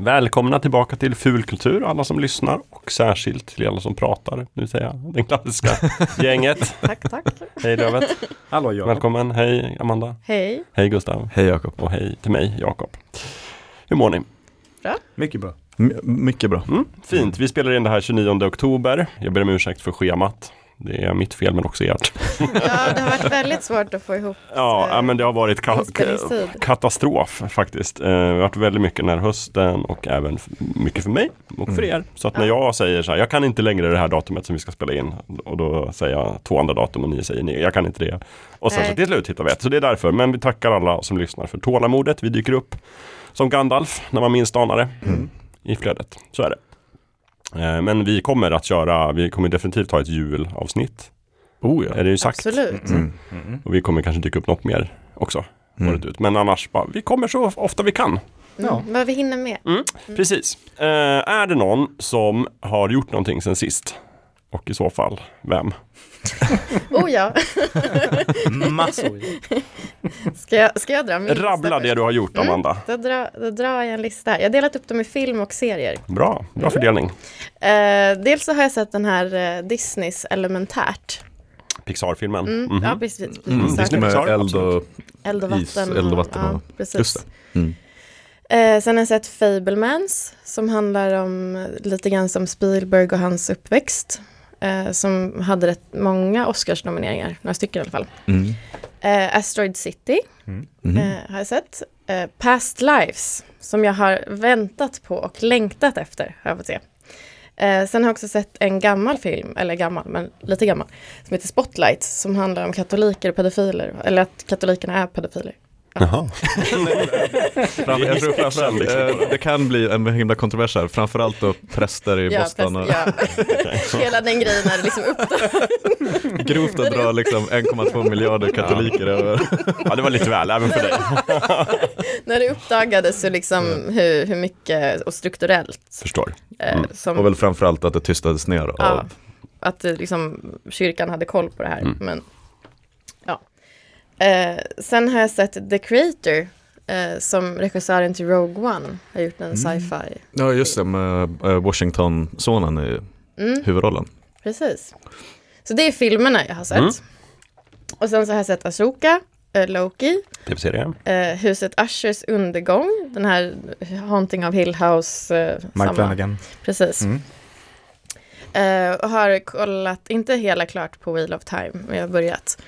Välkomna tillbaka till Fulkultur, alla som lyssnar och särskilt till alla som pratar. Nu säger jag den klassiska gänget. Tack, tack. Hej Lövet. Hallå Jakob. Välkommen. Hej Amanda. Hej. Hej Gustav. Hej Jakob. Och hej till mig Jakob. Hur mår ni? Mycket bra. My- mycket bra. Mm, fint. Vi spelar in det här 29 oktober. Jag ber om ursäkt för schemat. Det är mitt fel men också ert. Ja, det har varit väldigt svårt att få ihop Ja, ja, men det har varit ka- katastrof faktiskt. Eh, Det har varit väldigt mycket den här hösten och även mycket för mig och för er. Så att när jag säger så här, jag kan inte längre det här datumet som vi ska spela in och då säger jag två andra datum och ni säger nej, jag kan inte det. Och sen Nej. så till slut hittar vi ett. Så det är därför. Men vi tackar alla som lyssnar för tålamodet. Vi dyker upp som Gandalf när man minst anar det i flödet. Så är det. Eh, Men vi kommer att köra, vi kommer definitivt ha ett julavsnitt. Oh ja. Är det ju sagt. Absolut. Mm. Och vi kommer kanske dyka upp något mer också. Mm. Ut. Men annars, bara, vi kommer så ofta vi kan. Mm. Vad vi hinner med. Precis. Eh, är det någon som har gjort någonting sen sist? Och i så fall, vem? Oh ja, Massor. ska jag, ska jag dra min lista Rabbla det du har gjort, Mm. Amanda. Då drar, då drar jag en lista. Jag har delat upp dem i film och serier. Bra, bra fördelning. Eh, dels så har jag sett den här eh, Disneys Elementärt. Pixar-filmen. Mm. Mhm. Ja, precis. Mm. precis. Disney Med Pixar, eld och Eld och vatten. is, eld och vatten Ja, och- precis. just det. Mm. Eh, sen har jag sett Fablemans som handlar om lite grann som Spielberg och hans uppväxt. Eh, som hade rätt många Oscarsnomineringar, några stycken i alla fall. Mm. Eh, Asteroid City Mhm. eh, har jag sett. Eh, Past Lives som jag har väntat på och längtat efter har jag fått se. Eh, sen har jag också sett en gammal film, eller gammal, men lite gammal, som heter Spotlight som handlar om katoliker och pedofiler, eller att katolikerna är pedofiler. Jaha. Jag tror framförallt, eh, det kan bli en himla kontrovers här, framförallt då präster i Boston och ja. Hela den grejen är liksom upp. grovt att dra liksom 1,2 miljarder katoliker över. Ja, det var lite väl, även för dig. när det uppdagades så liksom hur, hur mycket och strukturellt Förstår. eh, Mm. som Och väl framförallt att det tystades ner Ja, av att det liksom, kyrkan hade koll på det här. Mm. Men, ja. Eh, sen har jag sett The Creator, eh, som regissören till Rogue One har gjort en sci-fi. Ja just det, med eh, Washington-sonen i Mm, huvudrollen. precis. Så det är filmerna jag har sett. Mm. Och sen så har jag sett Asoka, eh, Loki, Tv-serie. eh, Huset Ushers undergång, den här Haunting of Hill House. Eh, Mike. Flanagan. Precis. Mm. Eh, och har kollat, inte hela klart på Wheel of Time, men jag har börjat.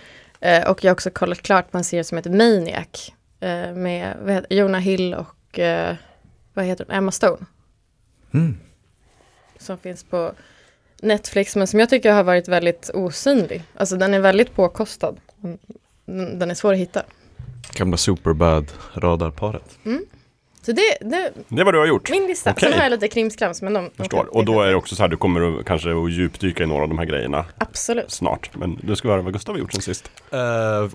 Eh, och jag har också kollat klart på en serie som heter Maniac. Eh, med heter, Jonah Hill och eh, vad heter hon? Emma Stone. Mm. Som finns på Netflix, men som jag tycker har varit väldigt osynlig. Alltså den är väldigt påkostad. Den, den är svår att hitta. Gamla superbad radarparet. Så det, det Det är vad du har gjort. min lista. Okej. Sen har jag lite krimskrams, men de, Förstår. kan- Och då är det också så här, du kommer att, kanske att djupdyka i några av de här grejerna Absolut. snart. Men du ska höra vad Gustav har gjort sen sist. Uh,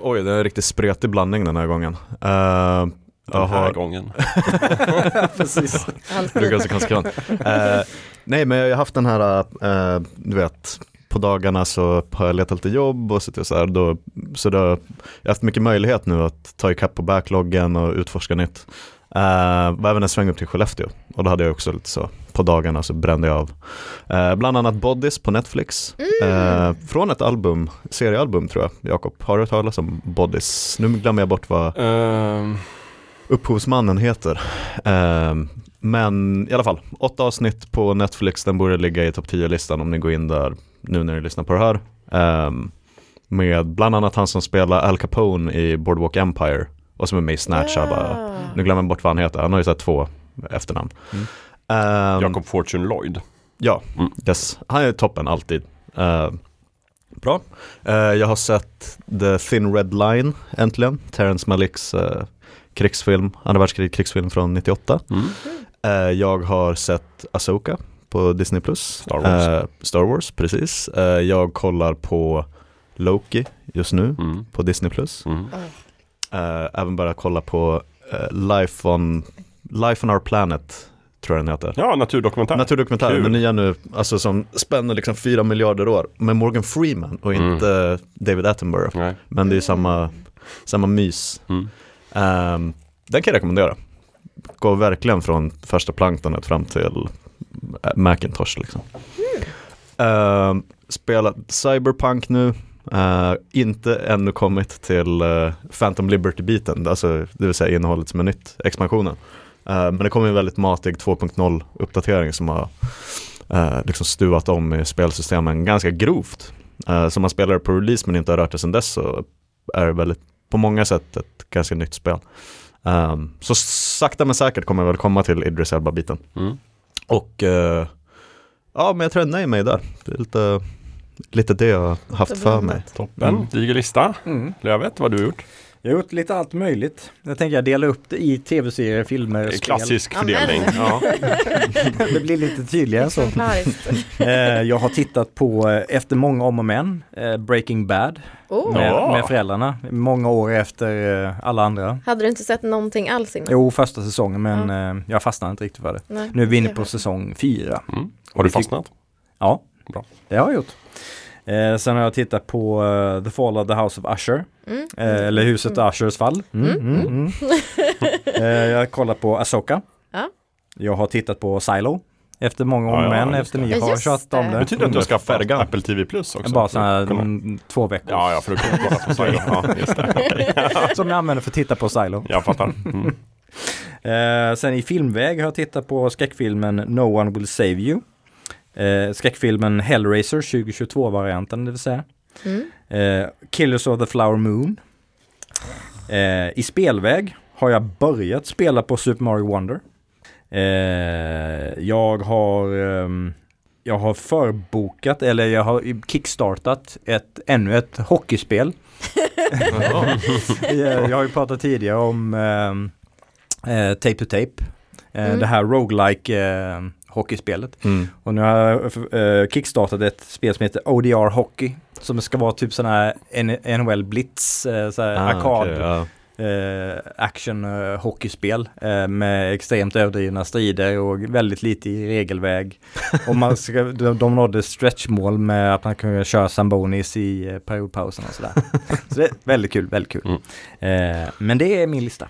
oj, det är en riktigt spretig blandning den här gången. Uh, Den här har, gången. Precis. Brukar så konsekvent. Eh, nej, men jag har haft den här, eh, du vet, på dagarna så har jag letat lite jobb och så, så här, då, så då, jag har haft mycket möjlighet nu att ta ikapp på backloggen och utforska nytt. Uh, var även en sväng upp till Skellefteå och då hade jag också lite så, på dagarna så brände jag av. Eh, bland annat Bodies på Netflix, Eh, från ett album, seriealbum tror jag, Jakob. Har du hört talas om Bodies? Nu glömmer jag bort vad Ehm, upphovsmannen heter. Ehm, men i alla fall, åtta avsnitt på Netflix, den borde ligga i topp 10-listan om ni går in där nu när ni lyssnar på det här. Ehm, med bland annat han som spelar Al Capone i Boardwalk Empire och som är med i Snatch. jag Bara, nu glömmer jag bort vad han heter, han har ju sett två efternamn. Mm. Ehm, Jacob Fortune Lloyd. Ja, Mm. yes. han är toppen alltid. Eh, bra. Eh, jag har sett The Thin Red Line äntligen, Terrence Malicks uh, krigsfilm, andra världskrig krigsfilm från 98. Mm. Eh, jag har sett Asoka på Disney+. Star Wars. Star Wars, precis. Jag kollar på Loki just nu Mm. på Disney+. Mm. Eh, även bara kolla på eh, Life, on, Life on Our Planet, tror jag den heter. Ja, naturdokumentär. Naturdokumentären, Kul. den nya nu, alltså som spänner liksom fyra miljarder år med Morgan Freeman och Mm. inte David Attenborough. Nej. Men det är samma, samma mys. Mm. Ehm, den kan jag rekommendera. går verkligen från första planktonet fram till äh, Macintosh liksom. Uh, spelat Cyberpunk nu, uh, inte ännu kommit till uh, Phantom Liberty-biten, alltså det vill säga innehållet som är nytt, expansionen. Uh, men det kommer en väldigt matig 2.0 uppdatering som har liksom stuvat om i spelsystemen ganska grovt. Uh, så man spelar på release men inte har rört det sedan dess så är det väldigt på många sätt ett ganska nytt spel. Um, så sakta men säkert kommer jag väl komma till Idris Elba-biten. Mm. Och ja, men jag tror jag nöjer mig där. Det är lite, lite det jag har haft för mig. Toppen, Mm. diger lista. Mm. Lövet, vad har du gjort? Jag har gjort lite allt möjligt. Jag tänker jag dela upp det i tv-serier, filmer, spel. Klassisk fördelning. Ja. det blir lite tydligare så. Eh, jag har tittat på, eh, efter många om och men, eh, Breaking Bad Oh. med, med föräldrarna. Många år efter alla andra. Hade du inte sett någonting alls innan? Jo, första säsongen men eh, jag fastnade inte riktigt för det. Nej. Nu är vi inne på säsong fyra. Mm. Har du fastnat? Ja, Bra. det har jag gjort. Eh, sen har jag tittat på eh, The Fall of the House of Usher. Mm. Eh, eller Huset Ushers fall. Mm, Mm. mm, mm. eh, jag har kollat på Asoka. Ja. Jag har tittat på Silo. Efter många om Ja, men, efter ni Ja, har kört om det. det. Betyder det att du har skaffat Färgan. Apple TV Plus också? Bara sådana kunna- mm, två veckor. Ja, ja, för att kunna kolla på Silo. Ja, just det. Okej. Som jag använder för att titta på Silo. Jag fattar. Mm. Eh, sen i filmväg har jag tittat på skräckfilmen No One Will Save You. Eh, skräckfilmen Hellraiser 2022-varianten det vill säga. Mm. Eh, Killers of the Flower Moon. Eh, I spelväg har jag börjat spela på Super Mario Wonder. Eh, jag har ehm, jag har förbokat eller jag har kickstartat ett, ännu ett hockeyspel. Eh, jag har ju pratat tidigare om ehm, eh, Tape to Tape. Eh, Mm. Det här roguelike eh, hockeyspelet. Mm. Och nu har jag eh, kickstartat ett spel som heter ODR Hockey. Som ska vara typ sån här NHL Blitz, eh, så här Ah, arkad okej, ja. eh, action eh, hockeyspel eh, med extremt överdrivna strider och väldigt lite i regelväg. och man ska, de, de nådde stretchmål med att man kunde köra sambonis i periodpausen och sådär. Så det är väldigt kul, väldigt kul. Eh, men det är min lista.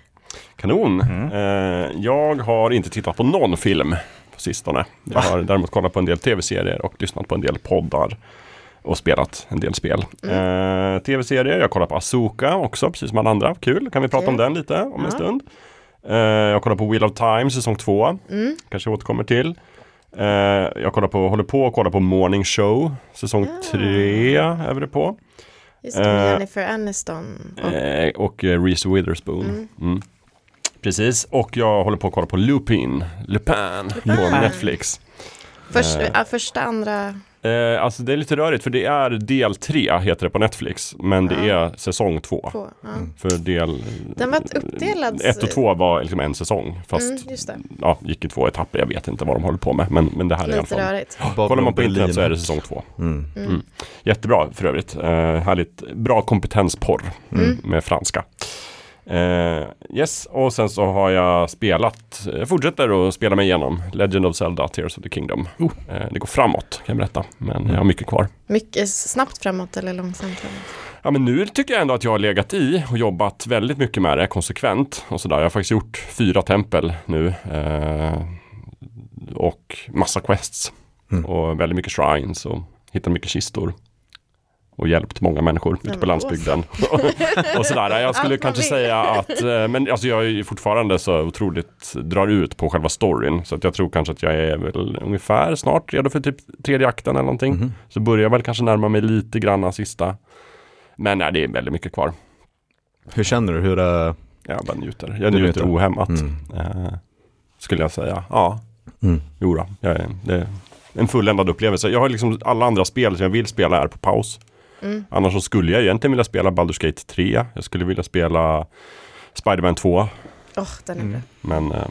Kanon. Mm. Jag har inte tittat på någon film på sistone. Jag har däremot kollat på en del tv-serier och lyssnat på en del poddar. Och spelat en del spel. Eh, tv-serier, jag kollar på Asoka också, precis som alla andra. Kul, kan vi prata om den lite om en Ja. stund. Eh, jag kollar på Wheel of Time säsong 2. Mm. Kanske återkommer till. Eh, jag kollar på, håller på att kolla på Morning Show. Säsong Ja. 3 är vi det på. Just det, med Eh, Jennifer Aniston. Och, Eh, och eh, Reese Witherspoon. Mm. Mm. Precis, och jag håller på att kolla på Lupin, Lupin, på Lupin. Netflix. först, eh. första, andra. Eh, alltså det är lite rörigt för det är del 3 heter det på Netflix. Men det Ja. är säsong 2. Två. Ja. För del... Den var uppdelad. 1 och 2 var liksom en säsong. Fast Mm, just det. ja, gick i två etapper. Jag vet inte vad de håller på med. Men, men det här är i alla Lite fall. rörigt. Kollar man på Berlin. internet så är det säsong 2. Mm. Mm. Jättebra för övrigt. Eh, härligt. Bra kompetensporr Mm. med franska. Eh, yes, och sen så har jag spelat, jag fortsätter att spela mig igenom Legend of Zelda, Tears of the Kingdom. Oh. Eh, det går framåt kan jag berätta, men jag har mycket kvar. Mycket snabbt framåt eller långsamt framåt. Ja men nu tycker jag ändå att jag har legat i och jobbat väldigt mycket med det konsekvent och sådär. Jag har faktiskt gjort fyra tempel nu. Eh, och massa quests. Mm. Och väldigt mycket shrines och hittat mycket kistor. Och hjälpt många människor ute på landsbygden. och sådär. Jag skulle kanske säga att, eh, men alltså jag är fortfarande så otroligt drar ut på själva storyn. Så att jag tror kanske att jag är väl ungefär snart redo för typ tredje akten eller någonting. Mhm. Så börjar jag väl kanske närma mig lite grann sista. Men nej, det är väldigt mycket kvar. Hur känner du? Hur är... Jag bara njuter. Jag njuter njuter. ohämmat. Mm. Eh, skulle jag säga. Ja, Mm. jo då, jag är, det är en fulländad upplevelse. Jag har liksom alla andra spel som jag vill spela är på paus. Mm. Annars så skulle jag egentligen vilja spela Baldur's Gate 3. Jag skulle vilja spela Spider-Man 2. Åh, den är Mm. bra. Men eh,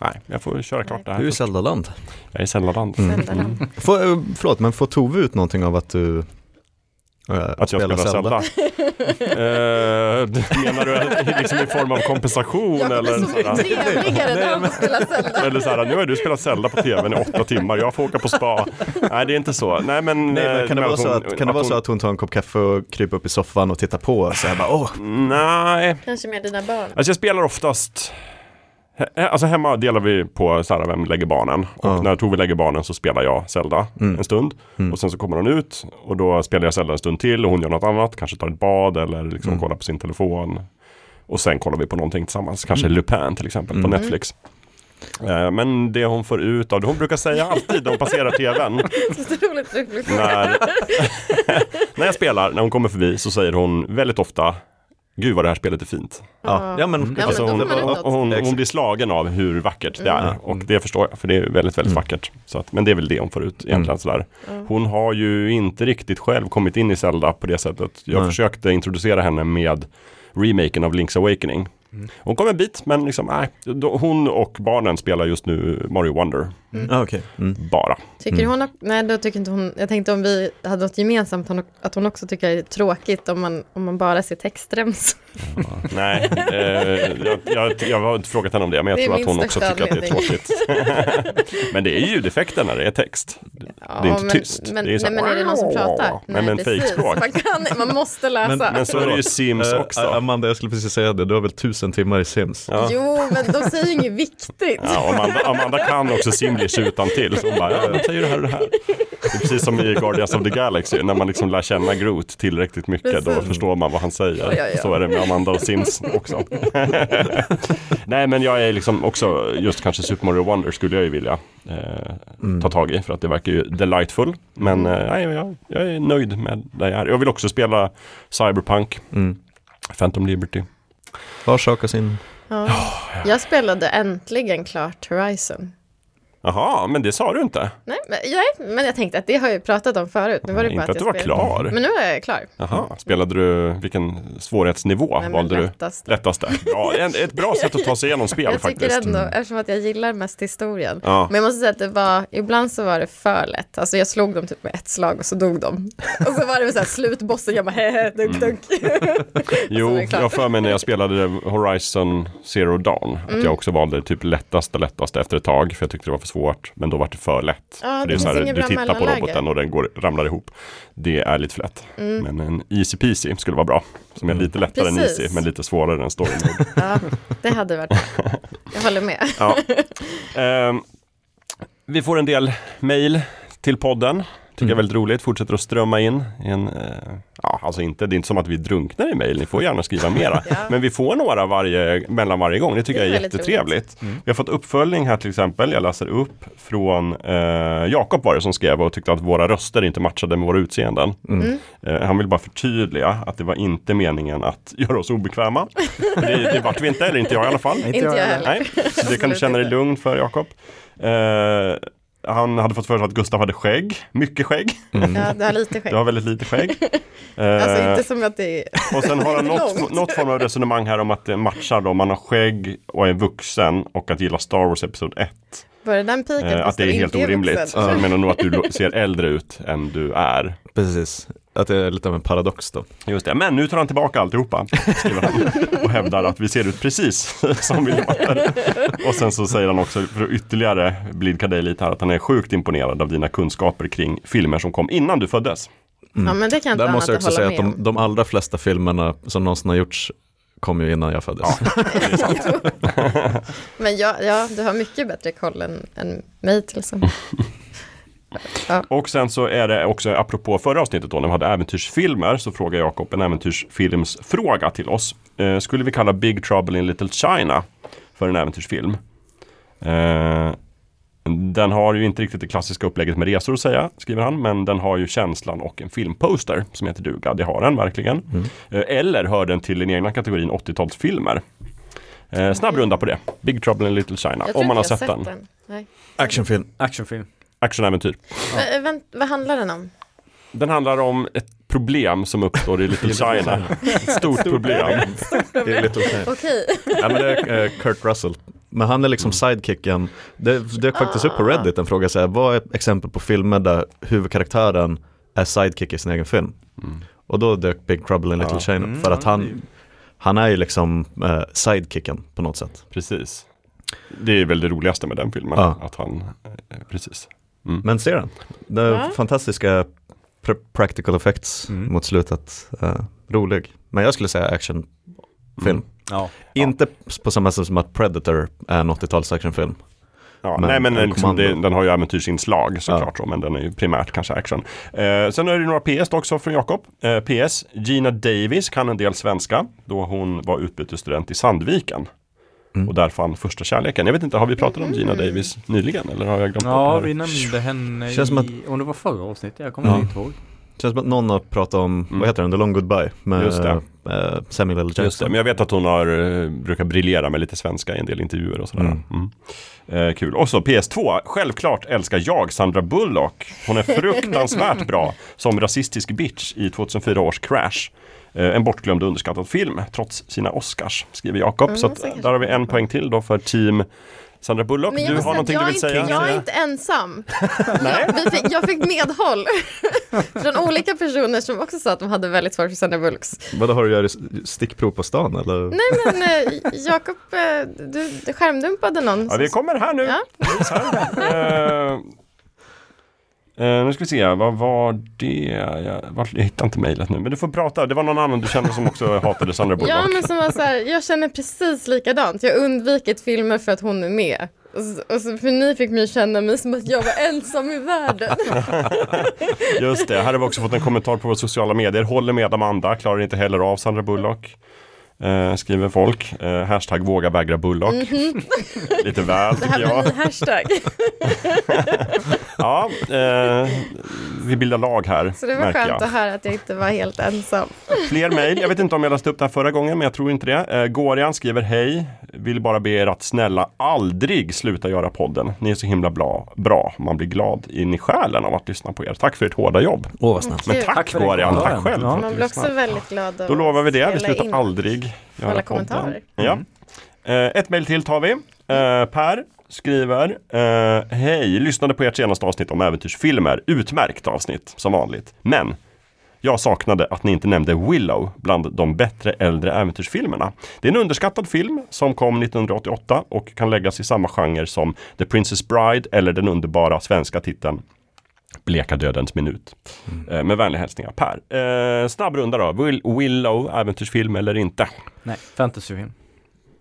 nej, jag får köra klart det Du är i här. Zeldaland. Jag är i Zeldaland. Mm. Zelda-land. Får, eh, förlåt, men får Tove ut någonting av att du eh, Att jag spelar Zelda. Eh, menar du liksom i form av kompensation Ja, eller? så sådär? trevligare när han får spela Zelda. Eller så här, nu har du spelat Zelda på tvn i åtta timmar, jag får åka på spa. Nej, det är inte så. Nej, men... Nej, men eh, kan det, vara så hon- att, kan det vara så hon- att hon tar en kopp kaffe och kryper upp i soffan och tittar på och så här bara åh, Nej, Kanske med dina barn. alltså jag spelar oftast alltså hemma delar vi på så här, vem lägger barnen. Och Ja. när Tove lägger barnen så spelar jag Zelda Mm. en stund. Mm. Och sen så kommer hon ut och då spelar jag Zelda en stund till och hon gör något annat. Kanske tar ett bad eller liksom Mm. kollar på sin telefon. Och sen kollar vi på någonting tillsammans. Kanske Lupin till exempel på Mm. Netflix. Eh, Men det hon får ut av det, hon brukar säga alltid när hon passerar tvn. När, när jag spelar, när hon kommer förbi så säger hon väldigt ofta Gud vad det här spelet är fint. Ja, ja men, Alltså hon, hon, hon, blir slagen av hur vackert det är Mm. och det förstår jag för det är väldigt, väldigt vackert. Så att, men det är väl det hon får ut egentligen Mm. sådär. Hon har ju inte riktigt själv kommit in i Zelda på det sättet. Jag Nej. försökte introducera henne med remaken av Link's Awakening. Hon kom en bit men liksom, nej. Då- Hon och barnen spelar just nu Mario Wonder. ja, okej. Mm. Bara. Tycker Mm. hon, nej då tycker inte hon, jag tänkte om vi hade något gemensamt, att hon också tycker det är tråkigt om man, om man bara ser textremsor. Nej, eh, jag, jag, jag har inte frågat henne om det men jag Det tror att hon också tycker att det är tråkigt. men det är ljudeffekter när det är text. Ja, Det är inte men, tyst. Men, Det är så nej, men är det någon som pratar? Nej, men fejkspråk. Man, kan, man måste läsa. Men- Men så är det ju Sims Eh, också. Amanda, jag skulle precis säga det, du har väl tusen timmar i Sims? Ja. Jo, men de säger ju inget viktigt. Ja, Amanda, Amanda kan också Simlish utan till. Så hon bara, ja, de säger det här och det här. Det är precis som i Guardians of the Galaxy, när man liksom lär känna Groot tillräckligt mycket, då Precis. förstår man vad han säger. Ja, ja, ja. Så är det med Amanda och Sims också. Nej, men jag är liksom också, just kanske Super Mario Wonder skulle jag ju vilja eh, Mm. ta tag i, för att det verkar ju delightful. Men eh, nej, jag, jag är nöjd med det jag är. Jag vill också spela Cyberpunk, Mm. Phantom Liberty. Var sak har sin... Ja. Jag spelade äntligen klart Horizon. Jaha, men det sa du inte. Nej men, nej, men jag tänkte att det har jag ju pratat om förut. Nu var det Nej, bara inte att jag du var spelade. klar. Men nu är jag klar. Jaha, spelade du, vilken svårighetsnivå Nej, valde du? lättast. Lättaste. Bra, en, ett bra sätt att ta sig igenom spel Jag tycker faktiskt. ändå, eftersom att jag gillar mest historien. Ja. Men jag måste säga att det var, ibland så var det för lätt. Alltså jag slog dem typ med ett slag och så dog de. Och så var det så här slutbossen, jag bara hehe, dunk dunk. Jo, Så är det klart. jag för mig när jag spelade Horizon Zero Dawn att Mm. jag också valde typ lättaste lättaste efter ett tag för jag tyckte det var för svårt. Men då var det för lätt. Ja, för det är så här, du tittar på roboten och den går, ramlar ihop. Det är lite för lätt. Mm. Men en easy peasy skulle vara bra. Som är lite lättare än Precis. easy men lite svårare än story mode. Ja, det hade varit Jag håller med. Ja. Ehm, vi får en del mail till podden. Tycker jag är Mm. väldigt roligt. Fortsätter att strömma in. En, eh, ja, alltså inte, det är inte som att vi drunknar i mail. Ni får gärna skriva mera. Ja. Men vi får några varje, mellan varje gång. Det tycker Det är jag är jättetrevligt. Vi har fått uppföljning här till exempel. Jag läser upp från eh, Jakob var det som skrev och tyckte att våra röster inte matchade med våra utseenden. Mm. Eh, han vill bara förtydliga att det var inte meningen att göra oss obekväma. det, det vart vi inte, eller inte jag i alla fall. Inte jag heller. Nej, så det kan du känna dig lugn för Jakob. Eh, han hade fått för sig att Gustav hade skägg, mycket skägg. Mm. Ja, du har lite skägg. Du har väldigt lite skägg. Alltså Eh, inte som att det är... och sen har han något, något form av resonemang här om att det matchar då. Man har skägg och är vuxen och att gilla Star Wars Episod 1. Var det den piken? Eh, att det är helt orimligt. Jag menar nog att du ser äldre ut än du är. Precis, att det är lite av en paradox då. Just det, men nu tar han tillbaka alltihopa, skriver han. Och hävdar att vi ser ut precis som vi låter. Och sen så säger han också, för att ytterligare blidka dig lite här, att han är sjukt imponerad av dina kunskaper kring filmer som kom innan du föddes. Ja, men det kan jag inte Där måste jag också säga att de, de allra flesta filmerna som någonsin har gjorts kom ju innan jag föddes. Sant. Men ja, ja, du har mycket bättre koll än, än mig till exempel. Och sen så är det också, apropå förra avsnittet då, när vi hade äventyrsfilmer, så frågar Jakob en äventyrsfilmsfråga till oss. Eh, skulle vi kalla Big Trouble in Little China för en äventyrsfilm? Eh, den har ju inte riktigt det klassiska upplägget med resor att säga, skriver han, men den har ju känslan och en filmposter som heter duga. Det har den verkligen. Eh, eller hör den till den egna kategorin 80-talsfilmer. Eh, snabb runda på det. Big Trouble in Little China, om man har sett jag den. Nej. Actionfilm. Actionfilm. Actionäventyr. Äh, vänt, vad handlar den om? Den handlar om ett problem som uppstår i Little China. Ett stort problem. Okej. Ja, men det är eh, Kurt Russell. Men han är liksom sidekicken. Det dök faktiskt upp på Reddit en fråga så här, vad är ett exempel på filmer där huvudkaraktären är sidekick i sin egen film? Mm. Och då dök Big Trouble in Little Ja. China, Mm, för att ja, han, han är ju liksom eh, sidekicken på något sätt. Precis. Det är väl det roligaste med den filmen. Ja. Att han, eh, precis. Men ser den? Det är Ja. fantastiska pr- practical effects Mm. mot slutet. Eh, rolig. Men jag skulle säga action film. Ja. Inte på samma sätt som att Predator är en 80-tals actionfilm. Ja, Men- nej men eller liksom, det, den har ju äventyrsinslag såklart, så, men den är ju primärt kanske action. Eh, sen är det några PS också från Jakob. Eh, PS, Gina Davis kan en del svenska då hon var utbytesstudent i Sandviken. Mm. Och där fann första kärleken. Jag vet inte, har vi pratat om Gina Davis nyligen? Eller har jag glömt Ja, vi nämnde henne Känns som i, om det var förra avsnittet, jag kommer Ja. inte ihåg. Känns som att någon har pratat om, Mm. vad heter den, The Long Goodbye med Just det. eh, Samuel L. Just det, Jackson. men jag vet att hon har, eh, brukar briljera med lite svenska i en del intervjuer och sådär. Mm. Mm. Eh, kul. Och så PS2, självklart älskar jag Sandra Bullock. Hon är fruktansvärt bra som rasistisk bitch i 2004 års Crash. Eh, en bortglömd och underskattad film, trots sina Oscars, skriver Jakob. Mm, så att, kanske där har vi en poäng till då för team Sandra Bullock. Du har säga någonting att du vill är säga? inte, Jag är inte ensam. Nej. jag, vi fick, jag fick medhåll från olika personer som också sa att de hade väldigt svårt för Sandra Bullocks. Vadå, har du gjort stickprov på stan eller? Nej men eh, Jakob, eh, du, du skärmdumpade någon. Ja, vi kommer här nu. Ja. Här. Eh, nu ska vi se, vad var det? Jag, vart- jag hittar inte mejlet nu, men du får prata. Det var någon annan du kände som också hatade Sandra Bullock. Ja men som var så här, jag känner precis likadant. Jag har undvikit filmer för att hon är med. Och så, och så, för ni fick mig känna mig som att jag var ensam i världen. Just det, här har vi också fått en kommentar på våra sociala medier. Håller med Amanda, klarar inte heller av Sandra Bullock. Eh, skriver folk. Eh, hashtag våga vägra Bullock. Lite väl Mhm. Det här tycker jag. hashtag. Ja, eh, vi bildar lag här. Så det var skönt jag. att höra att jag inte var helt ensam. Fler mejl. Jag vet inte om jag läste upp det här förra gången, men jag tror inte det. Eh, Gorian skriver hej. Vill bara be er att snälla aldrig sluta göra podden. Ni är så himla bra. bra. Man blir glad in i själen av att lyssna på er. Tack för ert hårda jobb. Åh vad snällt. Men tack, Tack Gorian. Tack själv. Ja. för att Man du blir också lyssnar. väldigt glad Då lovar vi det. Vi slutar in aldrig göra alla kommentarer. Ja. Eh, ett mejl till tar vi. Eh, per skriver eh, Hej, lyssnade på ert senaste avsnitt om äventyrsfilmer. Utmärkt avsnitt som vanligt. Men jag saknade att ni inte nämnde Willow bland de bättre äldre äventyrsfilmerna. Det är en underskattad film som kom 1988 och kan läggas i samma genre som The Princess Bride eller den underbara svenska titeln Bleka dödens minut. Mm. med vänliga hälsningar Per. Eh, snabb runda då. Will, Willow, äventyrsfilm eller inte? Nej, fantasyfilm.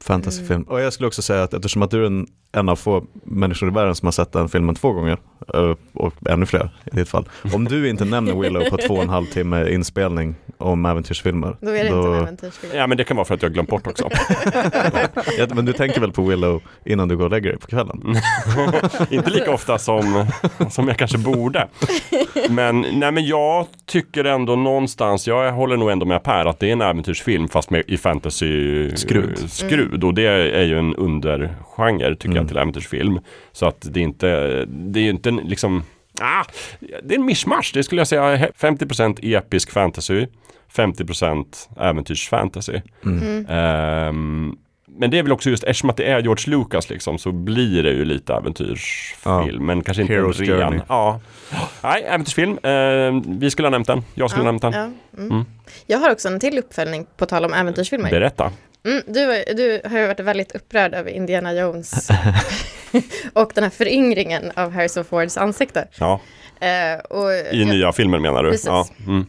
Fantasyfilm. Och jag skulle också säga att eftersom att du är en, en av få människor i världen som har sett den filmen två gånger, eh, och ännu fler i ditt fall. Om du inte nämner Willow på två och en halv timme inspelning om äventyrsfilmer. Då är det inte en äventyrsfilm. Ja men det kan vara för att jag har glömt bort också. Ja, men du tänker väl på Willow innan du går och lägger dig på kvällen? Inte lika ofta som, som jag kanske borde. Men, nej, men jag tycker ändå någonstans, jag håller nog ändå med Per att det är en äventyrsfilm fast med, i fantasy Skrud. skrud. Och det är ju en undergenre tycker jag Mm. till äventyrsfilm. Så att det är inte, det är ju inte liksom, ah, det är en mischmasch. Det skulle jag säga 50% episk fantasy, 50% äventyrsfantasy. Mm. Ehm, men det är väl också just eftersom att det är George Lucas liksom så blir det ju lite äventyrsfilm. Ja. Men kanske inte en Hero's ren. Journey. Ja. Nej, äventyrsfilm. Ehm, vi skulle ha nämnt den. Jag skulle ha nämnt den. ja, mm. Mm. Jag har också en till uppföljning på tal om äventyrsfilmer. Berätta. Mm, du, du har ju varit väldigt upprörd över Indiana Jones och den här föryngringen av Harrison Fords ansikte. Ja, Eh, och, I jag, nya filmer menar du? Precis. Ja. Mm.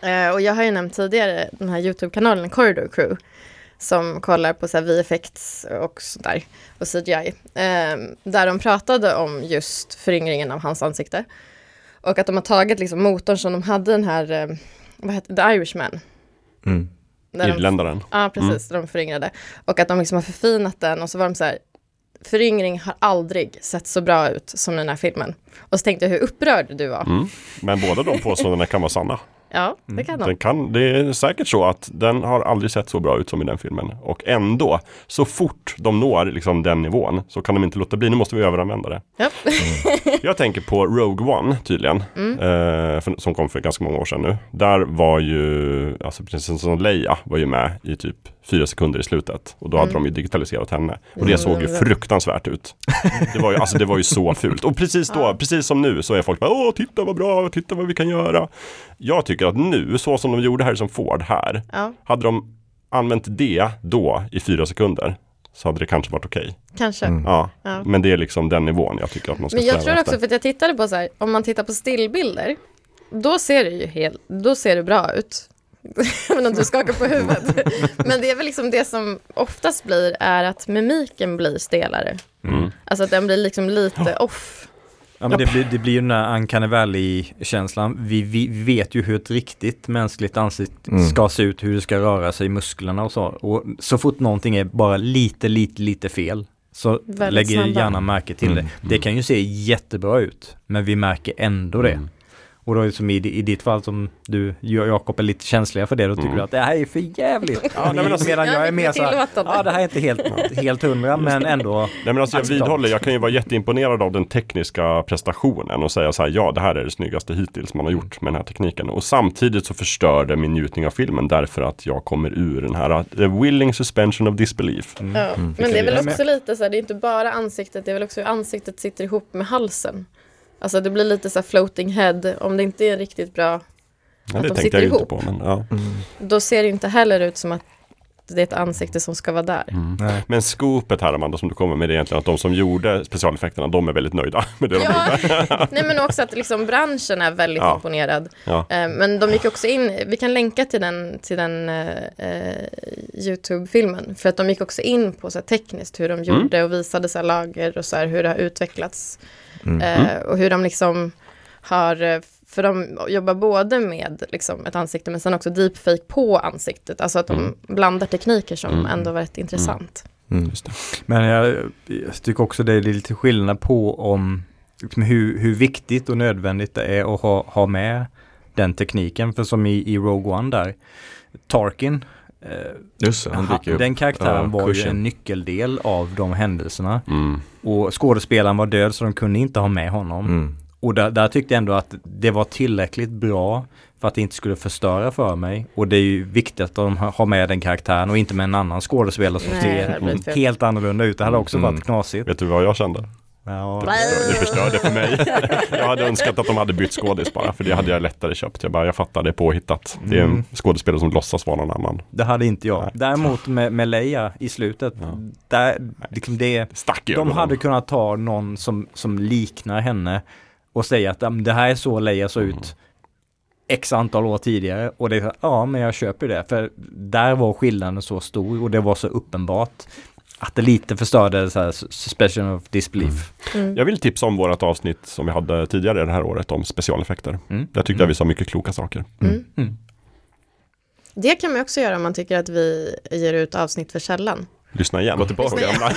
eh, och jag har ju nämnt tidigare den här YouTube-kanalen Corridor Crew som kollar på så VFX och sådär och CGI. Eh, där de pratade om just föryngringen av hans ansikte. Och att de har tagit liksom motorn som de hade den här, eh, vad heter The Irishman. Mm. Irländaren. Ja, precis. De föryngrade. Och att de liksom har förfinat den och så var de så här, föryngring har aldrig sett så bra ut som i den här filmen. Och så tänkte jag hur upprörd du var. Mm. Men båda de påståendena kan vara sanna. Ja, det kan de. Den kan, det är säkert så att den har aldrig sett så bra ut som i den filmen. Och ändå, så fort de når liksom den nivån så kan de inte låta bli. Nu måste vi överanvända det. Ja. Jag tänker på Rogue One tydligen. Eh, för, som kom för ganska många år sedan nu. Där var ju, alltså prinsessan Leia var ju med i typ fyra sekunder i slutet. Och då hade de ju digitaliserat henne. Och det såg ju Mm. fruktansvärt ut. Det var ju, alltså det var ju så fult. Och precis då, precis som nu, så är folk bara Åh, titta vad bra, titta vad vi kan göra. Jag tycker att nu, så som de gjorde här som Ford här, ja, hade de använt det då i fyra sekunder så hade det kanske varit okej. kanske. Mm. Ja. Ja. Men det är liksom den nivån jag tycker att man ska Men jag tror efter. också, för att jag tittade på så här, om man tittar på stillbilder, då ser det ju helt, då ser det bra ut. Jag om du skakar på huvudet. Men det är väl liksom det som oftast blir är att mimiken blir stelare. Mm. Alltså att den blir liksom lite off. Ja men det blir, det blir ju den där Uncanny Valley-känslan. Vi, vi vet ju hur ett riktigt mänskligt ansikte Mm. ska se ut, hur det ska röra sig i musklerna och så. Och så fort någonting är bara lite, lite, lite fel så Väldigt lägger snabba. gärna märke till Mm, det. Det kan ju se jättebra ut, men vi märker ändå det. Mm. Och då som i, i ditt fall som du, Jakob, är lite känsliga för det, då tycker Mm. du att det här är för jävligt. Ja, nej, men alltså- Medan Ja, jag är mer vi så här, tillåtande. ja det här är inte helt, helt hundra, men ändå. Nej men alltså jag vidhåller, jag kan ju vara jätteimponerad av den tekniska prestationen och säga så här, ja det här är det snyggaste hittills man har gjort med den här tekniken. Och samtidigt så förstör det min njutning av filmen därför att jag kommer ur den här uh, willing suspension of disbelief. Ja. Men det är Mm. Väl också lite så här, det är inte bara ansiktet, det är väl också hur ansiktet sitter ihop med halsen. Alltså det blir lite så här floating head, om det inte är riktigt bra, Ja, Att det de tänkte sitter jag ju inte ihop. på. Men, ja. då ser det inte heller ut som att det är ett ansikte som ska vara där. Nej. Men skopet här Amanda som du kommer med är egentligen att de som gjorde specialeffekterna de är väldigt nöjda med det de Ja, gjorde. nej men också att liksom branschen är väldigt Ja. imponerad. Ja. Eh, Men de gick också in, vi kan länka till den, till den eh, eh, YouTube-filmen, för att de gick också in på så här, tekniskt hur de gjorde och visade så här, lager och så här, hur det har utvecklats. Mm. Eh, och hur de liksom har, eh, för de jobbar både med liksom, ett ansikte men sen också deepfake på ansiktet, alltså att de Mm. blandar tekniker som Mm. ändå varit intressant. Mm. Just det. Men jag, jag tycker också det är lite skillnad på om liksom hur, hur viktigt och nödvändigt det är att ha, ha med den tekniken. För som i, i Rogue One där, Tarkin, eh, Just det, han ha, den karaktären Ja, var ju en nyckeldel av de händelserna. Mm. Och skådespelaren var död så de kunde inte ha med honom. Mm. Och där, där tyckte jag ändå att det var tillräckligt bra för att det inte skulle förstöra för mig. Och det är ju viktigt att de har med den karaktären och inte med en annan skådespelare som ser helt annorlunda ut. Det hade också Mm. varit knasigt. Vet du vad jag kände? Ja. Det förstörde för mig. Jag hade önskat att de hade bytt skådis bara, för det hade jag lättare köpt. Jag bara, jag fattar, det är påhittat. Det är en Mm. skådespelare som låtsas vara någon annan. Det hade inte jag. Nej. Däremot med, med Leia i slutet, Ja. där, liksom det, Stack de hade kunnat ta någon som, som liknar henne och säga att "Ja, men det här är så Leia såg Mm. ut x antal år tidigare och det är ja men jag köper det för där var skillnaden så stor och det var så uppenbart att det lite förstörde så här suspension of disbelief. Mm. Jag vill tipsa om vårt avsnitt som vi hade tidigare det här året om specialeffekter. Mm. Där tyckte jag vi sa mycket kloka saker. Mm. Mm. Det kan man också göra om man tycker att vi ger ut avsnitt för källan. Lyssna igen. Gå tillbaka. Ja.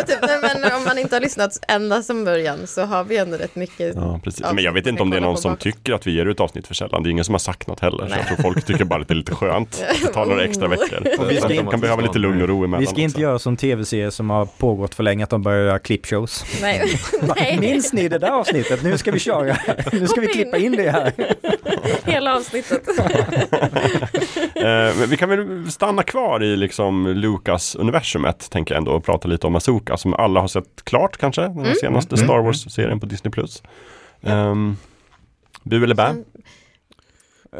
Och typ, nej, men om man inte har lyssnat ända som början så har vi ändå rätt mycket. Ja, precis. Men jag vet inte om det är någon som tycker att vi ger ut avsnitt för sällan. Det är ingen som har sagt något heller. Så jag tror folk tycker bara att det är lite skönt. att ta några extra veckor. Och vi ska inte- kan behöva lite lugn och ro emellan Vi ska inte också. göra som tv-serier som har pågått för länge att de börjar göra klippshows. Nej. Nej. Minns ni det där avsnittet? Nu ska vi köra. Nu ska vi klippa in det här. Hela avsnittet. Eh, men vi kan väl stanna kvar i liksom Lucas-universumet, tänker jag ändå, och prata lite om Asoka som alla har sett klart kanske, den Mm. senaste Mm. Star Wars-serien på Disney+. Um, bu eller bä?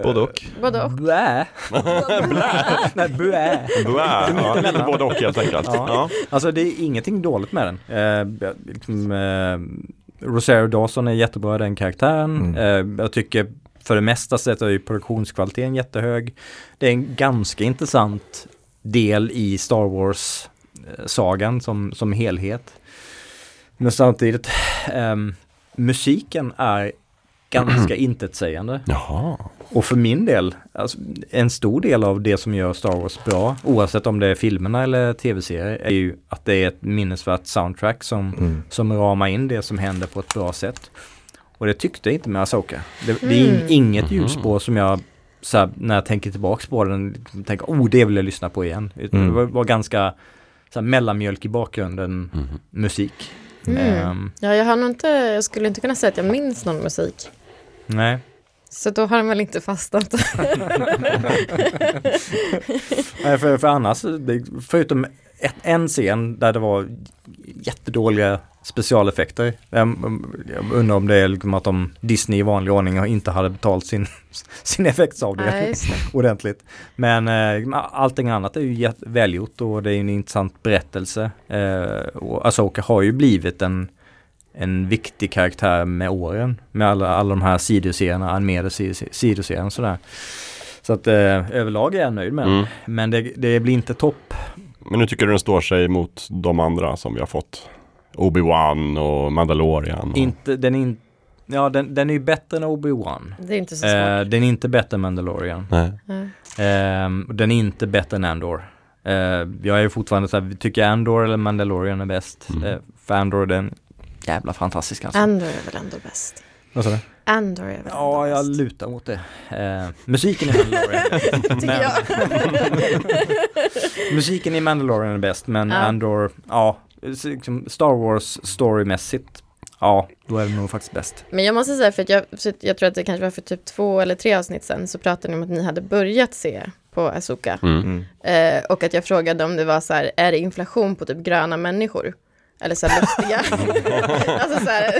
Både och. Både och. Blä. Nej, blä. Bä, ja, lite både och helt enkelt. Ja. Ja. Alltså det är ingenting dåligt med den. Eh, liksom, eh, Rosario Dawson är jättebra i den karaktären. Mm. Eh, jag tycker för det mesta sett är ju produktionskvaliteten jättehög. Det är en ganska intressant del i Star Wars-sagan som, som helhet. Men samtidigt, ehm, musiken är ganska intetsägande. Jaha. Och för min del, alltså, en stor del av det som gör Star Wars bra, oavsett om det är filmerna eller tv-serier, är ju att det är ett minnesvärt soundtrack som, Mm. som ramar in det som händer på ett bra sätt. Och det tyckte jag inte med Asoka. Det, det är Mm. inget Mhm. ljusspår som jag, så här, när jag tänker tillbaks på den, liksom tänker oh det vill jag lyssna på igen. Mm. Det var, var ganska så här, mellanmjölk i bakgrunden, Mhm. musik. Mm. Ehm, Ja, jag har nog inte, jag skulle inte kunna säga att jag minns någon musik. nej. Så då har den väl inte fastnat. Nej, för, för annars, det- förutom ett, en scen där det var jättedåliga specialeffekter. Jag, jag undrar om det är liksom att de Disney i vanlig ordning inte hade betalt sin, sin effektsavdelning det. ordentligt. Men eh, allting annat är ju välgjort och det är en intressant berättelse. Eh, och Asoka har ju blivit en, en viktig karaktär med åren. Med alla, alla de här sidoserierna, animerade si- si- sidoserierna sådär. Så att eh, överlag är jag nöjd med den. Mm. Men det, det blir inte topp. Men nu tycker du den står sig mot de andra som vi har fått? Obi-Wan och Mandalorian. Och... Inte, den är in, ja, den, den är ju bättre än Obi-Wan. Det är inte så Eh, den är inte bättre än Mandalorian. Nej. Nej. Och den är inte bättre än Andor. Eh, jag är fortfarande så här, tycker jag Andor eller Mandalorian är bäst? Mm. Eh, för Andor är den jävla fantastisk alltså. Andor är väl ändå bäst. Vad sa du? Andor är väl Ja, jag bäst. lutar mot det. Eh, musiken i Mandalorian. Musiken i Mandalorian är bäst, men Ja. Andor, ja, liksom Star Wars storymässigt, ja, då är det nog faktiskt bäst. Men jag måste säga, för att jag, för jag tror att det kanske var för typ två eller tre avsnitt sen, så pratade ni om att ni hade börjat se på Asoka. Mm. Mm. Eh, och att jag frågade om det var så här, är det inflation på typ gröna människor? Eller så här lustiga. alltså så här,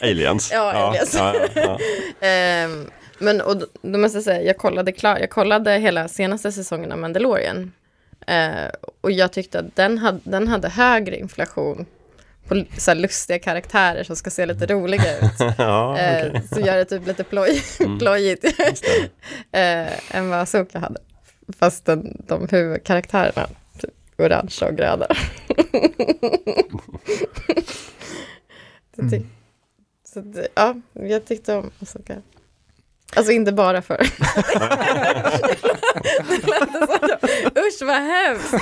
Aliens. Ja, aliens. Ja, ja, ja. Ehm, men och då, då måste jag säga, jag kollade, klar, jag kollade hela senaste säsongen av Mandalorian. Eh, och jag tyckte att den hade, den hade högre inflation på så här lustiga karaktärer som ska se lite roliga ut. ja eh, okej. Så gör det typ lite ploj, Mm. plojigt det. eh, än vad Asoka hade. Fast den, de huvudkaraktärerna, orange och gröna. ty- så det, ja, jag tyckte om Asoka. Alltså inte bara för... det lät så att jag, usch vad hemskt!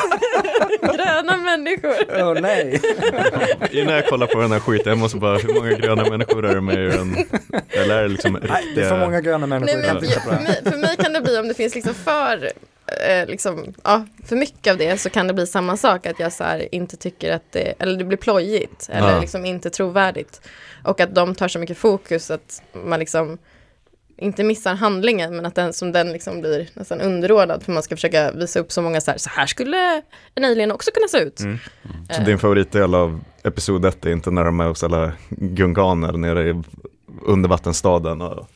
Gröna människor. Åh oh, nej! Innan jag kollar på den här skiten, jag måste bara, hur många gröna människor är det med i den? Eller är det liksom nej det är för riktiga? många gröna människor, Nej, jag men, mig, för mig kan det bli om det finns liksom för, eh, liksom, ja, för mycket av det så kan det bli samma sak att jag så här, inte tycker att det, eller det blir plojigt eller Ja. liksom inte trovärdigt. Och att de tar så mycket fokus att man liksom inte missar handlingen men att den som den liksom blir nästan underordnad för man ska försöka visa upp så många så här, så här skulle en alien också kunna se ut. Mm. Så din favoritdel av episod 1 är inte när de är hos alla gunganer nere i undervattensstaden? Och...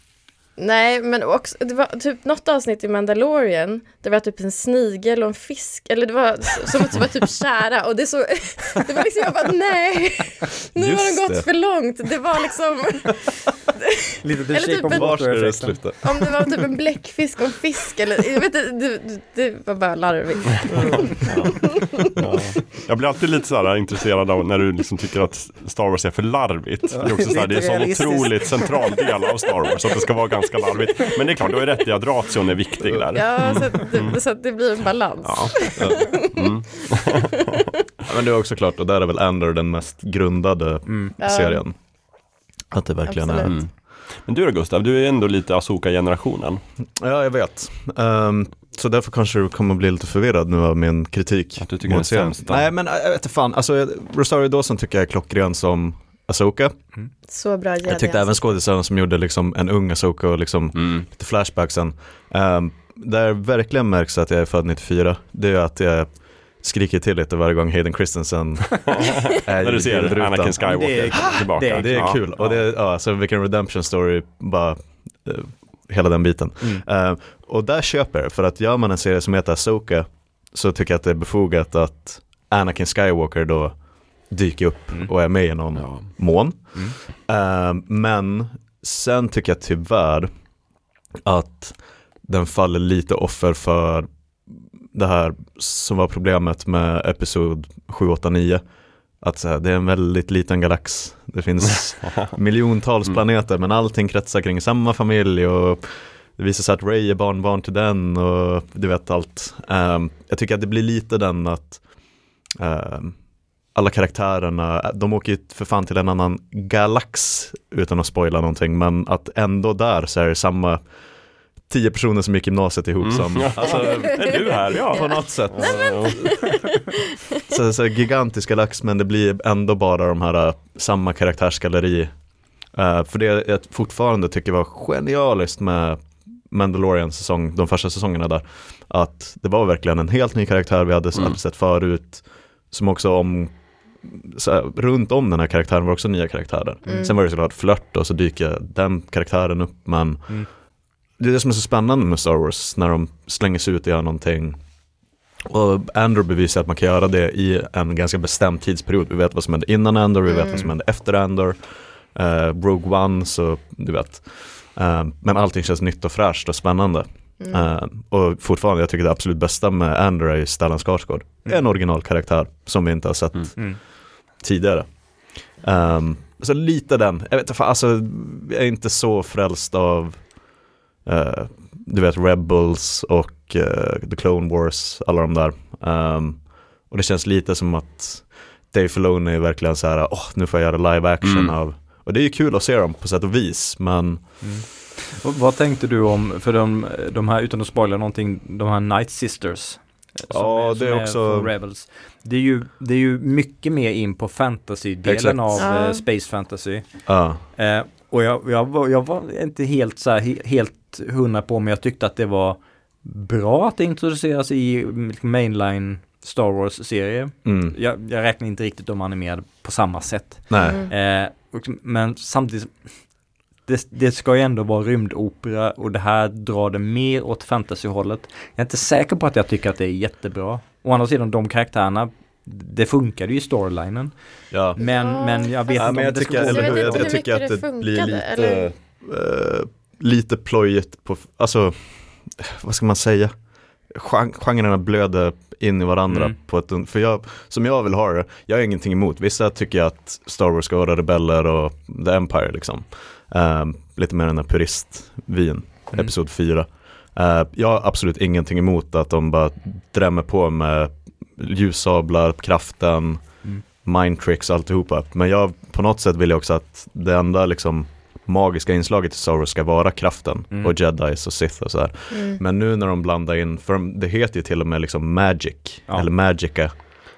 Nej, men också, det var typ något avsnitt i Mandalorian, det var typ en snigel och en fisk, eller det var som att det var typ kära och det så, det var liksom, jag bara nej, nu har Just de gått det. för långt, det var liksom, Lite the shape typ of sluta? om det var typ en bläckfisk och en fisk eller, jag vet inte, det, det, var bara larvigt. Ja. Jag blir alltid lite så här intresserad av när du liksom tycker att Star Wars är för larvigt. Det är också så här, det är en sån otroligt central del av Star Wars, att det ska vara ganska larvigt. Men det är klart, du har ju rätt i att ration är viktig där. Ja, så att det, så att det blir en balans. Ja. Ja, men det är också klart, och där är väl Andor den mest grundade Mm. Serien. Att det verkligen Absolut. är. Mm. Men du då Gustav, du är ändå lite Asoka-generationen. Ja, jag vet. Ehm, så därför kanske du kommer bli lite förvirrad nu av min kritik. Att du tycker den är mot serien. sämst då? Nej, men jag vet inte fan. Alltså, Rosario Dawson tycker jag är klockren som Asoka. Så bra Jag tyckte även alltså. skådespelaren som gjorde liksom en ung Asoka och liksom Mm. lite flashbacksen. Um, där verkligen märks att jag är född 94, det är att jag skriker till lite varje gång Hayden Christensen är När du i ser bildrutan. Anakin Skywalker Det är- tillbaka. det är- Det är Ja, kul och ja. det är, ja, så vilken redemption story, bara eh, hela den biten. Mm. Eh, och där köper jag, för att gör man en serie som heter Asoka så tycker jag att det är befogat att Anakin Skywalker då dyker upp Mm. och är med i någon Ja. mån. Mm. Eh, men sen tycker jag tyvärr att den faller lite offer för det här som var problemet med episod 7, 8, 9. Att så här, det är en väldigt liten galax. Det finns miljontals Mm. planeter men allting kretsar kring samma familj och det visar sig att Ray är barnbarn till den och du vet allt. Ehm, jag tycker att det blir lite den att ehm, alla karaktärerna, de åker ju för fan till en annan galax utan att spoila någonting men att ändå där så är det samma tio personer som gick gymnasiet ihop Mm. som, alltså Är du här? Ja. på något sätt. Så, så gigantisk galax men det blir ändå bara de här uh, samma karaktärsgalleri. Uh, för det jag fortfarande tycker var genialiskt med Mandalorian säsong, de första säsongerna där. Att det var verkligen en helt ny karaktär vi hade Mm. sett förut. Som också om, här, runt om den här karaktären var också nya karaktärer. Mm. Sen var det såklart flört och så dyker den karaktären upp men Mm. det är det som är så spännande med Star Wars när de slänger sig ut och gör någonting Och Andor bevisar att man kan göra det i en ganska bestämd tidsperiod. Vi vet vad som hände innan Andor, vi vet Mm. vad som hände efter Andor. Uh, Rogue One, så du vet. Eh, men allting känns nytt och fräscht och spännande. Mm. Eh, och fortfarande, jag tycker det absolut bästa med Andor är ju Stellan Skarsgård. En originalkaraktär som vi inte har sett Mm. Tidigare. Um, så lite den, jag vet inte, alltså jag är inte så frälst av eh, du vet Rebels och eh, The Clone Wars, alla de där. Ehm, och det känns lite som att Dave Filoni är verkligen så här, åh nu får jag göra live action Mm. av, och det är ju kul att se dem på sätt och vis, men Mm. Och vad tänkte du om, för de, de här, utan att spoila någonting, de här Night Sisters? Som Ja, det är också- Rebels. Det är, ju, det är ju mycket mer in på fantasy-delen Exakt. av Ja. eh, Space Fantasy. ja. Eh, och jag, jag, var, jag var inte helt så här, he, helt hundra på men jag tyckte att det var bra att det introduceras i mm, mainline Star Wars-serie. Mm. Jag, jag räknar inte riktigt de animerade på samma sätt. Nej. Mm. Och, men samtidigt, det, det ska ju ändå vara rymdopera och det här drar det mer åt fantasyhållet. Jag är inte säker på att jag tycker att det är jättebra. Å andra sidan, de karaktärerna, det funkade ju i storylinen. Ja. Men, Ja, men jag vet Ja, inte om jag det tycker, ska eller Jag hur, jag, jag tycker att det det blir funkade, lite, eh, lite plojigt på, alltså, vad ska man säga? Gen- Genrerna blöder in i varandra Mm. på ett, för jag, som jag vill ha det, jag har ingenting emot, vissa tycker att Star Wars ska vara rebeller och The Empire liksom. Ehm, lite mer den här puristvin, Mm. episod 4. Eh, jag har absolut ingenting emot att de bara drämmer på med ljussablar, kraften, Mm. mind tricks alltihopa. Men jag på något sätt vill jag också att det enda liksom magiska inslaget i Star Wars ska vara kraften Mm. och jedis och sith och sådär. Mm. Men nu när de blandar in, för de- det heter ju till och med liksom magic, Ja. eller magica.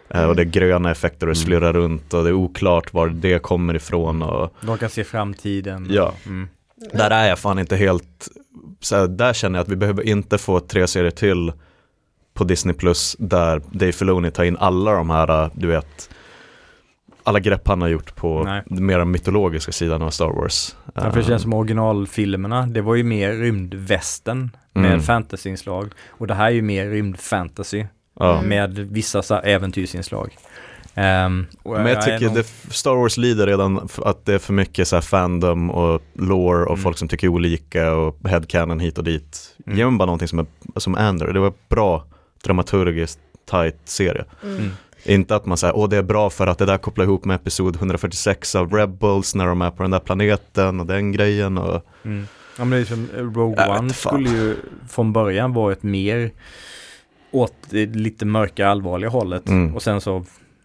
Eh, Och det är gröna effekter och det Mm. slurrar runt och det är oklart var det kommer ifrån och De kan se framtiden. Ja. Mm. där är jag fan inte helt, så här, där känner jag att vi behöver inte få tre serier till på Disney Plus där Dave Filoni tar in alla de här, äh, du vet, alla grepp han har gjort på Nej. den mer mytologiska sidan av Star Wars. Ja, för det Eh, känns som originalfilmerna, det var ju mer rymdvästen med Mm. fantasyinslag. Och det här är ju mer rymdfantasy. Mm. med vissa så äventyrsinslag. Och Men jag tycker det, Star Wars lider redan att det är för mycket så här fandom och lore och Mm. folk som tycker olika och headcanon hit och dit. Mm. Ge mig bara någonting som är som Andor, det var bra dramaturgiskt tight serie. Mm. Mm. Inte att man säger, åh det är bra för att det där kopplar ihop med episod 146 av Rebels när de är på den där planeten och den grejen och Mm. Ja men det är som eh, Rogue One skulle ju från början varit mer åt det lite mörka allvarliga hållet. Mm. Och sen så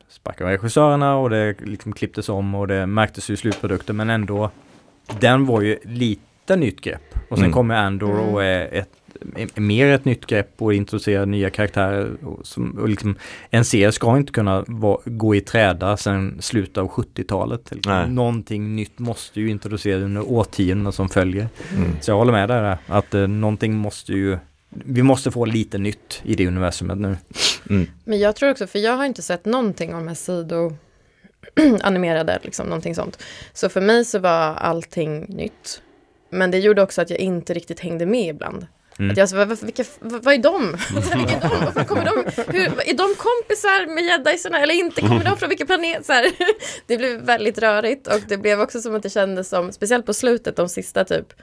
sparkade regissörerna och det liksom klipptes om och det märktes ju i slutprodukten men ändå den var ju lite nytt grepp. Och sen Mm. kommer Andor Mm. och är ett är mer ett nytt grepp och introducerar nya karaktärer. Och som, och liksom, en serie ska inte kunna vara, gå i träda sedan slutet av 70-talet. Liksom. Någonting nytt måste ju introduceras under årtiondena som följer. mm. Så jag håller med där, att eh, någonting måste ju vi måste få lite nytt i det universumet nu. Mm. Men jag tror också, för jag har inte sett någonting om de här sido animerade, liksom någonting sånt. Så för mig så var allting nytt. Men det gjorde också att jag inte riktigt hängde med ibland. Mm. Att jag så, vad, vad- vilka, vad, vad är de? vilka är de? Varför kommer de? Hur, är de kompisar med jedisarna eller inte? Kommer de från vilken planet? Så här, det blev väldigt rörigt och det blev också som att det kändes som, speciellt på slutet, de sista typ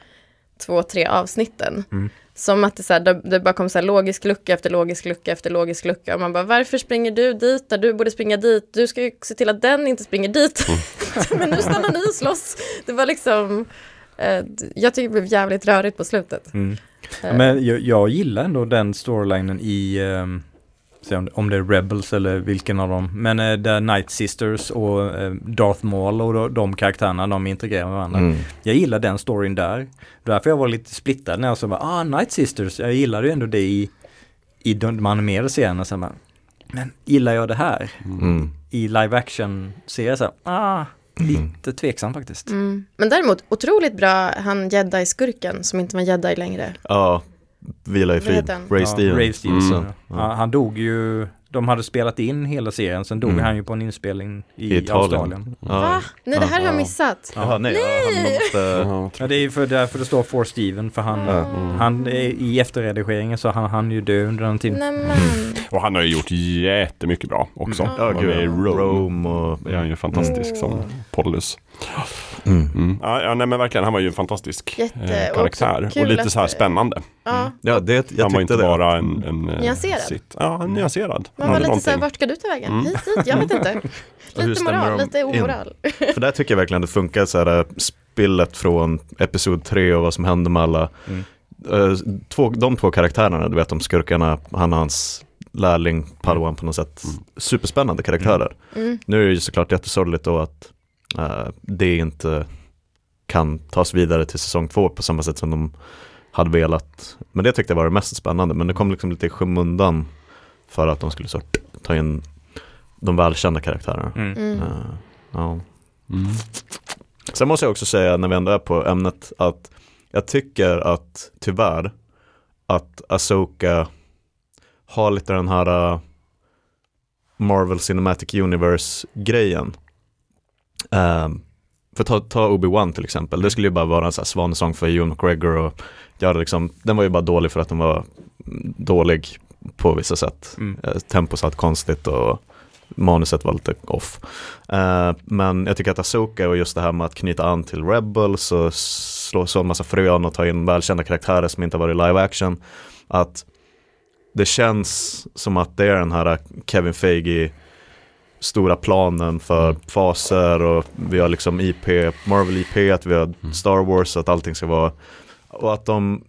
två, tre avsnitten. Mm. Som att det, så här, det, det bara kom så här logisk lucka efter logisk lucka efter logisk lucka. Och man bara, varför springer du dit där du borde springa dit? Du ska ju se till att den inte springer dit. Men nu stannar ni och slåss. Det var liksom, eh, jag tycker det blev jävligt rörigt på slutet. Mm. Eh, Men jag, jag gillar ändå den storylinen i, um, om, det- om det är Rebels eller vilken av dem, men uh, där Night Sisters och eh, Darth Maul och de, de karaktärerna, de integrerar med varandra. Mm. Jag gillar den storyn där. Därför jag var lite splittrad när jag så bara, ah, Night Sisters, jag gillade ju ändå det i, i de, de animerade serierna. Så bara, men gillar jag det här? Mm. I live action serier så här, ah, lite tveksam faktiskt. Mm. Men däremot otroligt bra han jedi-skurken som inte var jedi längre. Ja, vila i frid. Ray Ja, Steven. Ray Stevenson. Mm. Ja, han dog ju de hade spelat in hela serien, sen dog Mm. han ju på en inspelning i, I Italien. Australien. Va? Nej, det här har jag Ja. missat. Jaha, nej, ja, han måste... Ja, Ja, det är ju för därför det står For Steven, för han, Ja. han är i efterredigeringen så han, han ju dö under den tiden. Nämen. Och han har ju gjort jättemycket bra också. Mm. Ja, i Rome. Rome och... Är han ju fantastisk som Pollus. Mm. Mm. Ja, ja, nej men verkligen, han var ju en fantastisk Jätte- eh, och karaktär. Och, kul lite så här spännande. Ja. Ja, det, jag han var inte det. bara en... en eh, Nyanserad. Sitt. Ja, nyanserad. Man Han var lite någonting. vart ska du ta vägen? Mm. Hit, dit, jag vet inte. Och Lite moral, lite omoral. För där tycker jag verkligen det funkar så här spillet från episod 3 och vad som hände med alla. Mm. Eh, två, de två karaktärerna, du vet de skurkarna, han och hans lärling, Padawan på något sätt. Mm. Superspännande karaktärer. Mm. Nu är det ju såklart jättesorgligt då att eh, det inte kan tas vidare till säsong två på samma sätt som de hade velat. Men det tyckte jag var det mest spännande, men det kom liksom lite i skymundan för att de skulle så ta in de välkända karaktärerna. Mm. Eh, ja. Mm. Sen måste jag också säga när vi ändå är på ämnet att jag tycker att tyvärr att Asoka har lite den här uh, Marvel Cinematic Universe-grejen. Um, för ta, ta Obi-Wan till exempel, det skulle ju bara vara en svanesång för Ewan McGregor och göra liksom, den var ju bara dålig för att den var dålig på vissa sätt. Mm. Eh, Tempo satt konstigt och manuset var lite off. Eh, men jag tycker att Asoka och just det här med att knyta an till Rebels och slå så en massa frön och ta in välkända karaktärer som inte har varit live action. Att det känns som att det är den här Kevin Feige stora planen för faser och vi har liksom IP, Marvel IP, att vi har Star Wars, att allting ska vara och att de,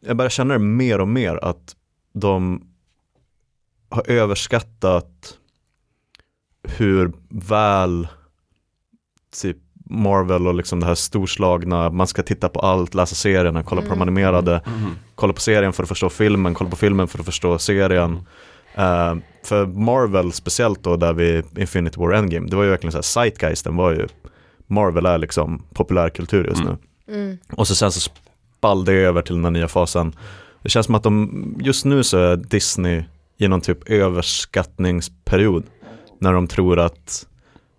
jag börjar känna det mer och mer att de har överskattat hur väl typ Marvel och liksom det här storslagna, man ska titta på allt, läsa serierna, kolla på de Mm. animerade, Mm. kolla på serien för att förstå filmen, kolla på filmen för att förstå serien. Eh, för Marvel, speciellt då där vi Infinity War Endgame, det var ju verkligen så här, zeitgeisten var ju, Marvel är liksom populärkultur just Mm. nu. Mm. Och så sen så spall det över till den här nya fasen. Det känns som att de, just nu så är Disney i någon typ överskattningsperiod. När de tror att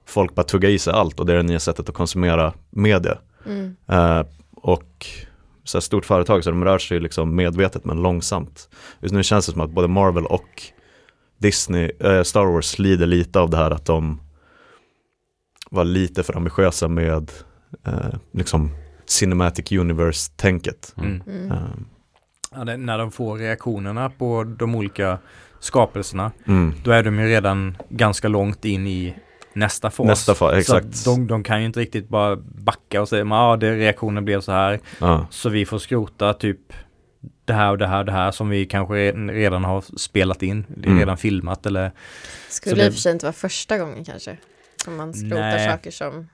folk bara tuggar i sig allt och det är det nya sättet att konsumera media. Mm. Eh, och så här stort företag så de rör sig liksom medvetet men långsamt. Just nu känns det som att både Marvel och Disney, eh, Star Wars lider lite av det här att de var lite för ambitiösa med eh, liksom Cinematic Universe-tänket. Mm. Mm. Eh, Ja, det, när de får reaktionerna på de olika skapelserna, mm. då är de ju redan ganska långt in i nästa fas. Nästa fas, Så exakt. att de, de kan ju inte riktigt bara backa och säga, ja, det reaktionen blev så här, Ja. så vi får skrota typ det här och det här och det här som vi kanske re- redan har spelat in, Mm. redan filmat eller Skulle det- i och för sig inte vara första gången kanske. Som man skrotar Nej. saker som...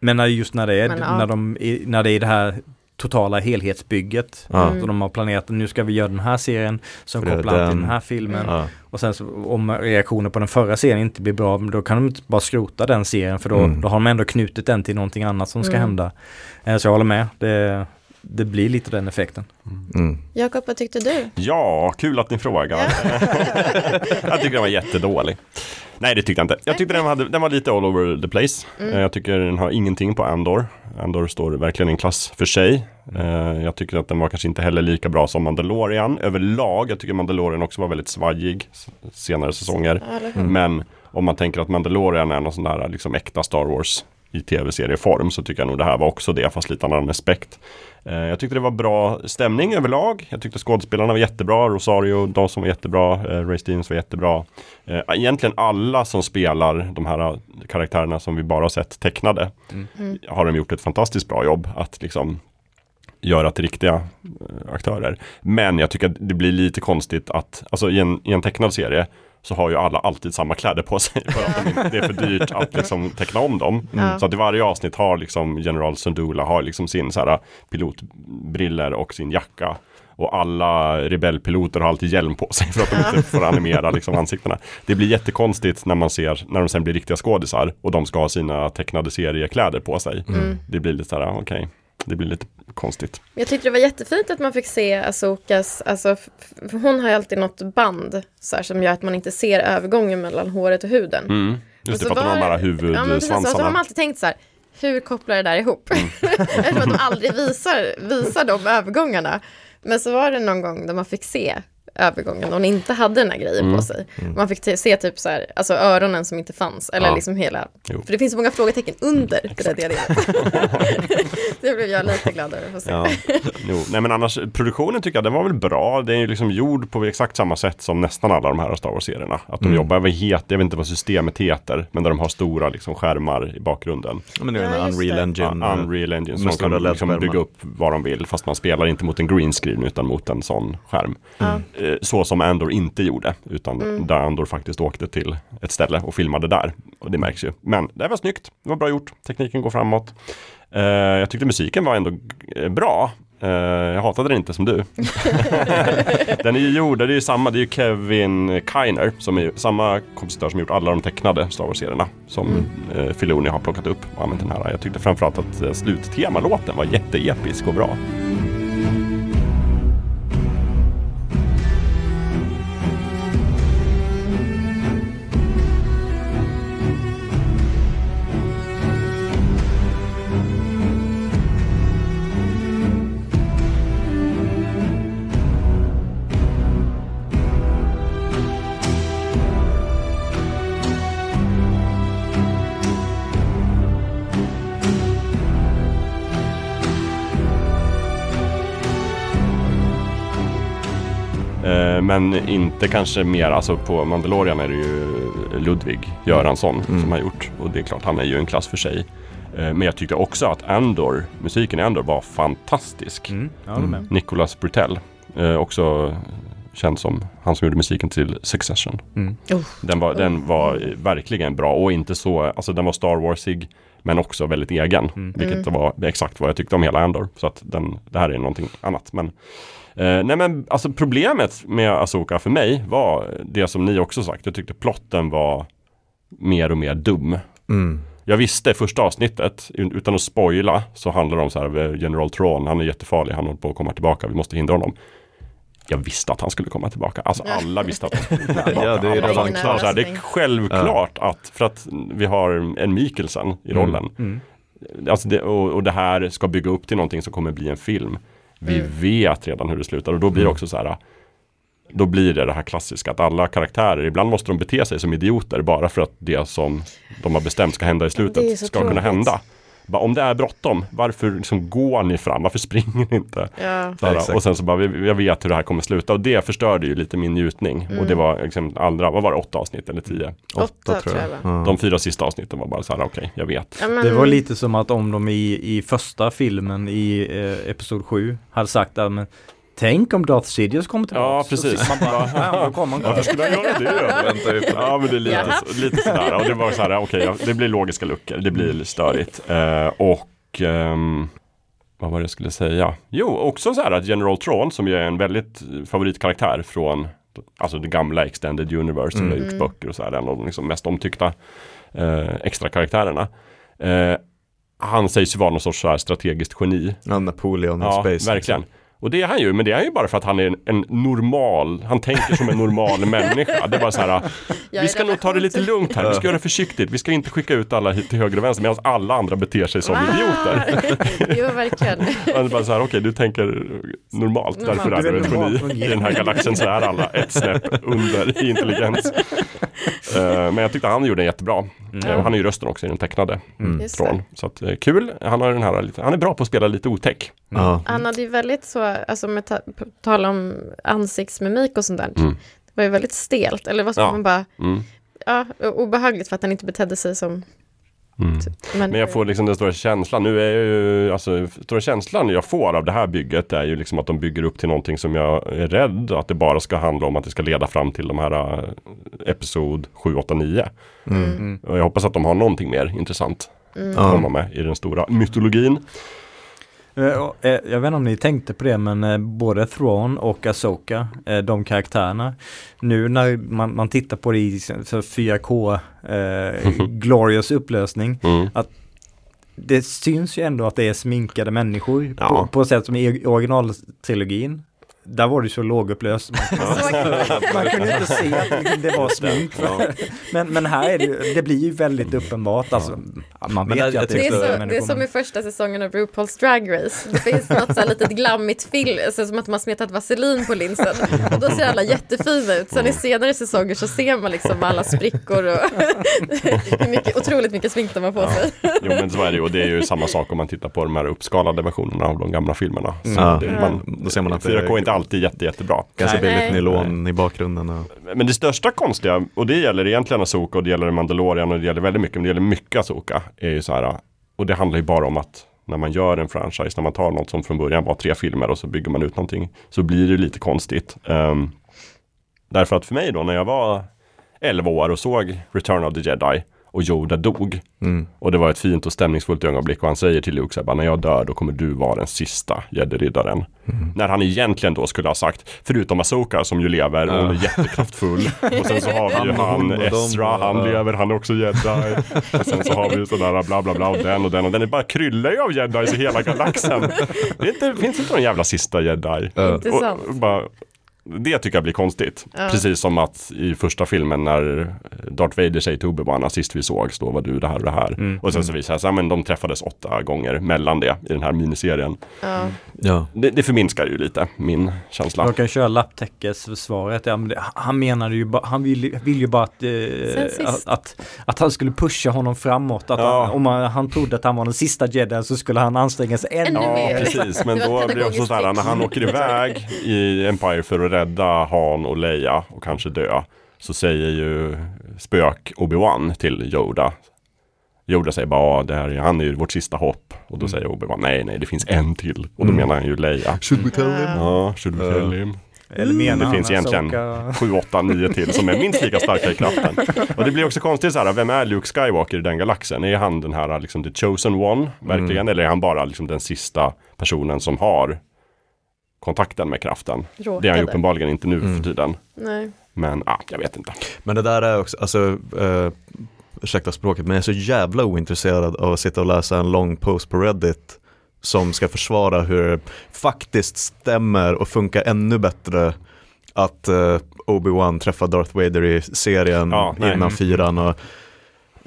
Men när, just när det är, Men, ja. när, de, i- när det är det här totala helhetsbygget. Ja. Mm. Så de har planerat nu ska vi göra den här serien som För kopplar an till den- den här filmen. Ja. Och sen så, om reaktionen på den förra serien inte blir bra, då kan de inte bara skrota den serien för då, Mm. då har de ändå knutit den till någonting annat som ska Mm. hända. Eh, Så jag håller med. Det, det blir lite den effekten. Mm. Jakob, vad tyckte du? Ja, kul att ni frågar. jag tycker den var jättedålig. Nej, det tyckte jag inte. Jag tyckte den, hade, den var lite all over the place. Mm. Eh, Jag tycker den har ingenting på Andor. Andor står verkligen i en klass för sig. Eh, Jag tycker att den var kanske inte heller lika bra som Mandalorian överlag. Jag tycker Mandalorian också var väldigt svajig senare säsonger. Mm. Men om man tänker att Mandalorian är någon sån där liksom äkta Star Wars i tv-serieform så tycker jag nog det här var också det fast lite annan aspekt. Eh, jag tyckte det var bra stämning överlag. Jag tyckte skådespelarna var jättebra. Rosario Dawson var jättebra. Eh, Ray Stevens var jättebra. Eh, egentligen alla som spelar de här karaktärerna som vi bara har sett tecknade Mm. har de gjort ett fantastiskt bra jobb att liksom göra till riktiga aktörer. Men jag tycker att det blir lite konstigt att, alltså i en, i en tecknad serie så har ju alla alltid samma kläder på sig för att det är för dyrt att liksom teckna om dem. Ja. Så att i varje avsnitt har liksom General Sundula har liksom sin så här pilotbriller och sin jacka. Och alla rebellpiloter har alltid hjälm på sig för att de inte får animera liksom ansiktena. Det blir jättekonstigt när man ser, när de sen blir riktiga skådisar och de ska ha sina tecknade seriekläder på sig. Mm. Det blir lite så här, okej. Det blir lite konstigt. Jag tyckte det var jättefint att man fick se Asokas, alltså, hon har ju alltid något band så här, som gör att man inte ser övergången mellan håret och huden. Mm. Just det, för att de har de här Ja, precis, så har de huvudsvansarna. alltid tänkt så här, hur kopplar det där ihop? Eftersom att de aldrig visar, visar de övergångarna. Men så var det någon gång där man fick se övergången och hon inte hade den här grejen Mm. på sig. Man fick se typ så här, alltså öronen som inte fanns, eller Ja. liksom hela, Jo. för det finns så många frågetecken under det där diagrammet. det blev jag lite glad över att få se. Ja, jo. Nej men annars, produktionen tycker jag den var väl bra. Den är ju liksom gjord på exakt samma sätt som nästan alla de här Star Wars-serierna. Att de Mm. jobbar med het, jag vet inte vad systemet heter, men där de har stora liksom skärmar i bakgrunden. Ja, Men det är Ja, en Unreal det. Engine. Ja, eh, Unreal Engine, med som kan liksom bygga upp vad de vill, fast man spelar inte mot en green screen utan mot en sån skärm. Ja. Eh, Så som Andor inte gjorde, utan Mm. där Andor faktiskt åkte till ett ställe och filmade där. Och det märks ju. Men det var snyggt, det var bra gjort, tekniken går framåt. Eh, jag tyckte musiken var ändå eh, bra. Eh, jag hatade den inte som du. den är ju gjord, det är ju samma, det är ju Kevin Kiner som är samma kompositör som gjort alla de tecknade Star Wars-serierna. Som eh, Filoni har plockat upp och använt den här. Jag tyckte framförallt att eh, sluttemalåten var jätteepisk och bra. Men inte kanske mer, alltså på Mandalorian är det ju Ludvig Göransson Mm. som har gjort. Och det är klart, han är ju en klass för sig. Eh, men jag tyckte också att Andor, musiken i Andor var fantastisk. Mm, med. Nicolas Brutell, eh, också känd som han som gjorde musiken till Succession. Mm. Den var, den var verkligen bra och inte så, alltså den var Star Warsig men också väldigt egen. Mm. Vilket var exakt vad jag tyckte om hela Andor. Så att den, det här är någonting annat. Men, eh, nej men alltså problemet med Asoka för mig var det som ni också sagt. Jag tyckte plotten var mer och mer dum. Mm. Jag visste första avsnittet, utan att spoila, så handlar det om så här, eh, General Tron, han är jättefarlig, han håller på att komma tillbaka, vi måste hindra honom. Jag visste att han skulle komma tillbaka. Alltså alla visste att han skulle komma tillbaka. Ja, det är redan var klart. Så här, Det är självklart att, för att vi har en Mikkelsen i Mm. rollen. Mm. Alltså det, och, och det här ska bygga upp till någonting som kommer bli en film. Vi Mm. vet redan hur det slutar och då blir det Mm. också så här då blir det det här klassiska att alla karaktärer, ibland måste de bete sig som idioter bara för att det som de har bestämt ska hända i slutet ska kunna tråkigt. hända. Bara, om det är bråttom, varför liksom går ni fram? Varför springer ni inte? Ja. Så här, exakt. och sen så bara, jag vet hur det här kommer sluta och det förstörde ju lite min njutning. Och det var liksom andra, vad var det, åtta avsnitt eller tio? Åtta tror jag. va? Ja. De fyra sista avsnitten var bara så här, okej, jag vet. Ja, men- Det var lite som att om de i, i första filmen i eh, Episod 7 hade sagt att men Tänk om Darth Sidious kommer tillbaka. Ja, precis. Man bara, ja, då kommer han Varför skulle jag göra det? På. Ja men det är lite, Jaha. lite sådär. Och det var så här, okej, ja, det blir logiska luckor. Det blir störigt. Eh, och ehm, vad var det jag skulle säga? Jo, också så här att General Tron som ju är en väldigt favoritkaraktär från Alltså det gamla Extended Universe som Mm. har gjorts böcker och så här. En av de liksom mest omtyckta eh, extra karaktärerna. Eh, han sägs ju vara någon sorts så här strategiskt geni. Ja, Napoleon Ja, space. verkligen. Och det är han ju, men det är han ju bara för att han är en, en normal, han tänker som en normal människa. Det är bara så här, vi ska nog ta det lite lugnt här, vi ska göra det försiktigt, vi ska inte skicka ut alla till höger och vänster medan alla andra beter sig som Wow. idioter. jo, verkligen. Man är bara så här, okej du tänker normalt, Normalt. därför är du ett geni. I den här galaxen så är alla ett snäpp under i intelligens. Eh, men jag tyckte han gjorde den jättebra. Eh, Han är ju rösten också i den tecknade Mm. Det. Så att, eh, kul, han, har den här, lite- han är bra på att spela lite otäck. Ja. Han hade ju väldigt så, alltså med ta, tal om ansiktsmimik och sånt där. Mm. Det var ju väldigt stelt, eller vad ska Ja. man bara, Mm. ja, obehagligt för att han inte betedde sig som Mm. människor. Men jag får liksom den stora känslan, nu är jag ju, alltså stora känslan jag får av det här bygget är ju liksom att de bygger upp till någonting som jag är rädd att det bara ska handla om att det ska leda fram till de här eh, Episod 7, 8, 9. Mm. Mm. Och jag hoppas att de har någonting mer intressant Mm. att komma med i den stora mytologin. Eh, eh, Jag vet inte om ni tänkte på det men eh, både Thrawn och Asoka, de karaktärerna. Nu när man, man tittar på det i så- så 4K eh, glorious upplösning. Mm. det syns ju ändå att det är sminkade människor Ja. på, på sätt som i originaltrilogin. Där var det så lågupplöst. Man, man kunde inte se att det var smink. Men, men här är det det blir ju väldigt uppenbart. Alltså, man vet ju att Det är, så, det är som i första säsongen av RuPaul's Drag Race. Det finns något så här litet glammigt film, alltså som att man smetat vaselin på linsen. Och då ser alla jättefina ut. Sen i senare säsonger så ser man liksom alla sprickor och mycket, otroligt mycket smink de har på sig. Jo men så är det ju och det är ju samma sak om man tittar på de här uppskalade versionerna av de gamla filmerna. Så Ja. det, Mm. man, Då ser man att det 4K är är inte alltid jätte, jättebra. ganska Nej. billigt Nej. nylon i bakgrunden. Och, Men det största konstiga, och det gäller egentligen Asoka och det gäller Mandalorian och det gäller väldigt mycket, men det gäller mycket Asoka, är ju så här, och det handlar ju bara om att när man gör en franchise, när man tar något som från början var tre filmer och så bygger man ut någonting, så blir det lite konstigt. Ehm, därför att för mig då, när jag var 11 år och såg Return of the Jedi och Yoda dog, mm. och det var ett fint och stämningsfullt ögonblick och han säger till Luke så här, bara, när jag dör då kommer du vara den sista jedi-riddaren. När han egentligen då skulle ha sagt, förutom Asoka som ju lever och Ja. är jättekraftfull. Och sen så har vi ju Han han, Ezra, han ja. lever, han är också jedi. Och sen så har vi ju sådär bla bla bla och den och den och den. Det bara kryllar ju av jedis i hela galaxen. Det är inte, finns inte någon jävla sista jedi. Ja. Och, och bara, det tycker jag blir konstigt. Ja. Precis som att i första filmen när Darth Vader säger till Obi-Wan sist vi sågs då var du det här och det här. Mm. Och sen så visar det sig att men de träffades åtta gånger mellan det i den här miniserien. Ja. Ja. Det, det förminskar ju lite min känsla. De kan köra lapptäckesförsvaret. Ja, men det, han menade ju bara, han vill, vill ju bara att, eh, att, att, att han skulle pusha honom framåt. Att han, om han, han trodde att han var den sista jedin så skulle han anstränga sig ännu Ännu Ja, mer. precis. Men då blir det också så här när han åker iväg i Empire för att rädda Han och Leia och kanske dö. Så säger ju spök Obi-Wan till Yoda. Yoda säger bara, "Ja, det här, är- han är ju vårt sista hopp. Och då säger Obi-Wan, nej, nej, det finns en till. Och då Mm. menar han ju Leia. Should we tell him? Ja, should we tell him? Eller menar Det han finns att egentligen Ahsoka- 7, 8, 9 till som är minst lika starka i kraften. Och det blir också konstigt så här, vem är Luke Skywalker i den galaxen? Är han den här liksom the chosen one, verkligen? Eller är han bara liksom den sista personen som har kontakten med kraften? Det är han ju Råkade. uppenbarligen inte nu Mm. för tiden. Nej. Men ah, jag vet inte. Men det där är också, alltså, eh, ursäkta språket, men jag är så jävla ointresserad av att sitta och läsa en lång post på Reddit som ska försvara hur det faktiskt stämmer och funkar ännu bättre att eh, Obi-Wan träffar Darth Vader i serien Ja, innan fyran och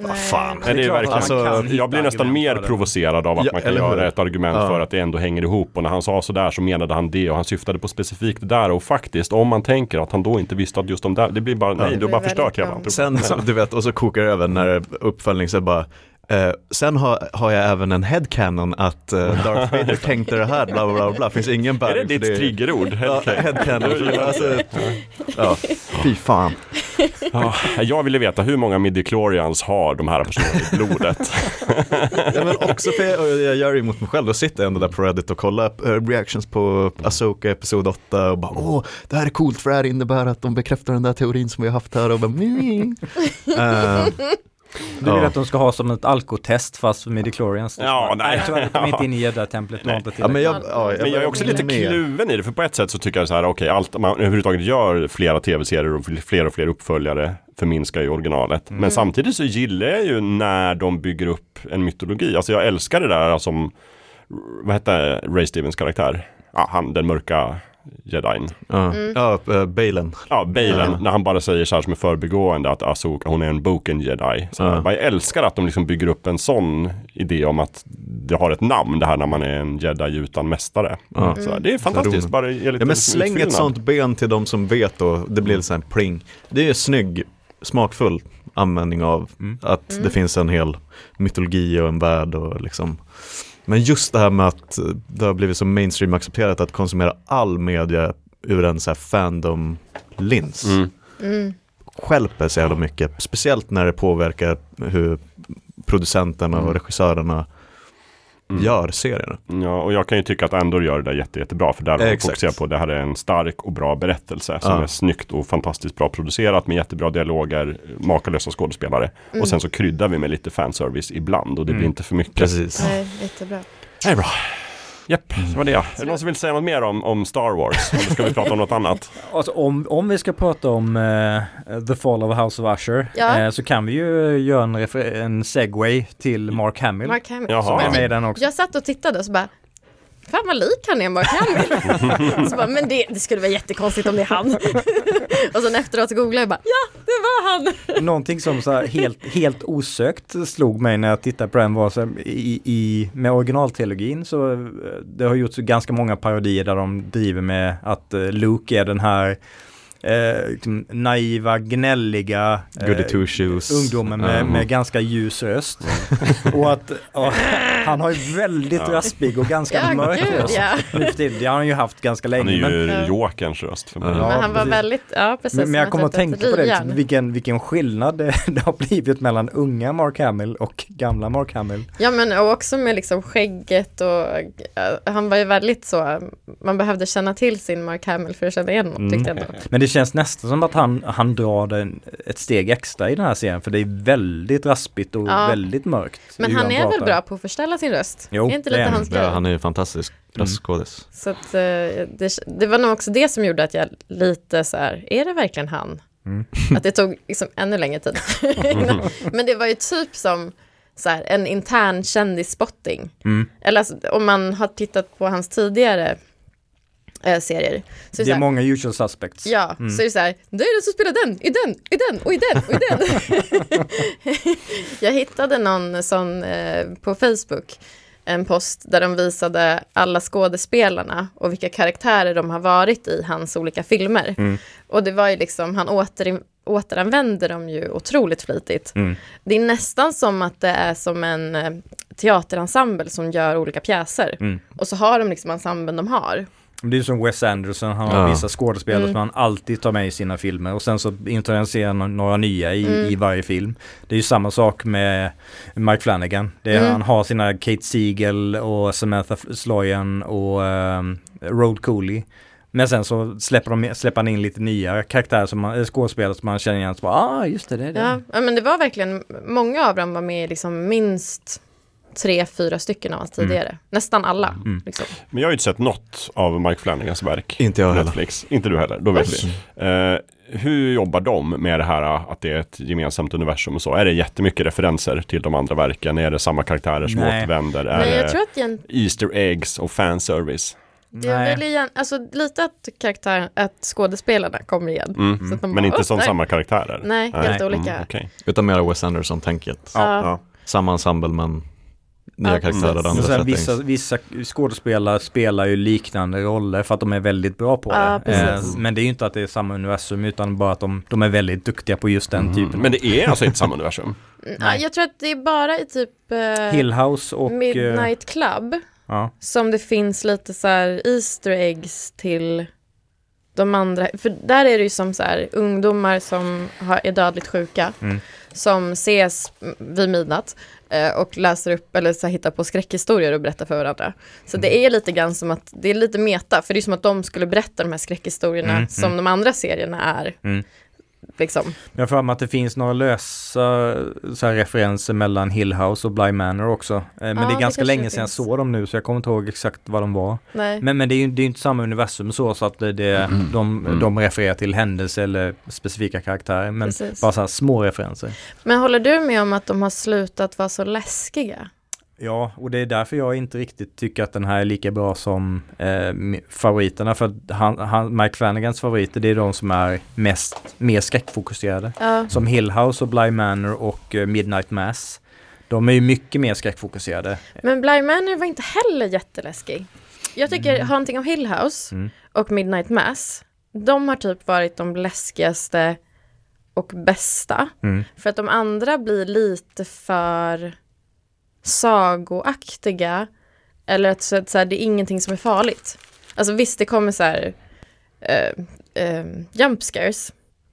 Nej. fan. Nej, det är verkligen, hitta jag blir nästan mer provocerad av att Ja, man kan hur? göra ett argument Ja. för att det ändå hänger ihop. Och när han sa sådär så menade han det och han syftade på specifikt det där. Och faktiskt, om man tänker att han då inte visste att just de där, det blir bara, nej, Det du har bara förstört hela. Sen, så, du vet, och så kokar det över när uppföljning så bara eh, sen har, har jag även en headcanon att eh, Darth Vader tänkte det här, bla bla bla, finns ingen Är bäring det ditt triggerord? Ja, Okej. headcanon. alltså, ja, fy fan. Ja, jag ville veta hur många midichlorians har de här personerna i blodet? Ja, men också för jag, jag gör det emot mig själv, då sitter jag ändå där på Reddit och kollar eh, reactions på Asoka episod 8 och bara åh, det här är coolt för det här innebär att de bekräftar den där teorin som vi har haft här och bara mm. Du vill Ja. att de ska ha som ett alkotest fast för midichlorians? Ja, nej. Tyvärr, de kommer inte in i gädda-templet. Nej. ja, men jag, ja, Men jag är också lite med. kluven i det, för på ett sätt så tycker jag så här, okej, allt man överhuvudtaget gör flera tv-serier och fler och fler uppföljare förminskar ju originalet. Men samtidigt så gillar jag ju när de bygger upp en mytologi. Alltså jag älskar det där som, vad hette Ray Stevens karaktär? Ja, han, den mörka jedin. Ja, ja uh, Balen. Ja, Balen, när han bara säger så här som är förbigående att Asoka, hon är en boken jedi. Så Ja. jag älskar att de liksom bygger upp en sån idé om att det har ett namn, det här när man är en jedi utan mästare. Ja. Så det är fantastiskt, bara ge lite Ja men släng ett utfyllnad. sånt ben till de som vet och det blir lite här pling. Det är snygg, smakfull användning av Mm. att Mm. det finns en hel mytologi och en värld och liksom Men just det här med att det har blivit så mainstream accepterat att konsumera all media ur en så här fandom-lins. Mm. Mm. Skälper så jävla mycket, speciellt när det påverkar hur producenterna och Mm. regissörerna Mm. gör serierna. Ja, och jag kan ju tycka att Andor gör det där jätte, jättebra. För där Exakt. fokuserat på att det här är en stark och bra berättelse. Som Ja. är snyggt och fantastiskt bra producerat med jättebra dialoger, makalösa skådespelare. Mm. Och sen så kryddar vi med lite fanservice ibland och det blir Mm. inte för mycket. Precis. Nej, jättebra. Det är bra. Japp, det var det. Är det någon som vill säga något mer om, om Star Wars? Eller ska vi prata om något annat? Alltså, om, om vi ska prata om eh, The Fall of House of Usher Ja. eh, så kan vi ju göra en, en segway till Mark Hamill. Mark Hamill. Jaha. som är med i den också. Jag satt och tittade och så bara Fan vad lik han är bara, kan så bara, men det, det skulle vara jättekonstigt om det är han. och sen efteråt googlade jag bara, ja det var han. Någonting som så här helt, helt osökt slog mig när jag tittade på den var så här, i, i, med originaltrilogin så eh, det har gjorts ganska många parodier där de driver med att eh, Luke är den här eh, liksom naiva, gnälliga eh, ungdomen med, Mm. med ganska ljus röst. och att ja, han har ju väldigt Ja. raspig och ganska Ja, mörk gud röst. ja. Det har han ju haft ganska Han är länge. Men, ju Ja. Jokerns röst för mig. Ja. men han var precis. väldigt, ja precis. men, men jag kommer att tänka på det, liksom, vilken, vilken skillnad det, det har blivit mellan unga Mark Hamill och gamla Mark Hamill. Ja men och också med liksom skägget och eh, han var ju väldigt så, man behövde känna till sin Mark Hamill för att känna igen honom Mm. tyckte jag ändå. Men det känns nästan som att han, han drar den ett steg extra i den här serien för det är väldigt raspigt och Ja. väldigt mörkt. Men hur han är väl pratar. bra på att förställa sin röst? Jo, är inte det är lite han. hans? Ja, han är ju fantastisk röstskådis. Så att, eh, det, det var nog också det som gjorde att jag lite så här, är det verkligen han? Mm. Att det tog liksom ännu längre tid. innan- Men det var ju typ som så här, en intern kändisspotting. Mm. Eller alltså, om man har tittat på hans tidigare eh, serier. Så är det Det så är här, många usual suspects. Ja, Mm. så är det så här, det är den som spelar den, i den, i den och i den och i den. jag hittade någon sån eh, på Facebook, en post där de visade alla skådespelarna och vilka karaktärer de har varit i hans olika filmer. Mm. Och det var ju liksom, han åter, återanvänder dem ju otroligt flitigt. Mm. Det är nästan som att det är som en eh, teaterensemble som gör olika pjäser. Mm. Och så har de liksom ensemblen de har. Det är som Wes Anderson, han har Ja. vissa skådespelare Mm. som han alltid tar med i sina filmer och sen så introducerar han några nya i, Mm. i varje film. Det är ju samma sak med Mike Flanagan. Det är, Mm. Han har sina Kate Siegel och Samantha Sloyan och um, Road Cooley. Men sen så släpper, de, släpper han in lite nya karaktärer som man, eller skådespelare som man känner igen. Så bara, ah, just det, det är det. Ja, ja, men det var verkligen, många av dem var med liksom minst tre, fyra stycken av hans tidigare. Nästan alla. Mm. Liksom. Men jag har ju inte sett något av Mike Flanagans verk. Inte jag heller. Netflix. Inte du heller, då vet vi. Eh, hur jobbar de med det här att det är ett gemensamt universum och så? Är det jättemycket referenser till de andra verken? Är det samma karaktärer som Nej. återvänder? Är Nej, det jag tror att igen, Easter eggs och fanservice? jag Nej. vill igen, alltså lite att karaktär, att skådespelarna kommer igen. Mm. Så att de Men bara, inte "Åh, som nej." samma karaktärer? Nej, helt olika. Mm, okej. Utan mera Wes Anderson-tänket. Ja. Ja. Samma ensemble men nya Ja, karaktärer precis. och andra Men sen, vissa, vissa skådespelare spelar ju liknande roller för att de är väldigt bra på Ja, det. Eh, precis. men det är ju inte att det är samma universum utan bara att de, de är väldigt duktiga på just den Mm. typen. Men det är alltså inte samma universum? Mm, Ja, jag tror att det är bara i typ eh, Hill House och... eh, Midnight Club ja. som det finns lite så här Easter eggs till de andra. För där är det ju som så här ungdomar som har, är dödligt sjuka Mm. Som ses vid midnatt eh, och läser upp eller så här, hittar på skräckhistorier och berättar för varandra. Så Mm. det är lite grann som att det är lite meta för det är som att de skulle berätta de här skräckhistorierna Mm, som mm. de andra serierna är. Mm. Liksom. Jag har för mig att det finns några lösa så här, referenser mellan Hill House och Bly Manor också. Eh, Men Ja, det är det ganska kanske länge det sedan jag såg dem nu så jag kommer inte ihåg exakt vad de var. Nej. Men, men det är ju det är inte samma universum så, så att det, det, de, Mm. de refererar till händelser eller specifika karaktärer. Men Precis. bara så här små referenser. Men håller du med om att de har slutat vara så läskiga? Ja, och det är därför jag inte riktigt tycker att den här är lika bra som eh, favoriterna. För han, han, Mike Flanagans favoriter, det är de som är mest, mer skräckfokuserade. Ja. Som Hill House och Bly Manor och eh, Midnight Mass. De är ju mycket mer skräckfokuserade. Men Bly Manor var inte heller jätteläskig. Jag tycker Haunting of Hill House Mm. och Midnight Mass, de har typ varit de läskigaste och bästa. Mm. För att de andra blir lite för sagoaktiga. Eller att, så att så här, det är ingenting som är farligt. Alltså visst, det kommer så här eh, eh, jump scares.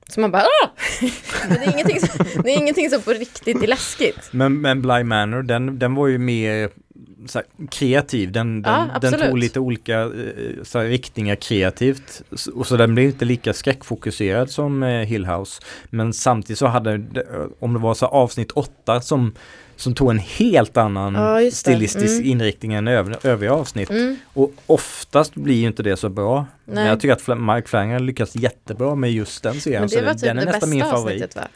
Så man bara ah! Men det är, ingenting som, det är ingenting som på riktigt är läskigt. Men, men Bly Manor, den, den var ju mer så här, kreativ. Den, den, Ja, den tog lite olika eh, så här, riktningar kreativt. S- Och så den blev inte lika skräckfokuserad som eh, Hill House. Men samtidigt så hade, om det var så här, avsnitt åtta som, som tog en helt annan Ja, stilistisk Mm. inriktning än övriga, övriga avsnitt. Mm. Och oftast blir ju inte det så bra. Men Nej. jag tycker att Fla- Mike Flanagan lyckas jättebra med just den serien. Men det var den, typ den är det nästan min favorit. va?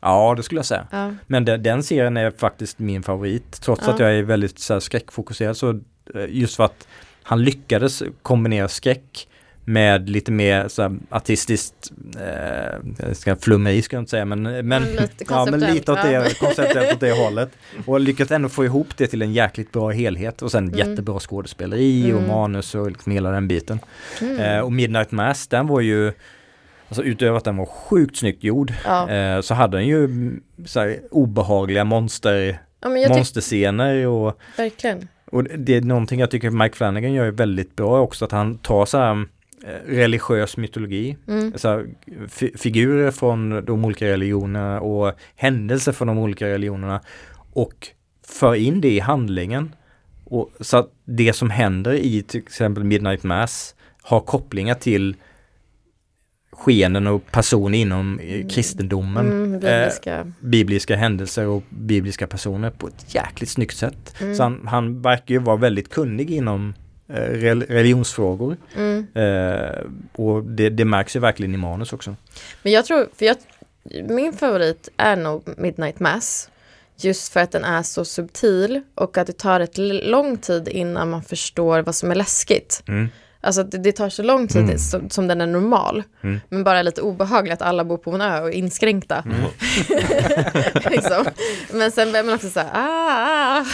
Ja, det skulle jag säga. Ja. Men den, den serien är faktiskt min favorit. Trots Ja. att jag är väldigt så här, skräckfokuserad så eh, just för att han lyckades kombinera skräck med lite mer så här, artistiskt eh, jag ska flummeri ska jag inte säga men, men, Men lite ja, men lite åt det, konceptuellt åt det hållet. Och lyckats ändå få ihop det till en jäkligt bra helhet och sen Mm. jättebra skådespeleri och Mm. manus och liksom hela den biten. Mm. Eh, och Midnight Mass den var ju Alltså utöver att den var sjukt snyggt gjord Ja. eh, så hade den ju mm, så här, obehagliga monster, ja, monsterscener och, verkligen. och det är någonting jag tycker Mike Flanagan gör väldigt bra också att han tar så här religiös mytologi, Mm. så här, fi- figurer från de olika religionerna och händelser från de olika religionerna och för in det i handlingen. Och så att det som händer i till exempel Midnight Mass har kopplingar till skenen och personer inom eh, kristendomen. Mm, Eh, bibliska. bibliska händelser och bibliska personer på ett jäkligt snyggt sätt. Mm. Så han, han verkar ju vara väldigt kunnig inom eh, religionsfrågor. Mm. Eh, och det, det märks ju verkligen i manus också. Men jag tror, för jag, min favorit är nog Midnight Mass. Just för att den är så subtil och att det tar ett lång tid innan man förstår vad som är läskigt. Mm. Alltså det, det tar så lång tid Mm. som, som den är normal. Mm. Men bara lite obehagligt att alla bor på en ö och är inskränkta. Mm. liksom. Men sen börjar man också säga, ah, ah,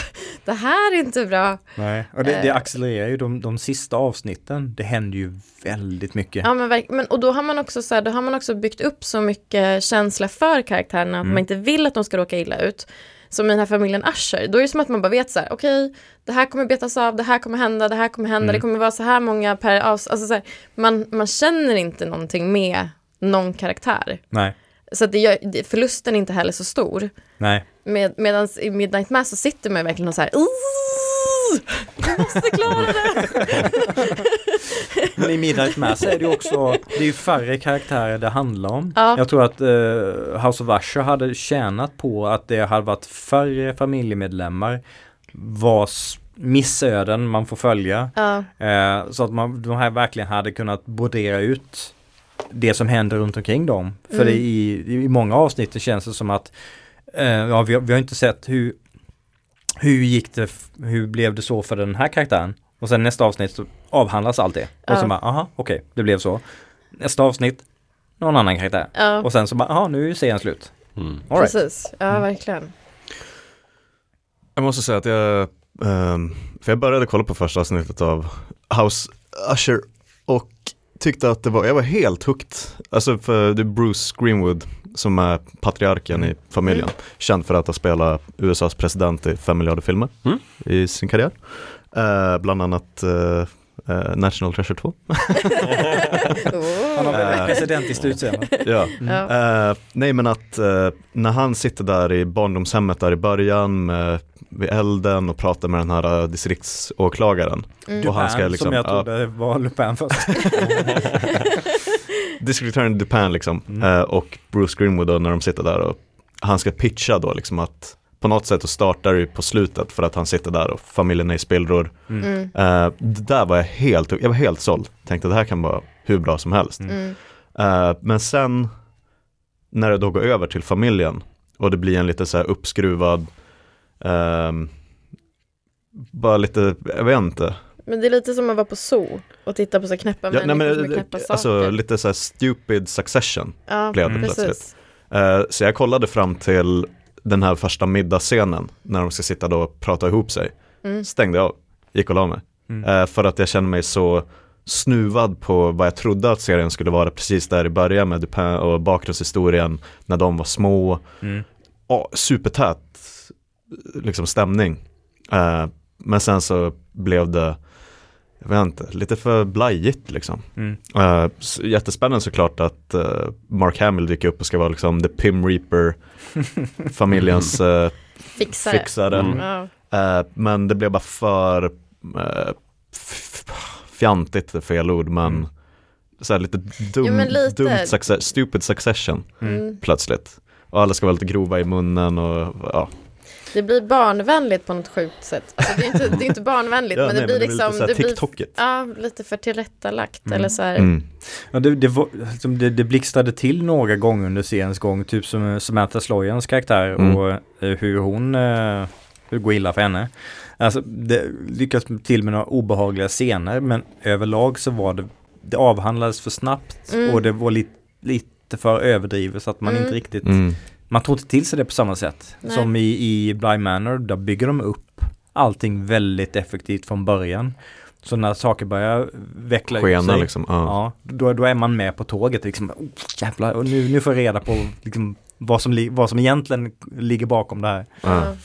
det här är inte bra. Nej. Och det, det Eh. accelererar ju de, de sista avsnitten. Det händer ju väldigt mycket. Ja, men, men, och då har, man också, så här, då har man också byggt upp så mycket känsla för karaktärerna att Mm. man inte vill att de ska råka illa ut. Som i den här familjen Asher, då är det som att man bara vet så här, okej, det här kommer betas av, det här kommer hända, det här kommer hända, Mm. det kommer vara så här många per avs... Alltså så här, man, man känner inte någonting med någon karaktär. Nej. Så att det gör, det, förlusten är inte heller så stor. Nej. Med, Medan i Midnight Mass så sitter man verkligen och så här, "Ooh, jag måste klara det. Men i Midnight Mass är det ju också, det är ju färre karaktärer det handlar om. Ja. Jag tror att eh, House of Usher hade tjänat på att det hade varit färre familjemedlemmar vars missöden man får följa. Ja, Eh, så att man, de här verkligen hade kunnat brodera ut det som händer runt omkring dem. För Mm. i, i många avsnitt det känns det som att eh, ja, vi, har, vi har inte sett hur hur gick det, hur blev det så för den här karaktären? Och sen nästa avsnitt så avhandlas allt det. Och Ja. så bara, aha, okej, det blev så. Nästa avsnitt, någon annan karaktär. ja Och sen så bara, aha, nu är serien slut. Mm. All right. precis. Ja, verkligen. Jag måste säga att jag, ehm, för jag började kolla på första avsnittet av House Usher och tyckte att det var, jag var helt hooked. Alltså för det är Bruce Greenwood som är patriarken i familjen. Känd för att ha spelat USAs president i fem miljarder filmer Mm. i sin karriär. Eh, bland annat eh, eh, National Treasure 2. Han har väl Eh. presidentiskt utseende. ja. Ja. Eh, nej men att eh, när han sitter där i barndomshemmet där i början med, vid elden och pratar med den här uh, distriktsåklagaren. Mm. Och han ska liksom, som jag ja. trodde var Lupin först. District Attorney Dupin liksom. Mm. Eh, och Bruce Greenwood då när de sitter där och han ska pitcha då liksom att på något sätt så startar det på slutet för att han sitter där och familjen är i spillror. Mm. Mm. Eh, det där var jag helt, jag var helt såld. Tänkte det här kan vara hur bra som helst. Eh, men sen när det då går över till familjen och det blir en lite så här uppskruvad, ehm, bara lite, jag vet inte. Men det är lite som att vara på zoo och titta på så knäppa Ja, nej, människor men, som knäppa alltså saker. lite så här stupid succession ja, blev det Mm. plötsligt. Eh, så jag kollade fram till den här första middagsscenen när de ska sitta då och prata ihop sig. Mm. Stängde jag av, gick och la mig. Mm. Eh, för att jag kände mig så snuvad på vad jag trodde att serien skulle vara precis där i början med Dupin och bakgrundshistorien när de var små. Mm. Ja, supertät liksom stämning. Eh, men sen så blev det, jag vet inte, lite för blajigt liksom. Mm. Uh, jättespännande såklart att eh, Mark Hamill dyker upp och ska vara liksom the Pim Reaper, familjens uh, Fixare. fixare. Mm. Eh, men det blev bara för f- fjantigt, är fel ord, men Mm. så här lite dum, Jo, men lite. dumt success, stupid succession Mm. plötsligt. Och alla ska vara lite grova i munnen och ja. Det blir barnvänligt på något sjukt sätt. Alltså, det, är inte, det är inte barnvänligt ja men det nej, blir men liksom, lite det blir ja, lite för tillrättalagt Mm. eller så här. Mm. Ja, det, det, var, liksom, det, det blixtrade till några gånger under seriens gång, typ som Samantha Sloyans karaktär Mm. och eh, hur hon, eh, hur det går illa för henne. Alltså det lyckas till med några obehagliga scener men överlag så var det, det avhandlades för snabbt Mm. och det var lite, lite för överdrivet så att man Mm. inte riktigt, Mm. Man tog inte till sig det på samma sätt. Nej. Som i, i Bly Manor, där bygger de upp allting väldigt effektivt från början. Så när saker börjar veckla ut Skena sig, liksom. Ja. Ja, då, då är man med på tåget liksom. Oh, jävlar, och nu, nu får jag reda på liksom, vad, som, vad som egentligen ligger bakom det här. Ja. Ja.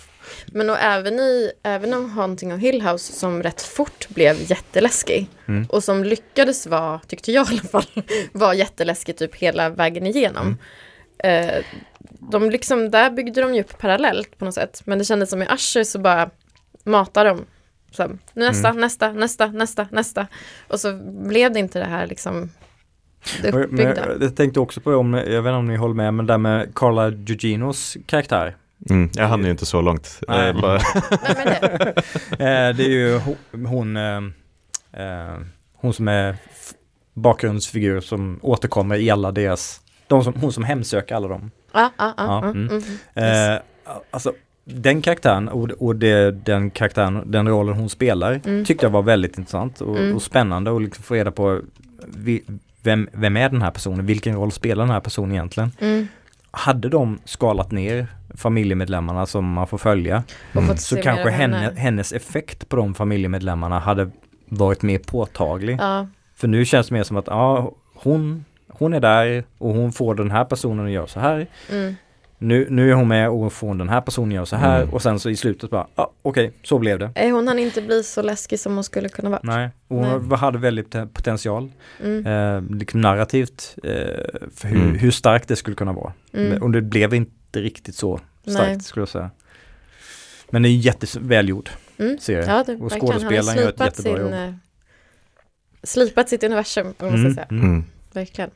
Men och även i, även om Haunting of Hill House som rätt fort blev jätteläskig Mm. och som lyckades vara, tyckte jag i alla fall, var jätteläskig typ hela vägen igenom. Eh, de liksom, där byggde de ju upp parallellt på något sätt. Men det kändes som i Usher så bara matar de. Så, här, nästa, nästa, nästa, nästa, nästa. Och så blev det inte det här liksom det uppbyggda. jag, tänkte också på, om, jag vet inte om ni håller med, men där med Carla Giuginos karaktär. Mm. Jag hann ju inte så långt. Nej. Eh, bara, det? Eh, det är ju ho- hon, eh, hon som är bakgrundsfigur som återkommer i alla deras, de som, hon som hemsöker alla dem. Ja, ja, mm. mm, mm. Eh, alltså den karaktären och, och det, den karaktären, den rollen hon spelar tyckte jag var väldigt intressant och, och spännande och liksom få reda på vi, vem, vem är den här personen, vilken roll spelar den här personen egentligen? Hade de skalat ner familjemedlemmarna som man får följa så kanske henne, hennes effekt på de familjemedlemmarna hade varit mer påtaglig. För nu känns det mer som att ja, hon, hon är där och hon får den här personen att göra så här. mm. Nu, nu är hon med och får den här personen göra så här Mm. och sen så i slutet bara, ja okej, så blev det. Hon hann inte bli så läskig som hon skulle kunna vara. Nej, hon Nej. hade väldigt poten- potential, Mm. eh, liksom narrativt, eh, för hur, Mm. hur starkt det skulle kunna vara. Mm. Och det blev inte riktigt så starkt Nej. skulle jag säga. Men det är jättevälgjord Mm. serie. Ja, det, Och skådespelaren gör ett jättebra sin, jobb. eh, Slipat sitt universum, om man ska Mm, säga. mm. Verkligen.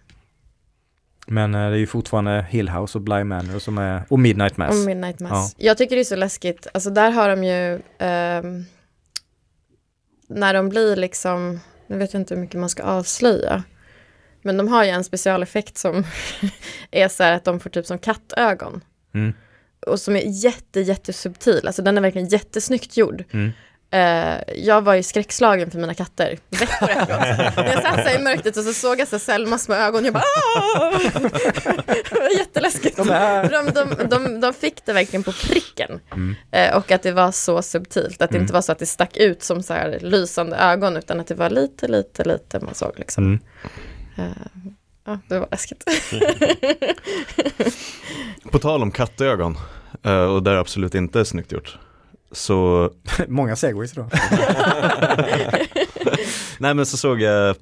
Men eh, det är ju fortfarande Hill House och Bly Manor som är, och Midnight Mass. Om Midnight Mass. Jag tycker det är så läskigt. Alltså där har de ju, ehm, när de blir liksom, nu vet jag inte hur mycket man ska avslöja. Men de har ju en specialeffekt som är så här att de får typ som kattögon. Mm. Och som är jätte, jättesubtil. Alltså den är verkligen jättesnyggt gjord. Mm. Eh, jag var ju skräckslagen för mina katter veckor efteråt. När jag satt så i mörkret och så såg jag så Selmas små ögon. Jag bara "Aah!" Det var jätteläskigt. De är- De, de, de, de fick det verkligen på pricken. Mm. Eh, och att det var så subtilt. Att det Mm. inte var så att det stack ut som så här lysande ögon. Utan att det var lite, lite, lite man såg liksom. Mm. Eh, ja, det var läskigt. På tal om kattögon, och där absolut inte är snyggt gjort. Så, Många segways idag. nej men så såg jag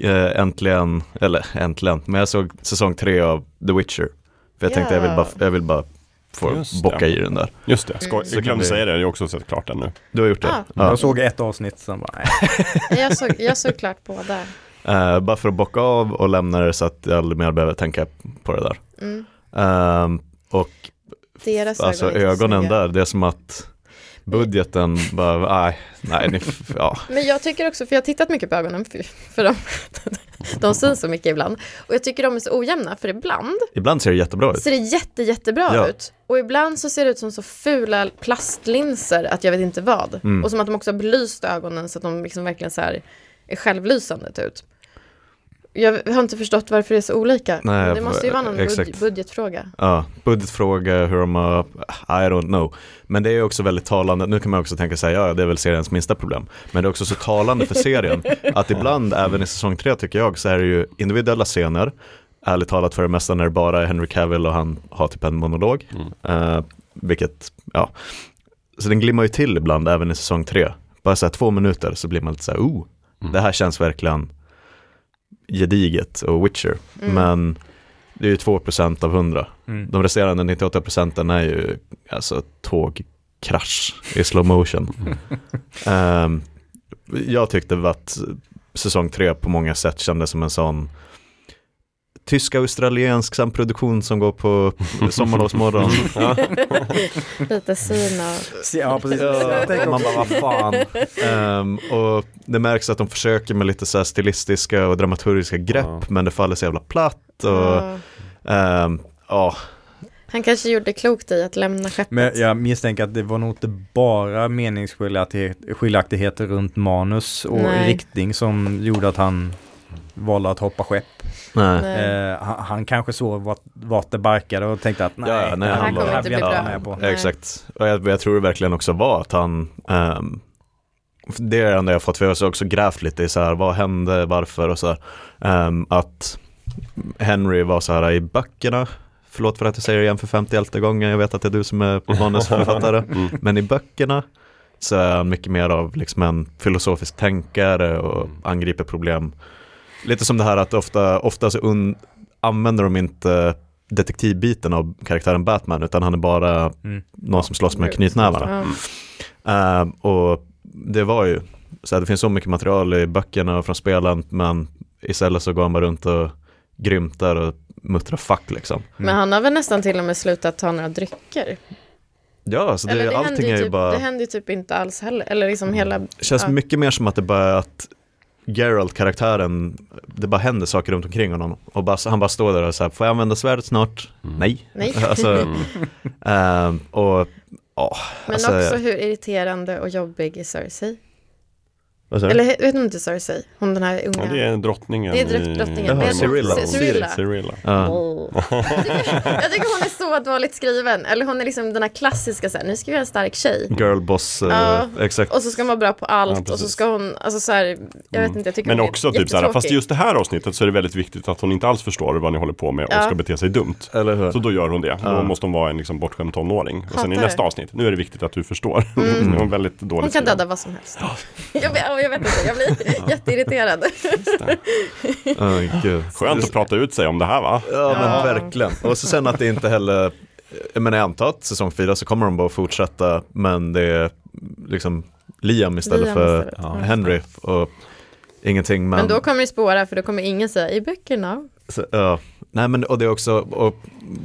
eh, äntligen, eller äntligen, men jag såg säsong tre av The Witcher. För jag tänkte jag vill bara, jag vill bara få Just bocka det. i den där. Just det, skoj. Jag glömde säga det, jag har också sett klart den nu. Du har gjort det? Ah. Ja. Jag såg ett avsnitt sen bara, nej. jag, såg, jag såg klart båda. Eh, bara för att bocka av och lämna det så att jag aldrig mer behöver tänka på det där. Mm. Ehm, och Deras alltså ögonen där, det är som att budgeten bara, nej, nej, ni, ja. Men jag tycker också, för jag har tittat mycket på ögonen, för, för de, de syns så mycket ibland. Och jag tycker de är så ojämna, för ibland Ibland ser det jättebra ut. ser det jätte, jättebra Ja. ut. Och ibland så ser det ut som så fula plastlinser att jag vet inte vad. Mm. Och som att de också har belyst ögonen så att de liksom verkligen så här är självlysande ut. Jag har inte förstått varför det är så olika. Nej, det måste ju vara någon exakt. bud- budgetfråga. Ja, budgetfråga, hur de har, I don't know. Men det är också väldigt talande, nu kan man också tänka sig, ja det är väl seriens minsta problem. Men det är också så talande för serien, att ibland, även i säsong tre tycker jag, så är det ju individuella scener, ärligt talat för det mesta när det bara är Henry Cavill och han har typ en monolog. Mm. Eh, vilket, ja. Så den glimmar ju till ibland, även i säsong tre. Bara så här två minuter så blir man lite så här, oh, Mm. det här känns verkligen gediget och Witcher. Mm. Men det är ju 2% av 100. Mm. De resterande 98 procenten är ju alltså tågkrasch i slow motion. Ehm, jag tyckte att säsong tre på många sätt kändes som en sån tysk-australiensk samproduktion som går på sommarlovsmorgon. ja. Lite syn och... Ja, precis. Ja, man bara, vad fan. Ehm, och det märks att de försöker med lite så här stilistiska och dramaturgiska grepp, Ja. men det faller så jävla platt. Och, Ja. ehm, ja, Han kanske gjorde klokt i att lämna skeppet. Men jag misstänker att det var nog inte bara meningsskiljaktigheter runt manus och Nej. riktning som gjorde att han valde att hoppa skepp. Eh, han, han kanske såg vart, vart det barkade och tänkte att nej, Ja, nej, det han här, här inte bli bra. med på. Nej. Exakt. Och jag, jag tror det verkligen också var att han, ehm, det är det enda jag fått, för jag har också grävt lite i så här, vad hände, varför och så här. Ehm, att Henry var så här i böckerna, förlåt för att jag säger det igen för 50 gången, jag vet att det är du som är manusförfattare, Mm. men i böckerna så är han mycket mer av liksom en filosofisk tänkare och angriper problem. Lite som det här att ofta, ofta så un, använder de inte detektivbiten av karaktären Batman utan han är bara Mm. någon som slåss med knytnävarna. Ja. Ehm, och det var ju, så här, det finns så mycket material i böckerna och från spelen men istället så går han bara runt och grymtar och muttrar fuck liksom. Men han har väl nästan till och med slutat ta några drycker. Ja, så det, Eller det allting är ju ju typ, bara, det händer ju typ inte alls heller. Eller liksom hela... det känns ja. mycket mer som att det bara är att Geralt-karaktären, det bara händer saker runt omkring honom. Och bara, han bara står där och här, får jag använda svärdet snart? Mm. Nej. Nej. alltså, Mm. ehm, och, ja, Men alltså, också hur irriterande och jobbig är Cersei? Eller vet du inte Cersei? Hon den här Ja, unga... det är drottningen. Det är drott- i- drottningen. Jaha, Beatrix- Cyrilla. Cyrilla. Cyrilla. Ja. Åh. Jag, tycker, jag tycker hon är så dåligt skriven. Eller hon är liksom den här klassiska så här, nu ska vi göra en stark tjej. Girlboss, eh, Ja. exakt. Och så ska hon vara bra på allt Ja, och så ska hon, alltså så här, jag vet inte, jag tycker Men hon också är typ så här, fast i just det här avsnittet så är det väldigt viktigt att hon inte alls förstår vad ni håller på med och Ja. ska bete sig dumt. Eller hur? Så då gör hon det. Då Ja. måste hon vara en liksom bortskämd tonåring. Och sen i Hatar nästa avsnitt, nu är det viktigt att du förstår. Mm. hon är väldigt dåligt Hon kan skriven. döda vad som helst. Jag, ja, jag vet inte, jag blir jätteirriterad. Oj, gud. Skönt att prata ut sig om det här va? Ja men Ja. verkligen. Och så sen att det inte heller, jag menar jag antar att säsong fyra så kommer de bara fortsätta men det är liksom Liam istället Liam för istället, ja. Henry och ingenting men, Men då kommer det spåra för då kommer ingen säga i böckerna. så, ja. Nej men och det är också och,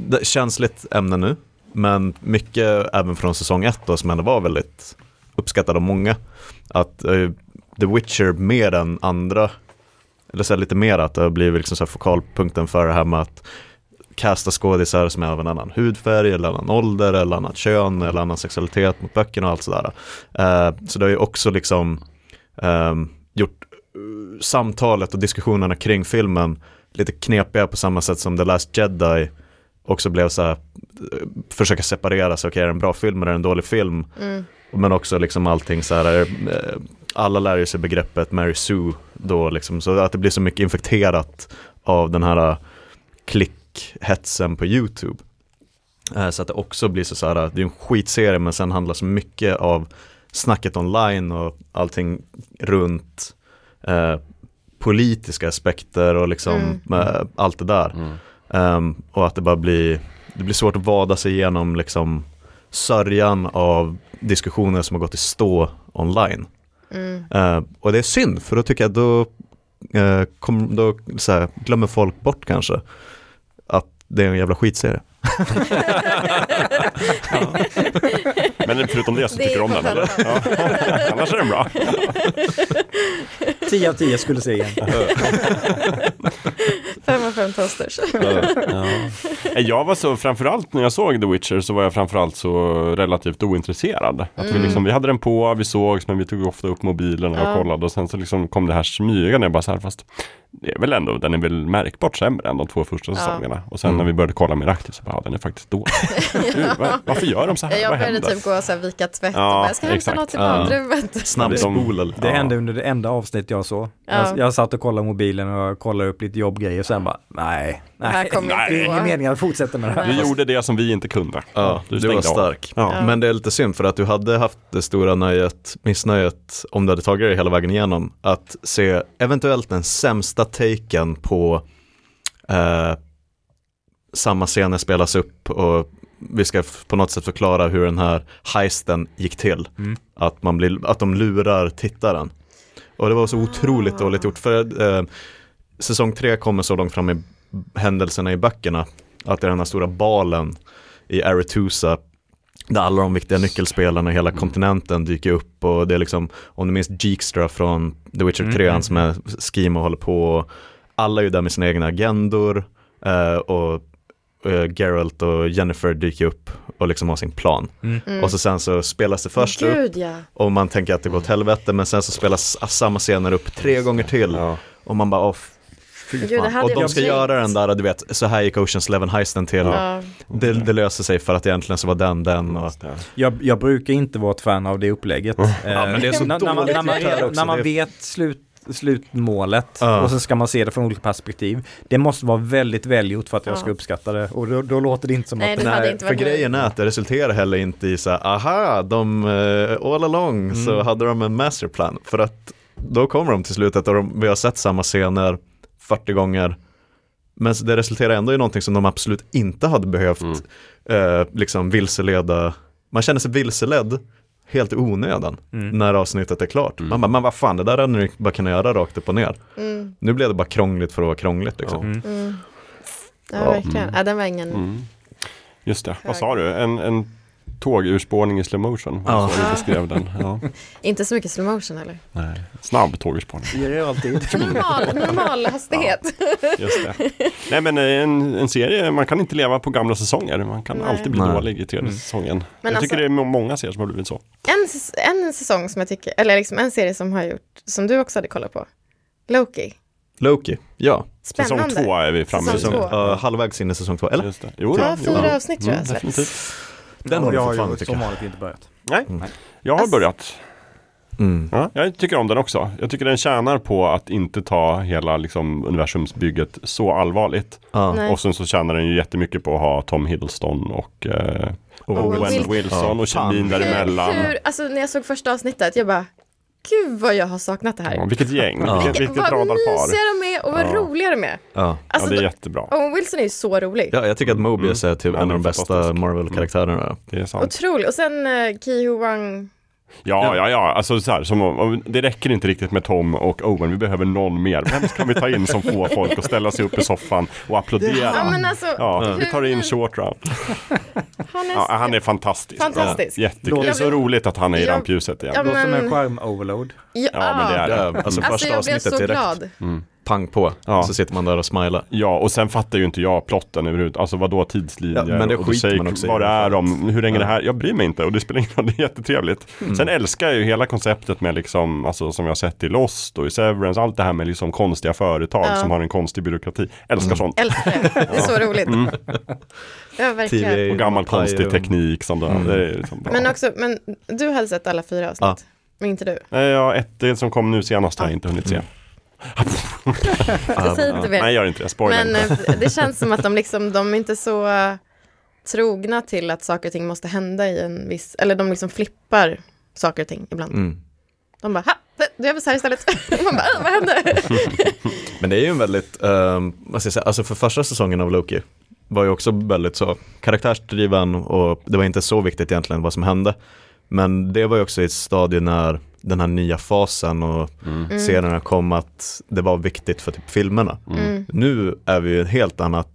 det, känsligt ämne nu men mycket även från säsong ett då som ändå var väldigt uppskattad av många att eh, The Witcher mer än andra eller så lite mer att det har blivit liksom så fokalpunkten för det här med att casta skådisar som är av en annan hudfärg eller annan ålder eller annat kön eller annan sexualitet mot böckerna och allt sådär. Eh, så det har ju också liksom ehm, gjort eh, samtalet och diskussionerna kring filmen lite knepiga på samma sätt som The Last Jedi också blev så här, eh, försöka separera sig, okej är det en bra film eller är det en dålig film? Mm. Men också liksom allting så här, alla lär ju sig begreppet Mary Sue då liksom, så att det blir så mycket infekterat av den här eh, klickhetsen på YouTube. Eh, Så att det också blir så, så här, det är en skitserie men sen handlar så mycket av snacket online och allting runt eh, politiska aspekter och liksom eh, allt det där. Mm. Ehm, och att det bara blir, det blir svårt att vada sig igenom liksom sörjan av diskussioner som har gått i stå online. Mm. Eh, och det är synd, för då tycker jag då, eh, kom, då så här, glömmer folk bort kanske att det är en jävla skitserie. Men förutom det så tycker du om den eller? Ja. Annars är den bra. 10 av 10 skulle se igen. Fem av fem toasters. Nej, Jag var så, framförallt när jag såg The Witcher så var jag framförallt så relativt ointresserad. Att vi, Mm. liksom, vi hade den på, vi sågs men vi tog ofta upp mobilerna Ja. och kollade och sen så liksom kom det här smygande. Jag bara så här, fast det är väl ändå, den är väl märkbart sämre än de två första Ja. säsongerna. Och sen Mm. när vi började kolla mer aktivt så bara, ja, den är faktiskt dålig. Gud, va- Varför gör de så här? Jag började typ gå och så här, vika tvätt Ja, och bara, jag ska hämta exakt. något till Ja. badrummet. Snabbspola. Det Ja. hände under det enda avsnitt jag såg. Ja. Jag, jag satt och kollade mobilen och kollade upp lite jobbgrejer och sen bara, nej, nej, kommer det är ingen mening att fortsätta med det här. Du gjorde det som vi inte kunde. Ja, du, stängde var stark. Ja. Men det är lite synd för att du hade haft det stora nöjet, missnöjet, om du hade tagit det hela vägen igenom, att se eventuellt den sämsta taken på eh, samma scener spelas upp och vi ska på något sätt förklara hur den här heisten gick till. Mm. Att, man blir, att de lurar tittaren. Och det var så otroligt dåligt gjort. För eh, säsong tre kommer så långt fram i händelserna i böckerna. Att det är den här stora balen i Aretusa. Där alla de viktiga nyckelspelarna i hela kontinenten dyker upp. Och det är liksom, om du minns Jeekstra från The Witcher Mm, 3, mm, han som är scheme och håller på. Alla är ju där med sina egna agendor. Eh, och eh, Geralt och Jennifer dyker upp och liksom har sin plan. Mm. Mm. Och så sen så spelas det först upp Gud ja. och man tänker att det går åt helvete men sen så spelas samma scener upp tre gånger till Ja. och man bara fy Gud, Och de ska göra den där, du vet, så här gick Oceans Eleven heisten till. Ja. Det, det löser sig för att egentligen så var den den och. Jag, jag brukar inte vara ett fan av det upplägget. Eh, men det är så när, när man, dåligt när man, när man vet slut, slutmålet Ja. och så ska man se det från olika perspektiv. Det måste vara väldigt välgjort för att jag Ja. ska uppskatta det och då, då låter det inte som Nej, att inte För grejen är att det resulterar heller inte i så här, aha, de, eh, all along så Mm. hade de en masterplan. För att då kommer de till slutet och de, vi har sett samma scener 40 gånger. Men så det resulterar ändå i någonting som de absolut inte hade behövt Mm. eh, liksom vilseleda. Man känner sig vilseledd helt onödan Mm. när avsnittet är klart. Mm. Man bara, men vad fan, det där hade ni bara kunnat göra rakt upp och ner. Mm. Nu blev det bara krångligt för att vara krångligt liksom. Mm. Mm. Ja, verkligen. Mm. Ja, den var ingen... Mm. Just det, vad sa du? En, en tågurspårning i slow motion? Ja. Ja. Så du beskrev den. Ja. Inte så mycket slow motion eller? Nej. Snabb tågurspårning. Det är det alltid. Normal, normal hastighet. Just det. Nej men eh, en, en serie, man kan inte leva på gamla säsonger. Man kan Nej. alltid bli Nej. dålig i tredje Mm. säsongen. Men jag tycker alltså- det är må- många serier som har blivit så. En, en säsong som jag tycker, eller liksom en serie som har gjort, som du också hade kollat på. Loki. Loki, ja. Spännande. Säsong två är vi framme. Säsong, ja, halvvägs in i säsong två, eller? Just det. Jo, Ja, då, jo, fyra avsnitt tror jag Mm, definitivt. Den har du jag har fortfarande ju som vanligt inte börjat. Nej, Nej. jag har börjat. Mm. Ja, jag tycker om den också. Jag tycker den tjänar på att inte ta hela liksom, universumsbygget så allvarligt. Ja. Nej. Och sen så tjänar den ju jättemycket på att ha Tom Hiddleston och eh, Och Owen Wilson. Wilson och fan. kemin däremellan. Hur, hur, alltså när jag såg första avsnittet, jag bara, gud vad jag har saknat det här. Ja, vilket gäng, Ja. vilket, Vilket, vilket vad radarpar. mysiga de är och vad Ja. roliga de är. Ja. Alltså, ja, det är jättebra. Owen Wilson är ju så rolig. ja, jag tycker att Mobius Mm. är typ Ja, en av de bästa fantastiskt. Marvel-karaktärerna. Sant. Otrolig. Och sen uh, Ki Hu Wang. Ja, ja, ja. Alltså så här, som, om- det räcker inte riktigt med Tom och Owen. Vi behöver någon mer. Vem ska vi ta in som får folk att ställa sig upp i soffan och applådera? Ja, men alltså, Ja, vi tar in Short Round. Han är, Ja, han är fantastisk. Fantastisk. Ja, jättekul. Det är så roligt att han är i rampljuset igen. Ja, Låter som men- en skärm-overload. ja, men det är det. alltså Alltså första jag blev så direkt, glad. Mm. Pang på, Ja. så sitter man där och smilar. Ja, och sen fattar ju inte jag plotten överhuvudtaget. Alltså vadå tidslinjer? Ja, men det och skiter säger man också Vad alla är de? Hur länge Ja. det här? Jag bryr mig inte och det spelar ingen roll. Det är jättetrevligt. Mm. Sen älskar jag ju hela konceptet med liksom, alltså som jag har sett i Lost och i Severance. Allt det här med liksom konstiga företag Ja. som har en konstig byråkrati. Älskar Mm. sånt. Älskar det. Det är så roligt. Mm. Ja, verkligen. Och gammal konstig och- teknik som det, Mm. det är liksom bra. Men också, men du hade sett alla fyra avsnitt. Ja. Men inte du. Nej, ja, ett det som kom nu senast har jag Ja. inte hunnit se. Säg inte mer. Nej, gör inte det. Spoiler Men eh, det känns som att de liksom, de är inte så eh, trogna till att saker och ting måste hända i en viss, eller de liksom flippar saker och ting ibland. Mm. De bara, ha, då gör vi så här istället. Man bara, "Äh, vad hände? Men det är ju en väldigt, um, vad ska jag säga, alltså för första säsongen av Loki var ju också väldigt så karaktärsdriven och det var inte så viktigt egentligen vad som hände. Men det var ju också i ett stadie när den här nya fasen och Mm. Mm. serierna kom att det var viktigt för typ filmerna. Mm. Nu är vi i en helt annat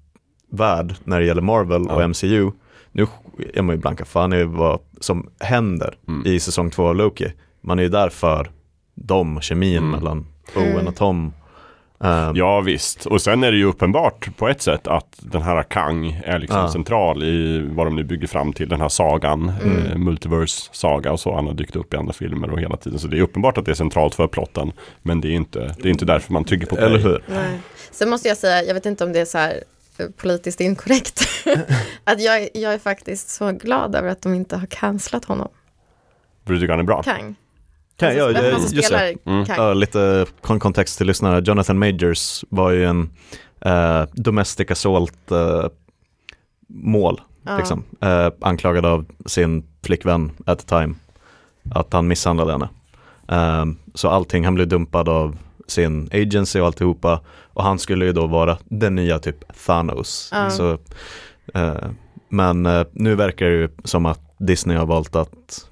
värld när det gäller Marvel Ja. och MCU. Nu är man ju blanka fan i vad som händer Mm. i säsong två av Loki. Man är ju där för dem kemin Mm. mellan Mm. Owen och Tom. Um, Ja visst, och sen är det ju uppenbart på ett sätt att den här Kang är liksom Ja. central i vad de nu bygger fram till den här sagan, Mm. eh, multiverse saga och så. Han har dykt upp i andra filmer och hela tiden. Så det är uppenbart att det är centralt för plotten. Men det är inte, det är inte därför man trycker på play. Eller hur? Nej. Sen måste jag säga, jag vet inte om det är så här eh, politiskt inkorrekt, att jag, är- jag är faktiskt så glad över att de inte har cancelat honom, För du tycker han är bra? Kang. Kan, Alltså, ja, ja, just det. Mm. Ja, lite kon- kontext till lyssnare. Jonathan Majors var ju en eh, domestic assault eh, mål, Ja. liksom. eh, anklagad av sin flickvän at the time att han misshandlade henne. Eh, så allting, han blev dumpad av sin agency och alltihopa. Och han skulle ju då vara den nya typ Thanos. Ja. Så, eh, men eh, nu verkar det ju som att Disney har valt att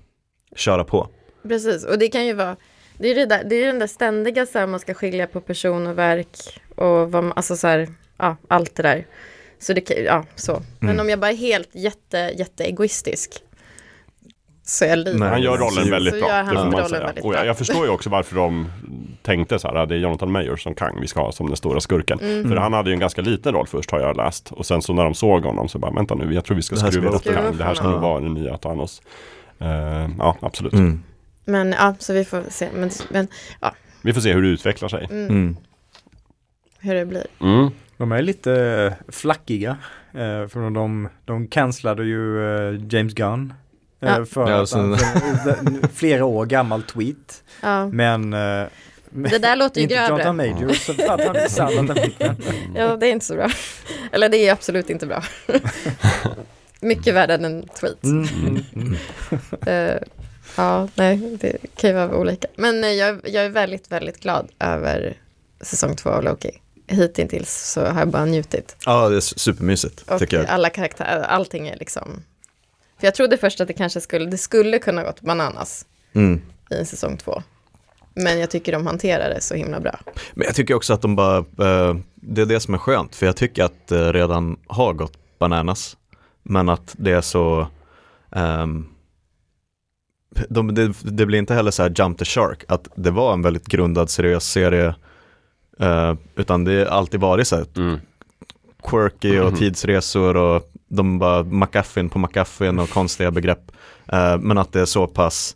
köra på. Precis, och det kan ju vara det är, det, där, det är den där ständiga så här, man ska skilja på person och verk och vad man, alltså så här, ja, allt det där. Så det kan, ja, så. Men Mm. om jag bara är helt jätte, jätte egoistisk så är. Nej, Han gör rollen så väldigt bra, gör han det får man rollen säga. väldigt Och jag, jag förstår ju också varför de tänkte så här, det är Jonathan Majors som Kang vi ska ha som den stora skurken. Mm. För han hade ju en ganska liten roll först har jag läst. Och sen så när de såg honom så bara, vänta nu, jag tror vi ska Det här skruva upp Kang. upp Det här ska nog vara den nya Thanos. Eh, ja, absolut. Mm. Men ja, så vi får se. Men, men Vi får se hur det utvecklar sig. mm, Mm. hur det blir. Mm. De är lite eh, flackiga. Eh, för de, de cancellade ju eh, James Gunn. Ja. För Ja, så- han, för, flera år gammal tweet. Ja, Men det där låter ju inte Jonathan grövre. Majors för att han missade att han fick den. Ja, det är inte så bra. Eller det är absolut inte bra. Mycket värre än en tweet. Mm, mm, mm. Eh, ja, nej, det kan ju vara olika. Men eh, jag, jag är väldigt, väldigt glad över säsong två av Loki. Hittills så har jag bara njutit. Ja, det är supermysigt Och tycker jag. alla karaktärer, allting är liksom... För jag trodde först att det kanske skulle, det skulle kunna gått bananas Mm. i säsong två. Men jag tycker de hanterar det så himla bra. Men jag tycker också att de bara, eh, det är det som är skönt, för jag tycker att det redan har gått bananas. Men att det är så, ehm, de, det, det blir inte heller så här jump the shark, att det var en väldigt grundad seriös serie, eh, utan det har alltid varit så här Mm. quirky och Mhm. tidsresor och de bara McGuffin på McGuffin och konstiga begrepp. Eh, men att det är så pass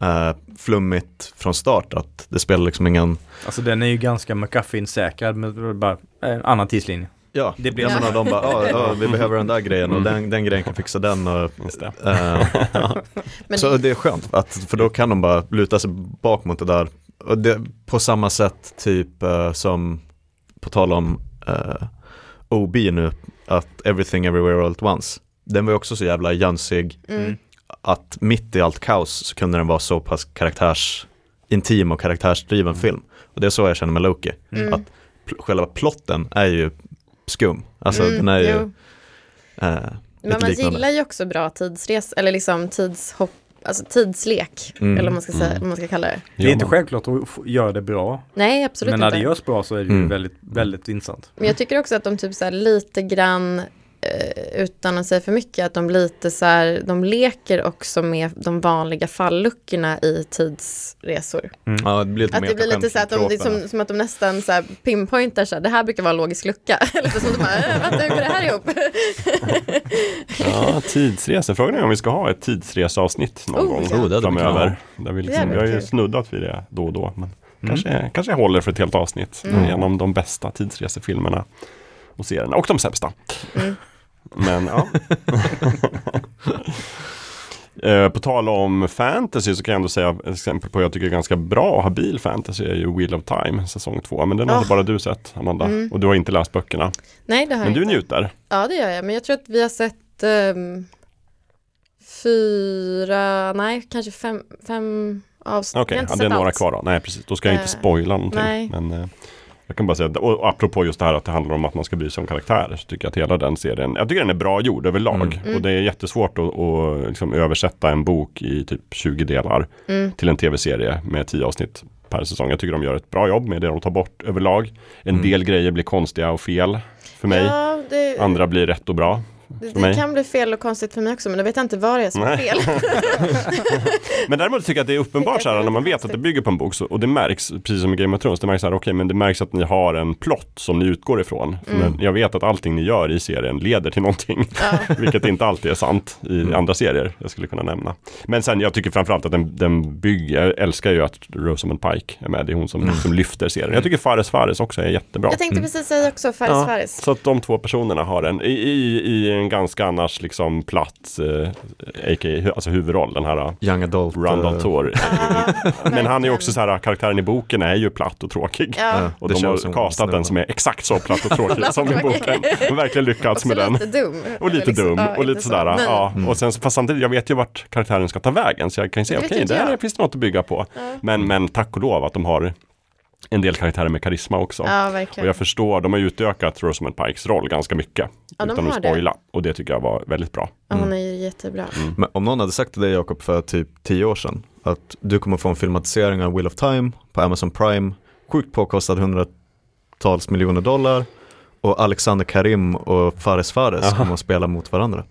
eh, flummigt från start att det spelar liksom ingen Alltså den är ju ganska McGuffin-säkrad men bara en annan tidslinje. Ja, Det blir ja, de bara, ja, ja, vi behöver den där grejen och Mm. den, den grejen kan fixa den och Just det. eh, ja. Men Så det är skönt, att, för då kan de bara luta sig bak mot det där. Och det, på samma sätt typ eh, som, på tal om eh, OB nu, att Everything Everywhere All At Once. Den var ju också så jävla jönsig mm, att mitt i allt kaos så kunde den vara så pass karaktärs intim och karaktärsdriven film. Och det är så jag känner med Loki. mm, Att själva plotten är ju skum. Alltså mm, den är ju eh, Men man liknande. gillar ju också bra tidsres, eller liksom tidshopp, alltså tidslek, Mm. eller vad man ska, säga, Mm. man ska kalla det. Det är inte självklart att göra det bra. Nej, absolut men när inte. det görs bra så är det ju Mm. väldigt, väldigt intressant. Men jag tycker också att de typ så här lite grann, utan att säga för mycket, att de lite så här, de leker också med de vanliga falluckorna i tidsresor. Ja, det blir lite Att det blir lite så här att de, det är troperna. som, som att de nästan så här pinpointar så här, det här brukar vara en logisk lucka. lite som att de bara, äh, vänta hur går det här ihop? Ja, tidsresor. Frågan är om vi ska ha ett tidsreseavsnitt någon Oh, gång ja. Oh, framöver. Där vi, liksom, vi har ju snuddat vid det då och då. Men Mm. kanske, kanske håller för ett helt avsnitt. Mm. Genom de bästa tidsresefilmerna och serierna. Och de sämsta. Mm. Men ja. Eh, På tal om fantasy så kan jag ändå säga exempel på vad jag tycker är ganska bra och habil fantasy är ju Wheel of Time säsong två. Men den har Oh. bara du sett Amanda. Mm. Och du har inte läst böckerna. Nej, det har Men jag du inte. njuter. Ja, det gör jag. Men jag tror att vi har sett ehm, fyra, nej, kanske fem, fem avsnitt. Okej, har inte ja, det är några allt. kvar då. Nej, precis. Då ska jag inte Eh, spoila någonting. nej. Men eh, jag kan bara säga, och apropå just det här att det handlar om att man ska bry sig om karaktärer, så tycker jag att hela den serien, jag tycker den är bra gjord överlag. Mm. Mm. Och det är jättesvårt att, att liksom översätta en bok i typ 20 delar Mm. till en tv-serie med 10 avsnitt per säsong. Jag tycker de gör ett bra jobb med det de tar bort överlag. En Mm. del grejer blir konstiga och fel för mig. Ja, det, Andra blir rätt och bra. Det, det kan bli fel och konstigt för mig också, men då vet jag inte vad det är som är fel. Men däremot tycker jag att det är uppenbart så här när man vet att det bygger på en bok så, och det märks, precis som i Game of Thrones, det märks så här, okej men det märks att ni har en plott som ni utgår ifrån. Mm. men jag vet att allting ni gör i serien leder till någonting, ja. vilket inte alltid är sant i Mm. andra serier jag skulle kunna nämna. Men sen jag tycker framförallt att den, den bygger, jag älskar ju att Rosamund Pike är med, det är hon som, Mm. som lyfter serien. Jag tycker Fares Fares också är jättebra. Jag tänkte precis säga också Faris Ja, Faris. Så att de två personerna har en, i, i, i en ganska annars liksom platt, eh, a.k.a. alltså huvudroll, den här Young adult. Randall eh, Tor. Men han är också så här, karaktären i boken är ju platt och tråkig. Ja, Och det de har som castat den som är exakt så platt och tråkig som i boken. Och verkligen lyckats med den. dum. Och lite liksom, dum ja, och lite så. sådär. Ja. Mm. Och sen, fast samtidigt, jag vet ju vart karaktären ska ta vägen. Så jag kan ju säga, okej, inte där finns det något att bygga på. Ja. Men, men tack och lov att de har en del karaktärer med karisma också. Ja, Och jag förstår, de har ju utökat Rosamund Pikes roll ganska mycket. Ja, utan att det. spoila. Och det tycker jag var väldigt bra. Ja, hon är ju jättebra. Men om någon hade sagt till dig Jakob för typ tio år sedan att du kommer få en filmatisering av Wheel of Time på Amazon Prime, sjukt påkostad hundratals miljoner dollar och Alexander Karim och Fares Fares Ja. kommer att spela mot varandra.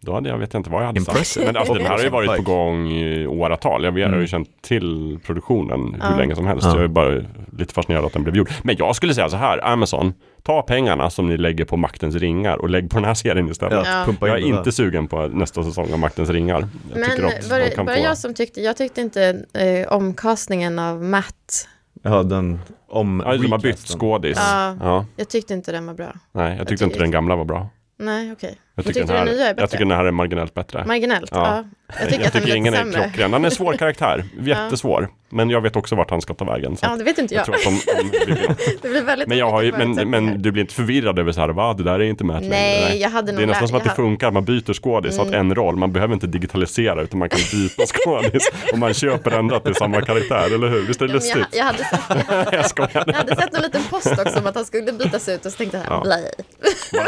Då hade jag vet inte vad jag hade Impressive. sagt. Men alltså, den här har ju varit på gång i åratal. Jag, jag har ju Mm. känt till produktionen hur länge som helst. Ja. Jag är bara lite fascinerad att den blev gjord. Men jag skulle säga så här, Amazon, ta pengarna som ni lägger på Maktens ringar och lägg på den här serien istället. Ja. Jag är inte sugen på nästa säsong av Maktens ringar. Jag Men var de det bara få... jag som tyckte, jag tyckte inte eh, omkastningen av Matt, Ja, den om Ja, de har bytt skådis. Ja. Ja. jag tyckte inte den var bra. Nej, jag tyckte tycker- inte den gamla var bra. Nej, okej. Jag tycker, den den nya är här, bättre? jag tycker den här är marginellt bättre. Marginellt, Ja. ja. Jag tycker jag tycker är ingen är klockren. Han är en svår karaktär. Jättesvår. Men jag vet också vart han ska ta vägen. Så Ja, det vet inte jag jag. de, de något. Det blir väldigt Men, jag har ju, men, men du blir inte förvirrad över så här, va, det där är inte Matt längre. Nej, jag hade Det är nästan som att det jag- funkar, man byter skådis, så att Mm. en roll, man behöver inte digitalisera utan man kan byta skådis och man köper ändå att det är samma karaktär, eller hur? Visst är det Ja, men jag, lustigt? jag, hade sett, Jag skojar. jag hade sett en liten post också om att han skulle bytas ut och så tänkte jag, Ja. blej. Ja,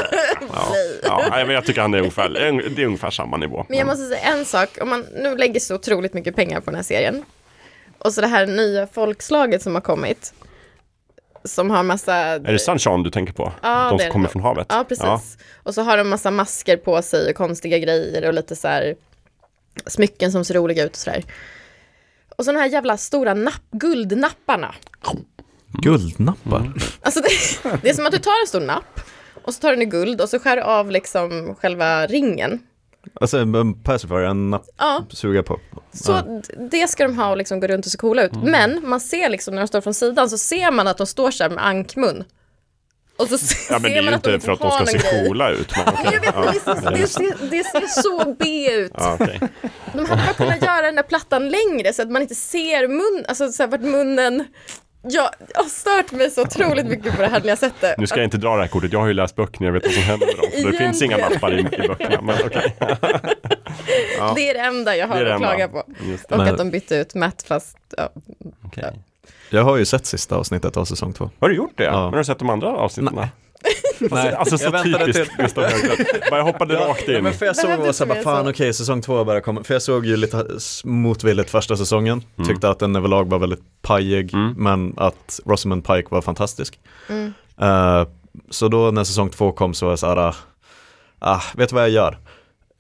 ja, nej, men jag tycker han är ungefär, det är ungefär samma nivå. Men jag måste säga en sak, om man nu lägger så otroligt mycket pengar på den här serien och så det här nya folkslaget som har kommit som har massa... Är det Sunshine du tänker på? Ja, De det som det kommer nog. från havet? Ja, precis. Och så har de massa masker på sig och konstiga grejer och lite så här smycken som ser roliga ut och sådär. Och så de här jävla stora napp, guldnapparna. Guldnappar. Alltså det, det är som att du tar en stor napp och så tar den i guld och så skär du av liksom själva ringen. Alltså en pacifier, en napp Ja, suga på. så d- det ska de ha och liksom gå runt och se coola ut. Men man ser liksom när de står från sidan så ser man att de står så här med ankmun. Och så Ja, men det är ju att inte för att de ska se grej. coola ut. Men okej. jag vet, Ja. det, det, ser, det ser så B ut. Ja, okej. De hade bara kunnat göra den där plattan längre så att man inte ser mun, alltså så här, vart munnen jag har stört mig så otroligt mycket på det här när jag sett det. Nu ska jag inte dra det här kortet, jag har ju läst böckerna, jag vet vad som händer med dem. För det finns inga mappar i, i böckerna, men okej. Ja. Det är det enda jag har att enda. klaga på. Och Men- att de bytte ut Matt fast, ja. Okej. Jag har ju sett sista avsnittet av säsong två. Har du gjort det? Ja. Men har du sett de andra avsnitten? Nej, Alltså så jag väntade typiskt till- Gustav Högberg. Jag hoppade rakt Ja, in. men för jag såg och så bara, fan okej, säsong två börjar komma. För jag såg ju lite motvilligt första säsongen. Mm. Tyckte att den överlag var väldigt pajig, Mm. men att Rosamund Pike var fantastisk. Mm. Eh, så då när säsong två kom så var jag så här, ah, ah, vet du vad jag gör?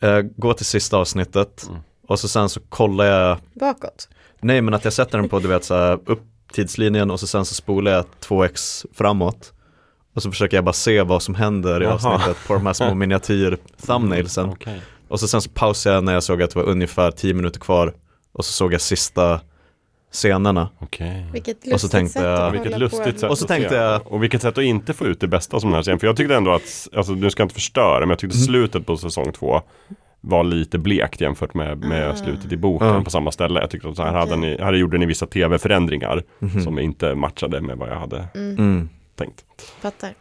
Uh, gå till sista avsnittet Mm. och så sen så kollar jag, bakåt. nej men att jag sätter den på du vet så här, upp tidslinjen och så sen så spolar jag 2x framåt. Och så försöker jag bara se vad som händer i Jaha. avsnittet på de här små miniatyr thumbnailsen. Okej. Och så sen så pausade jag när jag såg att det var ungefär 10 minuter kvar och så såg jag sista scenerna. Okej. Vilket Och så lustigt tänkte sätt jag- att Vilket hålla lustigt på. sätt Och så tänkte jag- Och vilket sätt att inte få ut det bästa som den här serien. För jag tyckte ändå att, alltså nu ska jag inte förstöra, men jag tyckte Mm. slutet på säsong två var lite blekt jämfört med, med Ah. slutet i boken Ja. på samma ställe. Jag tyckte att så här, Okej. hade ni, här gjorde ni vissa tv-förändringar Mhm. som inte matchade med vad jag hade Mm, Mm. Tänkt. fattar.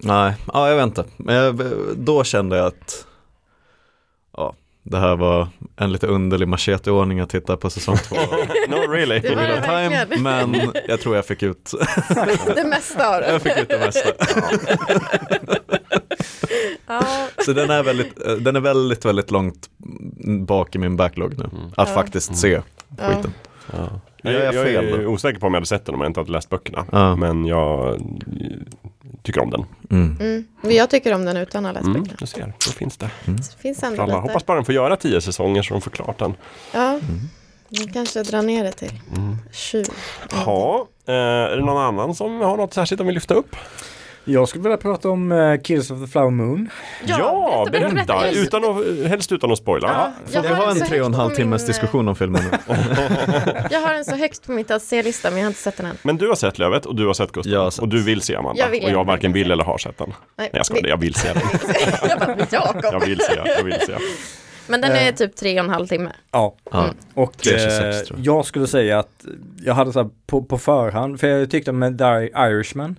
Nej, ja jag vet inte. Men jag, då kände jag att ja, det här var en lite underlig macheteordning att titta på säsong två. no really. Det var det Time, men jag tror jag fick ut, Det mesta av det. jag fick ut det mesta. Ja, Så den är väldigt, den är väldigt, väldigt långt bak i min backlog nu. Mm. Att Ja. faktiskt se skiten. Ja. Jag Jag, är jag fel är osäker på om jag hade sett den om jag inte hade läst böckerna. Ja. Men jag eh, tycker om den. Mm. Mm. Jag tycker om den utan att ha läst Mm, böckerna. du ser, då finns det. Så det finns ändå alla. lite. Hoppas bara den får göra tio säsonger så de får klart den. Ja, vi kanske drar ner det till Mm. 20. Ja, eh, är det någon annan som har något särskilt de vill lyfta upp? Jag skulle vilja prata om uh, Kills of the Flower Moon. Ja, berätta, berätta. Utan att, helst utan att spoila. Ja, Jag har en tre och en halv timmes min, diskussion om filmen. Jag har den så högt på mitt att se-lista men jag har inte sett den än. Men du har sett Lövet och du har sett Gustav. Har sett. Och du vill se Amanda. Jag vill och jag varken vill eller har sett den. Nej, Nej jag skojar, jag vill se den. jag bara, Jakob. Jag vill se, jag vill se. Men den är Eh. typ tre och en halv timme. Ja. Ja. Och 3.26 eh, jag skulle säga att jag hade så här på, på förhand, för jag tyckte med Irishman,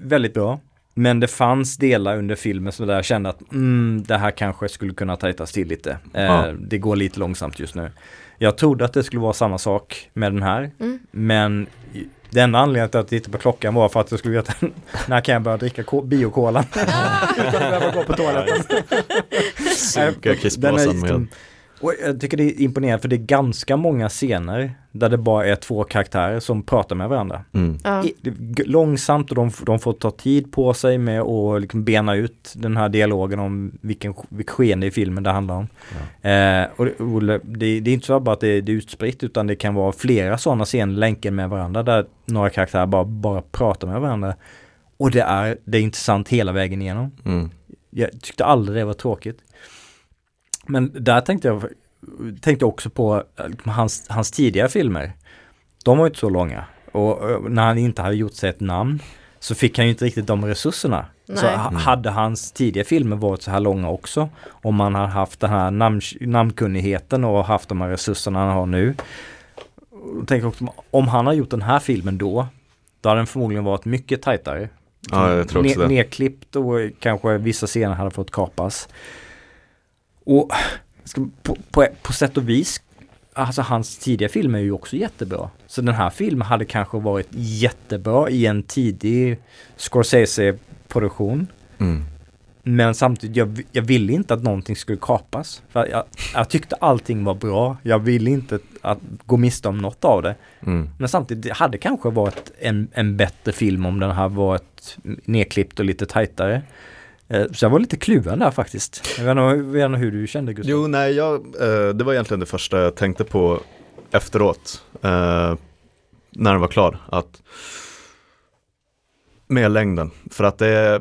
väldigt bra. Men det fanns delar under filmen som där jag kände att mm, det här kanske skulle kunna tajtas till lite. Eh, Ja. Det går lite långsamt just nu. Jag trodde att det skulle vara samma sak med den här. Mm. Men den enda anledningen till att jag tittade på klockan var för att jag skulle veta när kan jag börja dricka ko- biokolan. Utan att behöva gå på toaletten. Suga Den är kissblåsan med. Och jag tycker det är imponerande för det är ganska många scener där det bara är två karaktärer som pratar med varandra. Mm. Ja. I, långsamt och de, de får ta tid på sig med att liksom bena ut den här dialogen om vilken, vilket skeende i filmen det handlar om. Eh, och det, det, det är inte så bara att det, det är utspritt utan det kan vara flera sådana scener länken med varandra där några karaktärer bara, bara pratar med varandra. Och det är, det är intressant hela vägen igenom. Mm. Jag tyckte aldrig det var tråkigt. Men där tänkte jag tänkte också på eh, hans, hans tidigare filmer. De var ju inte så långa. Och eh, när han inte hade gjort sig ett namn så fick han ju inte riktigt de resurserna. Så Nej. ha- hade hans tidiga filmer varit så här långa också, om man hade haft den här namn, namnkunnigheten och haft de här resurserna han har nu. Och tänk också, om han har gjort den här filmen då, då hade den förmodligen varit mycket tajtare. Ja, jag tror också Ne- det. Nedklippt och kanske vissa scener hade fått kapas. Och på, på, på sätt och vis, alltså hans tidiga filmer är ju också jättebra. Så den här filmen hade kanske varit jättebra i en tidig Scorsese-produktion. Mm. Men samtidigt, jag, jag ville inte att någonting skulle kapas. För jag, jag tyckte allting var bra. Jag ville inte att gå miste om något av det. Mm. Men samtidigt, det hade kanske varit en, en bättre film om den hade varit nedklippt och lite tajtare. Eh, Så jag var lite kluven där faktiskt. Jag vet inte, jag vet inte hur du kände Gustav? Jo, nej, jag, eh, det var egentligen det första jag tänkte på efteråt. Eh, när den var klar. Att med längden. För att det är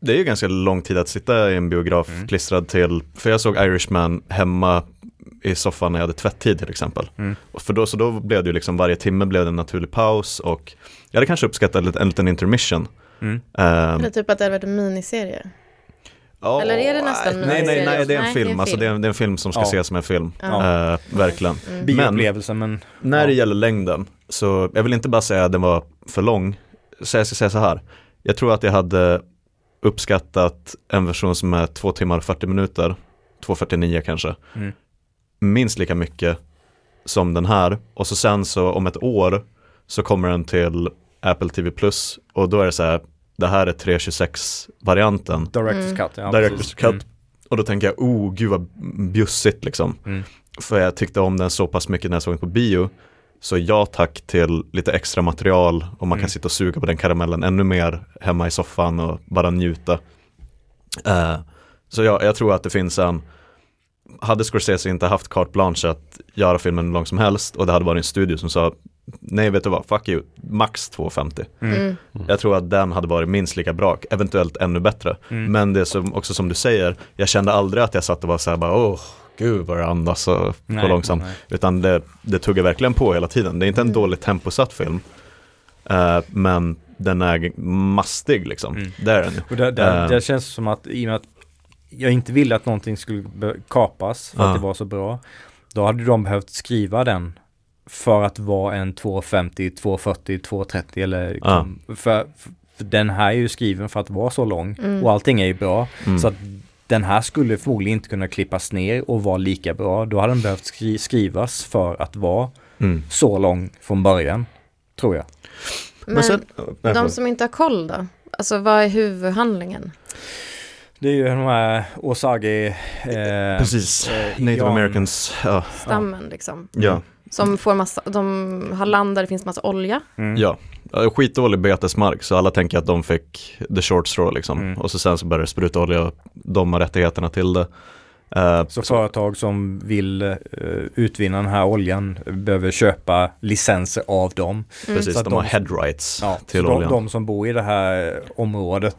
det är ju ganska lång tid att sitta i en biograf Mm. klistrad till, för jag såg Irishman hemma i soffan när jag hade tvätttid till exempel. Mm. Och för då, så då blev det ju liksom varje timme blev det en naturlig paus och jag hade kanske uppskattat en, liten- en liten intermission. Mm. Ehm, Eller typ att det hade varit en miniserie. Ja, Eller är det nästan nej, nej, nej, nej, det är en Nej, film. Alltså det är en, det är en film som ska Ja. ses som en film. Ja. Eh, verkligen. Mm. Bioupplevelse men... När Ja. det gäller längden, så jag vill inte bara säga att den var för lång. Så jag ska säga så här. Jag tror att jag hade uppskattat en version som är två timmar och 40 minuter, 2.49 kanske, Mm. minst lika mycket som den här. Och så sen så om ett år så kommer den till Apple TV Plus och då är det så här, det här är 3.26-varianten. Director's Mm. cut. Ja, Director's cut. Mm. Och då tänker jag, oh gud vad bjussigt liksom. Mm. För jag tyckte om den så pass mycket när jag såg den på bio. Så ja tack till lite extra material och man Mm. kan sitta och suga på den karamellen ännu mer hemma i soffan och bara njuta. Eh, så ja, jag tror att det finns en, hade Scorsese inte haft carte blanche att göra filmen hur lång som helst och det hade varit en studio som sa nej vet du vad, fuck you, max 2,50. Mm. Jag tror att den hade varit minst lika bra, eventuellt ännu bättre. Mm. Men det som också som du säger, jag kände aldrig att jag satt och var så här bara åh, gud vad det andas och Nej, går långsamt. nej. Utan det, det tuggar verkligen på hela tiden. Det är inte en Mm. dåligt temposatt film. Eh, men den är mastig liksom. Mm. Det är den ju. Och det, det, Eh. det känns som att i och med att jag inte ville att någonting skulle kapas för Ja. att det var så bra. Då hade de behövt skriva den för att vara en 250, 240, 230 eller liksom, för, för den här är ju skriven för att vara så lång Mm. och allting är ju bra. Mm. Så att den här skulle förmodligen inte kunna klippas ner och vara lika bra. Då hade den behövt skri- skrivas för att vara Mm. så lång från början. Tror jag. Men, sen, nej, de som inte har koll då? Alltså vad är huvudhandlingen? Det är ju de här Osage... Eh, Precis, eh, Native indian- Americans. Ja, Stammen liksom. ja. Som får massa, de har land där det finns massa olja. Mm. ja. Skitdålig betesmark så alla tänker att de fick the short straw liksom. Mm. Och så sen så börjar det spruta olja och de har rättigheterna till det. Eh, Så företag som vill eh, utvinna den här oljan behöver köpa licenser av dem. Precis, Så att de har de- head rights Ja, till så de, oljan. de som bor i det här området,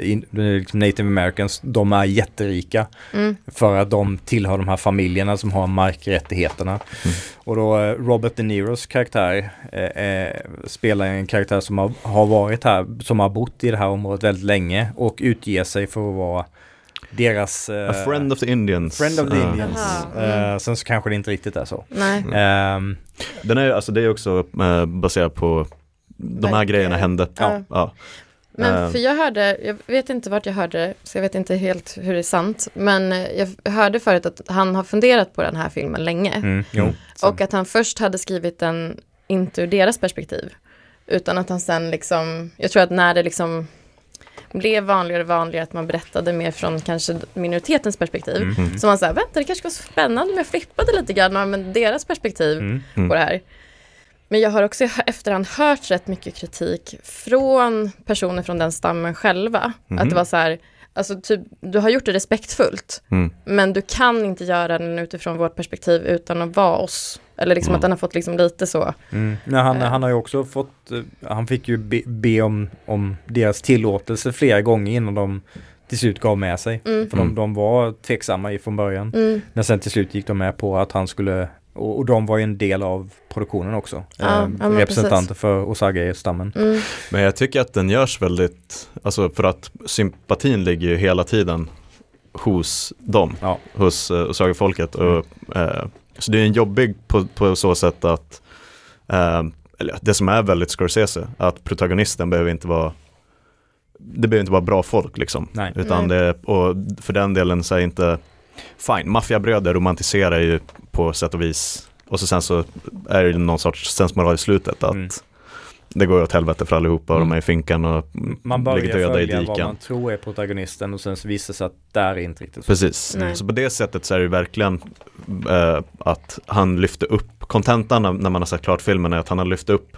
in, liksom Native Americans, de är jätterika. Mm. För att de tillhör de här familjerna som har markrättigheterna. Mm. Och då Robert De Niros karaktär spelar en karaktär som har, har varit här, som har bott i det här området väldigt länge och utger sig för att vara deras... eh, A friend of the Indians. friend of the Ja. Indians. Jaha, mm. Eh, sen så kanske det inte riktigt är så. Nej. Ehm, Den är, alltså det är också eh, baserat på de här grejerna hände. Ja. Ja. Men Eh. för jag hörde, jag vet inte vart jag hörde det, så jag vet inte helt hur det är sant. Men eh, jag hörde förut att han har funderat på den här filmen länge. Mm, jo. Och att han först hade skrivit den inte ur deras perspektiv. Utan att han sen liksom, jag tror att när det liksom blev vanligare och vanligare att man berättade mer från kanske minoritetens perspektiv. Mm. Så man sa, vänta det kanske var spännande om jag flippade lite grann och deras perspektiv Mm. Mm. på det här. Men jag har också i efterhand hört rätt mycket kritik från personer från den stammen själva. Att det var så här, alltså typ, du har gjort det respektfullt, Mm. men du kan inte göra den utifrån vårt perspektiv utan att vara oss. Eller liksom Mm. att den har fått liksom lite så. Mm. Nej, han, Eh. han har ju också fått, eh, han fick ju be, be om, om deras tillåtelse flera gånger innan de till slut gav med sig. Mm. För de, de var tveksamma i från början. Mm. Men sen till slut gick de med på att han skulle, och, och de var ju en del av produktionen också. Ja, eh, representanter för Osage-stammen. Mm. Men jag tycker att den görs väldigt, alltså för att sympatin ligger ju hela tiden hos dem, Ja. hos uh, Osage-folket. Och, eh, så det är en jobbig på, på så sätt att, eh, eller det som är väldigt Scorsese, att protagonisten behöver inte vara det behöver inte vara bra folk liksom. Nej. Utan Nej. det, och för den delen så är inte, fine, maffiabröder romantiserar ju på sätt och vis. Och så sen så är det någon sorts sensmoral i slutet att Mm. det går åt helvete för allihopa och Mm. de är i finkan och Man ligger börjar döda i följa vad diken. man tror är protagonisten och sen så visar det sig att det är inte riktigt så. Precis, Nej. så på det sättet så är det verkligen eh, att han lyfte upp, kontentan när när man har sett klart filmen är att han har lyft upp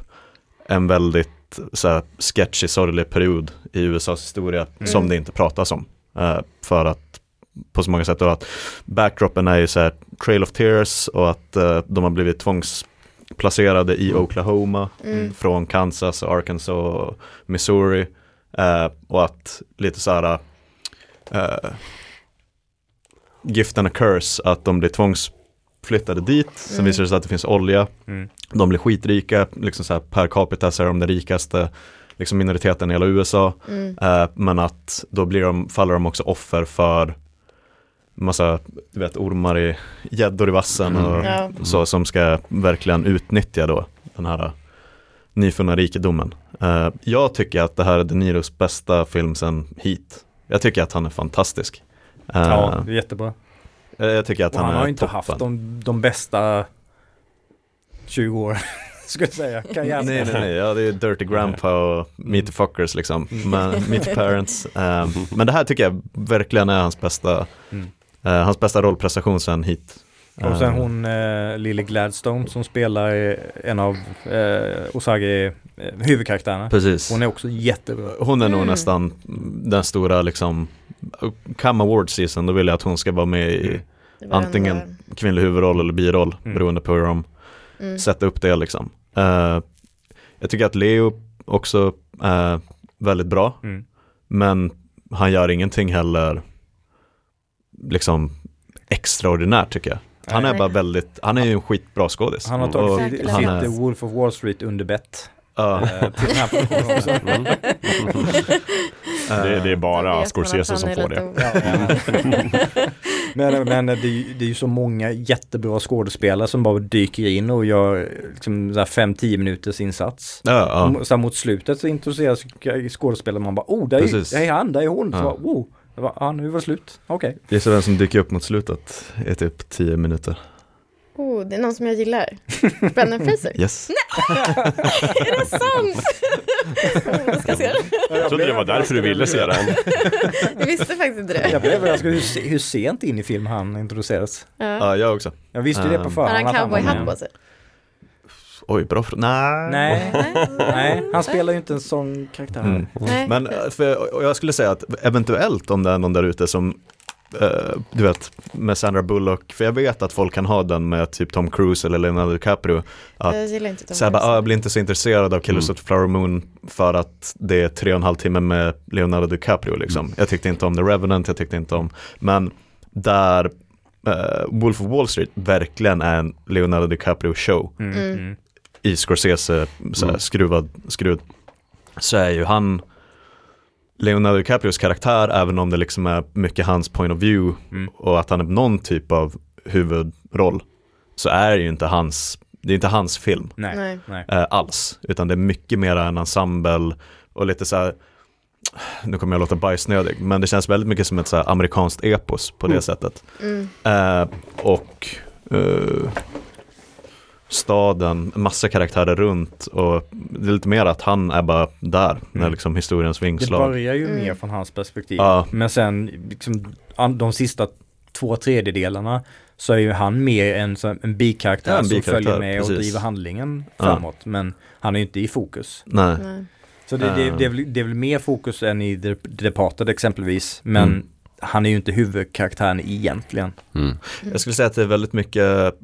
en väldigt så här, sketchy, sorglig period i USAs historia Mm. som det inte pratas om. Eh, för att på så många sätt och att backdropen är ju så här trail of tears och att eh, de har blivit tvångsplacerade i Oklahoma Mm. från Kansas, Arkansas och Missouri. Eh, och att lite så här eh, gift and a curse, att de blir tvångsflyttade dit. Sen Mm. visar det sig att det finns olja. Mm. De blir skitrika, liksom så här per capita så är de den rikaste liksom minoriteten i hela USA. Mm. Eh, men att då blir de, faller de också offer för massa, du vet, ormar i, gäddor i vassen och Ja. så som ska verkligen utnyttja då den här nyfunna rikedomen. Eh, jag tycker att det här är De Niros bästa film sen hit. Jag tycker att han är fantastisk. Eh, Ja, det är jättebra. jag tycker att Och han, han har inte toppen. haft de, de bästa 20 år, skulle jag säga. Nej, nej, nej, ja, det är Dirty Grandpa och Meet the Fuckers liksom, men, Meet the Parents. Eh, men det här tycker jag verkligen är hans bästa, Mm. Eh, hans bästa rollprestation sen hit. Och sen Eh, hon eh, Lily Gladstone som spelar en av eh, Osage eh, huvudkaraktärerna. Precis. Hon är också jättebra. Hon är nog Mm. nästan den stora liksom, come award season, då vill jag att hon ska vara med i Mm. Antingen ändå- kvinnlig huvudroll eller biroll, Mm. beroende på hur de Mm. sätter upp det liksom. Eh, jag tycker att Leo också är väldigt bra, Mm. men han gör ingenting heller liksom extraordinärt tycker jag. Han är bara väldigt, han är ju en skitbra skådis. Han har tagit sitt, är- The Wolf of Wall Street underbett. ja, eh, till den här. Mm. Det, det är bara Scorsese som får det. Men, men det, är, ju- det är ju så många jättebra skådespelare som bara dyker in och gör liksom 5-10 minuters insats. ja, ja. Och mot slutet så introduceras skådespelare man bara oh, där är, där är han, där är hon. Så bara, oh, det var, ja, nu var det slut. Okej. Gissa vem som dyker upp mot slutet i typ 10 minuter. Oh, det är någon som jag gillar. Brendan Fraser. Yes. är det sant? jag ska se den. Jag trodde det var därför du ville se den. Jag visste faktiskt inte det. Jag blev överraskad hur, hur sent in i film han introduceras. Ja. Ja, jag också. Jag visste ju det på Um, förhand. Har han cowboyhatt på sig? Oj, bra fråga. Nej. Nej, Nej. han spelar ju inte en sån karaktär. Mm. Nej. Men eh, för, jag skulle säga att eventuellt om det är någon där ute som eh, du vet, med Sandra Bullock, för jag vet att folk kan ha den med typ Tom Cruise eller Leonardo DiCaprio. Att jag gillar inte Tom så här, bara, Cruise. ah, jag blir inte så intresserad av Killers Mm. of the Flower Moon för att det är tre och en halv timme med Leonardo DiCaprio liksom. Jag tyckte inte om The Revenant, jag tyckte inte om, men där eh, Wolf of Wall Street verkligen är en Leonardo DiCaprio show Mm. I Scorsese så här, Mm. skruvad skrud så är ju han Leonardo DiCaprios karaktär även om det liksom är mycket hans point of view Mm. och att han är någon typ av huvudroll så är det ju inte hans det är inte hans film Nej, Nej. eh, alls utan det är mycket mer en ensemble och lite så här nu kommer jag låta bajsnödig, men det känns väldigt mycket som ett så här amerikanskt epos på det Mm. sättet. Mm. Eh, och eh, staden, massa karaktärer runt och det är lite mer att han är bara där när Mm. liksom historiens Det vingslag. börjar ju Mm. mer från hans perspektiv. Ja. Men sen liksom, de sista två tredjedelarna så är ju han mer en, en bikaraktär Ja, en som följer med och precis. driver handlingen Ja. framåt. Men han är ju inte i fokus. Nej. Nej. Så det, det, det, är väl, det är väl mer fokus än i The Departed exempelvis. Men Mm. han är ju inte huvudkaraktären egentligen. Mm. Jag skulle säga att det är väldigt mycket,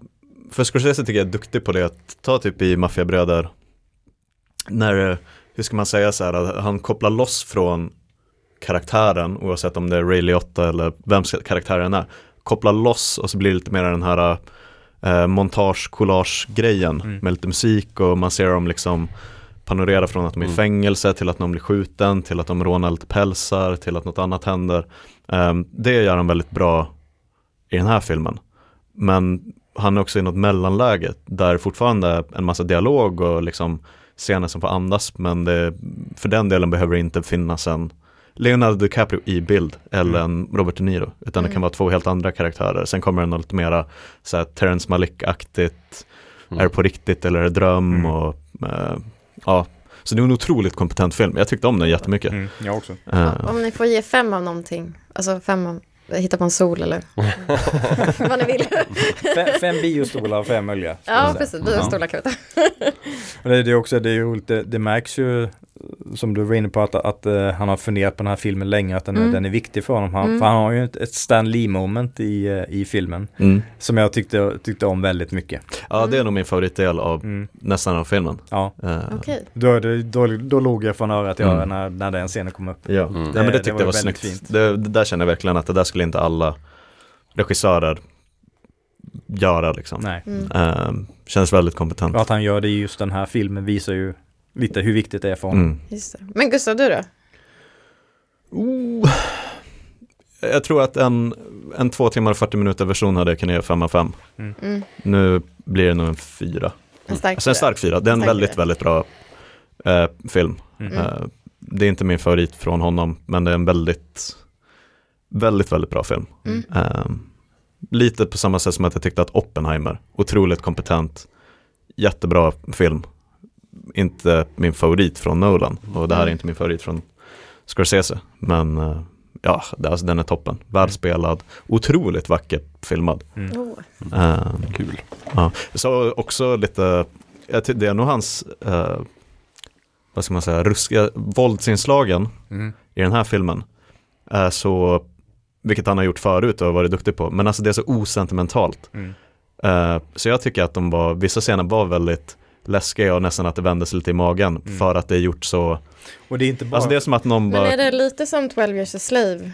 för Scorsese tycker jag är duktig på det, att ta typ i Maffiabröder, när, hur ska man säga så här, att han kopplar loss från karaktären, oavsett om det är Ray Liotta eller vem karaktären är, kopplar loss och så blir det lite mer den här eh, montage-collage-grejen Mm. med lite musik och man ser dem liksom panorera från att de är i Mm. fängelse till att någon blir skjuten, till att de rånar lite pälsar, till att något annat händer. Ehm, det gör han väldigt bra i den här filmen. Men han är också i något mellanläge där fortfarande är en massa dialog och liksom scener som får andas men det, för den delen behöver det inte finnas en Leonardo DiCaprio i bild eller en Robert De Niro utan det kan Mm. vara två helt andra karaktärer. Sen kommer det något lite mera så här, Terrence Malick-aktigt, Mm. är det på riktigt eller är det dröm Mm. och eh, ja. Så det är en otroligt kompetent film. Jag tyckte om den jättemycket. Mm, jag också. Eh, Om ni får ge fem av någonting, alltså fem av, hitta på en sol eller vad ni vill. Fem, fem biostolar och fem möjliga. skulle Ja, precis. Biostolar kan vi ta. Och det, är också, det är ju roligt, det, det märks ju som du var inne på att, att eh, han har funderat på den här filmen länge, att den, är- Mm. den är viktig för honom. Han, Mm. För han har ju ett, ett Stan Lee moment i, eh, i filmen mm. som jag tyckte, tyckte om väldigt mycket. Ja, det är nog min favoritdel av Mm. nästan av filmen. Ja, Eh, Okej. då, då, då, då låg jag från örat till Mm. öra när, när den scenen kom upp. Ja, Mm. Nej, men det Det- tyckte det var jag var väldigt snyggt. fint. Det, det där känner jag verkligen att det där skulle inte alla regissörer göra liksom. Nej. Mm. Eh, känns väldigt kompetent. Och att han gör det i just den här filmen visar ju lite hur viktigt det är för honom. Mm. Just det. Men Gustav, du då? Oh. Jag tror att en, en två timmar och 40 minuter version hade jag kunnat ge 5 av 5. Mm. Nu blir det nog en 4. En stark Alltså en fyra. stark 4. Det är en Stark väldigt, fyra. väldigt bra eh, film. Mm. Mm. Eh, det är inte min favorit från honom, men det är en väldigt, väldigt, väldigt bra film. Mm. Eh, lite på samma sätt som att jag tyckte att Oppenheimer, otroligt kompetent, jättebra film. Inte min favorit från Nolan och det här är Mm. inte min favorit från Scorsese. Men eh, ja, det, alltså, den är toppen. Välspelad, otroligt vackert filmad. Mm. Eh, Kul. så också lite, det är nog hans, eh, vad ska man säga, ruskiga våldsinslagen Mm. i den här filmen är så, vilket han har gjort förut och varit duktig på, men alltså det är så osentimentalt. Mm. Eh, så jag tycker att de var, vissa scener var väldigt läskiga och nästan att det vände sig lite i magen Mm. för att det är gjort så, Och det är inte bara... alltså det är som att någon Men bara, är det lite som 12 years a slave?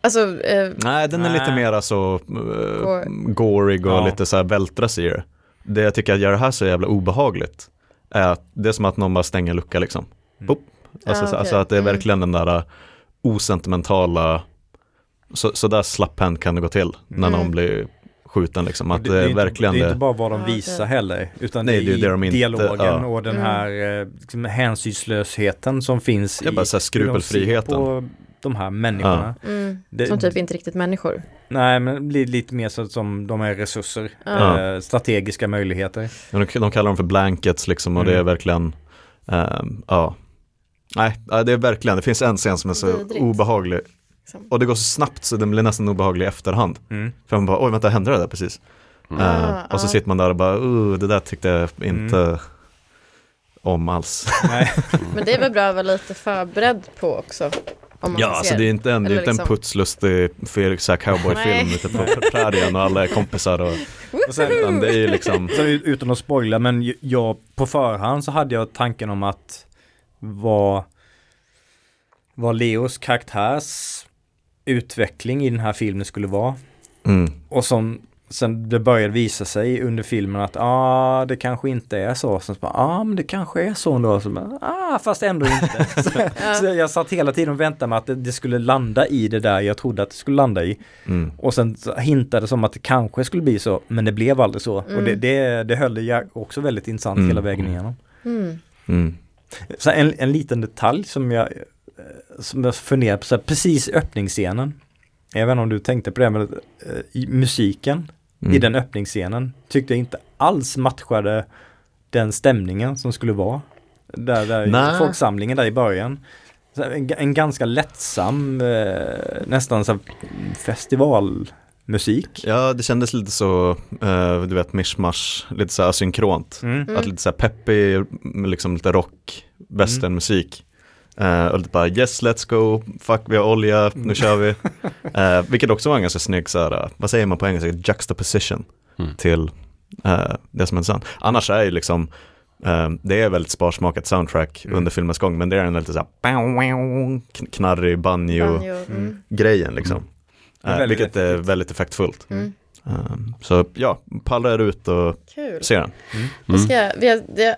Alltså, eh, nej den är lite Nej. mera så Gore. gorig och Ja. lite så här vältras i det. Det jag tycker att gör det här så jävla obehagligt är att det är som att någon bara stänger en lucka liksom. Mm. Alltså, Ah, så- okej. alltså att det är Mm. verkligen den där uh, osentimentala, så, så där slapphänt kan det gå till när Mm. någon blir skjuten liksom. Att det, är inte- verkligen det är det. inte bara vad de Ja, visar det- heller, utan Nej, det det är är det de inte- dialogen ja. och den Mm. här eh, liksom, hänsynslösheten som finns Det är i så här hur de ser skrupelfriheten. på de här människorna. mm, Det- som typ inte riktigt människor. Nej, men det blir lite mer så som de är resurser, Ja. eh, strategiska möjligheter. De, de kallar dem för blankets liksom och det är Mm. verkligen, ehm, ja. Nej, ja, det är verkligen, det finns en scen som är så Vidrigt. obehaglig. Liksom. Och det går så snabbt så den blir nästan obehaglig i efterhand. Mm. För man bara, oj vänta, hände det där precis? Mm. Eh, Ah, och så ah. sitter man där och bara, uh, det där tyckte jag inte om alls. Nej. Men det är väl bra att vara lite förberedd på också. Om man Ja, alltså det är inte en, det är inte en liksom- putslustig så här cowboyfilm ute på prärien och alla är kompisar och, Och sen, utan det är liksom, så ut- utan att spoila, men jag på förhand så hade jag tanken om att vad, vad Leos karaktärs utveckling i den här filmen skulle vara. mm, Och som sen det började visa sig under filmen att ah, det kanske inte är så. Sen så bara, ah, men det kanske är så ändå. Så bara, ah, fast ändå inte. så, så jag satt hela tiden och väntade med att det, det skulle landa i det där jag trodde att det skulle landa i. mm. Och sen så hintade det som att det kanske skulle bli så, men det blev aldrig så. Mm. Och det, det, det höll jag också väldigt intressant Mm. hela vägen igenom. Mm. Mm. Så en, en liten detalj som jag som jag funderar på, så här, precis öppningsscenen. Jag vet inte om du tänkte på det, men eh, musiken Mm. i den öppningsscenen tyckte jag inte alls matchade den stämningen som skulle vara. Där, där folksamlingen där i början. En, en ganska lättsam, eh, nästan så festivalmusik. Ja, det kändes lite så, eh, du vet, mishmash, lite så här asynkront. Mm. Att lite så här peppig, liksom lite rock, westernmusik. Eh, och lite bara yes let's go, fuck vi har olja, nu kör vi. Eh, vilket också var en ganska snygg så här, eh, vad säger man på engelska, juxtaposition Mm. till eh, det som är sant. Annars är ju liksom, eh, det är väldigt sparsmakat soundtrack Mm. under filmens gång, men det är en lite så här kn- knarrig banjo, Banjo. Mm. grejen liksom. Mm. Väldigt vilket är väldigt effektfullt. Mm. Um, så ja, pallar ut och Kul. ser den. Ska jag, jag, jag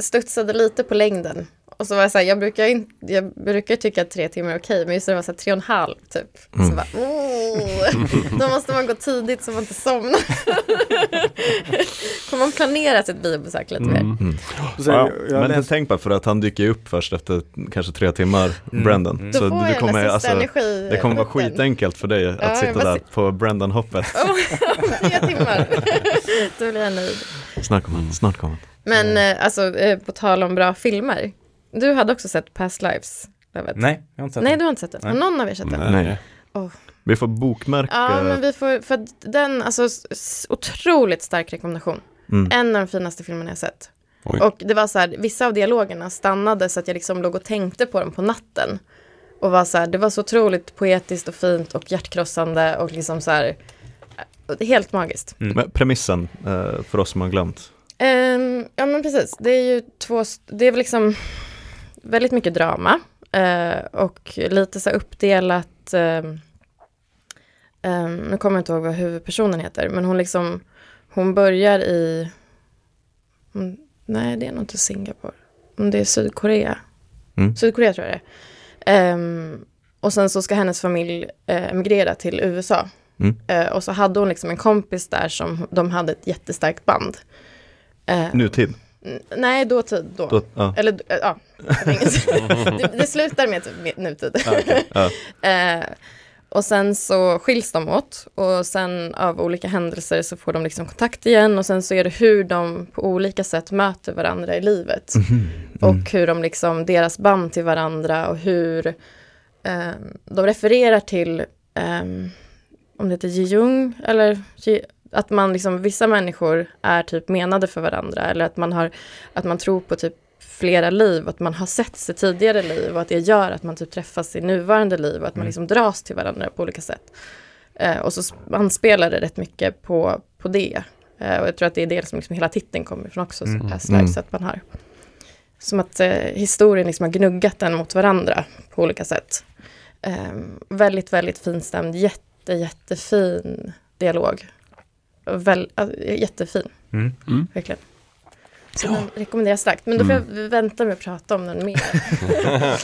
studsade lite på längden. Och så var jag så här, jag brukar, in, jag brukar tycka att tre timmar är okej, men just det var så här tre och en halv typ. Så Mm. bara, oh, då måste man gå tidigt så man inte somnar. Får man planera sitt biobesök lite mer? Mm. Och sen, Ja, jag, jag Men tänk bara för att han dyker upp först efter kanske tre timmar, Mm. Brendan. Mm. Då Så får du kommer, alltså, energi. det kommer vara skitenkelt för dig Ja, att jag sitta bara där på Brendan-hoppet. Oh, tre timmar. Då blir jag nöjd. Snart kommer han, snart kommer han. Men eh, alltså, eh, på tal om bra filmer. Du hade också sett Past Lives? Lövet. Nej, jag har inte sett Nej, den. du har inte sett den. Har Nej. någon av er sett den? Nej. Åh. Vi får bokmärka. Ja, men vi får, för den, alltså otroligt stark rekommendation. mm. En av de finaste filmerna jag sett. Oj. Och det var så här, vissa av dialogerna stannade så att jag liksom låg och tänkte på dem på natten. Och var så här, det var så otroligt poetiskt och fint och hjärtkrossande och liksom så här, eh, helt magiskt. Mm. Men premissen eh, för oss som har glömt. Ehm, ja men precis, det är ju två, det är väl liksom väldigt mycket drama eh, och lite så uppdelat, ehm, ehm, nu kommer jag inte ihåg vad huvudpersonen heter, men hon liksom, hon börjar i, mm, nej det är nog inte Singapore, Mm, det är Sydkorea, Mm. Sydkorea tror jag det är. Ehm, och sen så ska hennes familj eh, emigrera till USA. Mm. Eh, och så hade hon liksom en kompis där som de hade ett jättestarkt band. Eh, Nutid. Nej, dåtid då. Då, ja. Eller ja, det, det slutar med typ nutid. Ja, okej. ja. Eh, och sen så skiljs de åt och sen av olika händelser så får de liksom kontakt igen och sen så är det hur de på olika sätt möter varandra i livet. Mm. Och hur de liksom, deras band till varandra och hur eh, de refererar till, eh, om det heter Jung, eller Ji- att man liksom, vissa människor är typ menade för varandra, eller att man har, att man tror på typ flera liv, att man har sett sig tidigare liv och att det gör att man typ träffas i nuvarande liv och att man liksom dras till varandra på olika sätt. Eh, och så anspelar det rätt mycket på, på det. Eh, och jag tror att det är det som liksom hela titeln kommer ifrån också, Mm. mm. Past Mm. Att man har som att eh, historien liksom har gnuggat den mot varandra på olika sätt. Eh, väldigt, väldigt finstämd, jätte, jättefin dialog. Väl, äh, jättefin, Mm. verkligen. Så den rekommenderar jag starkt. Men då får jag vänta med att prata om den mer.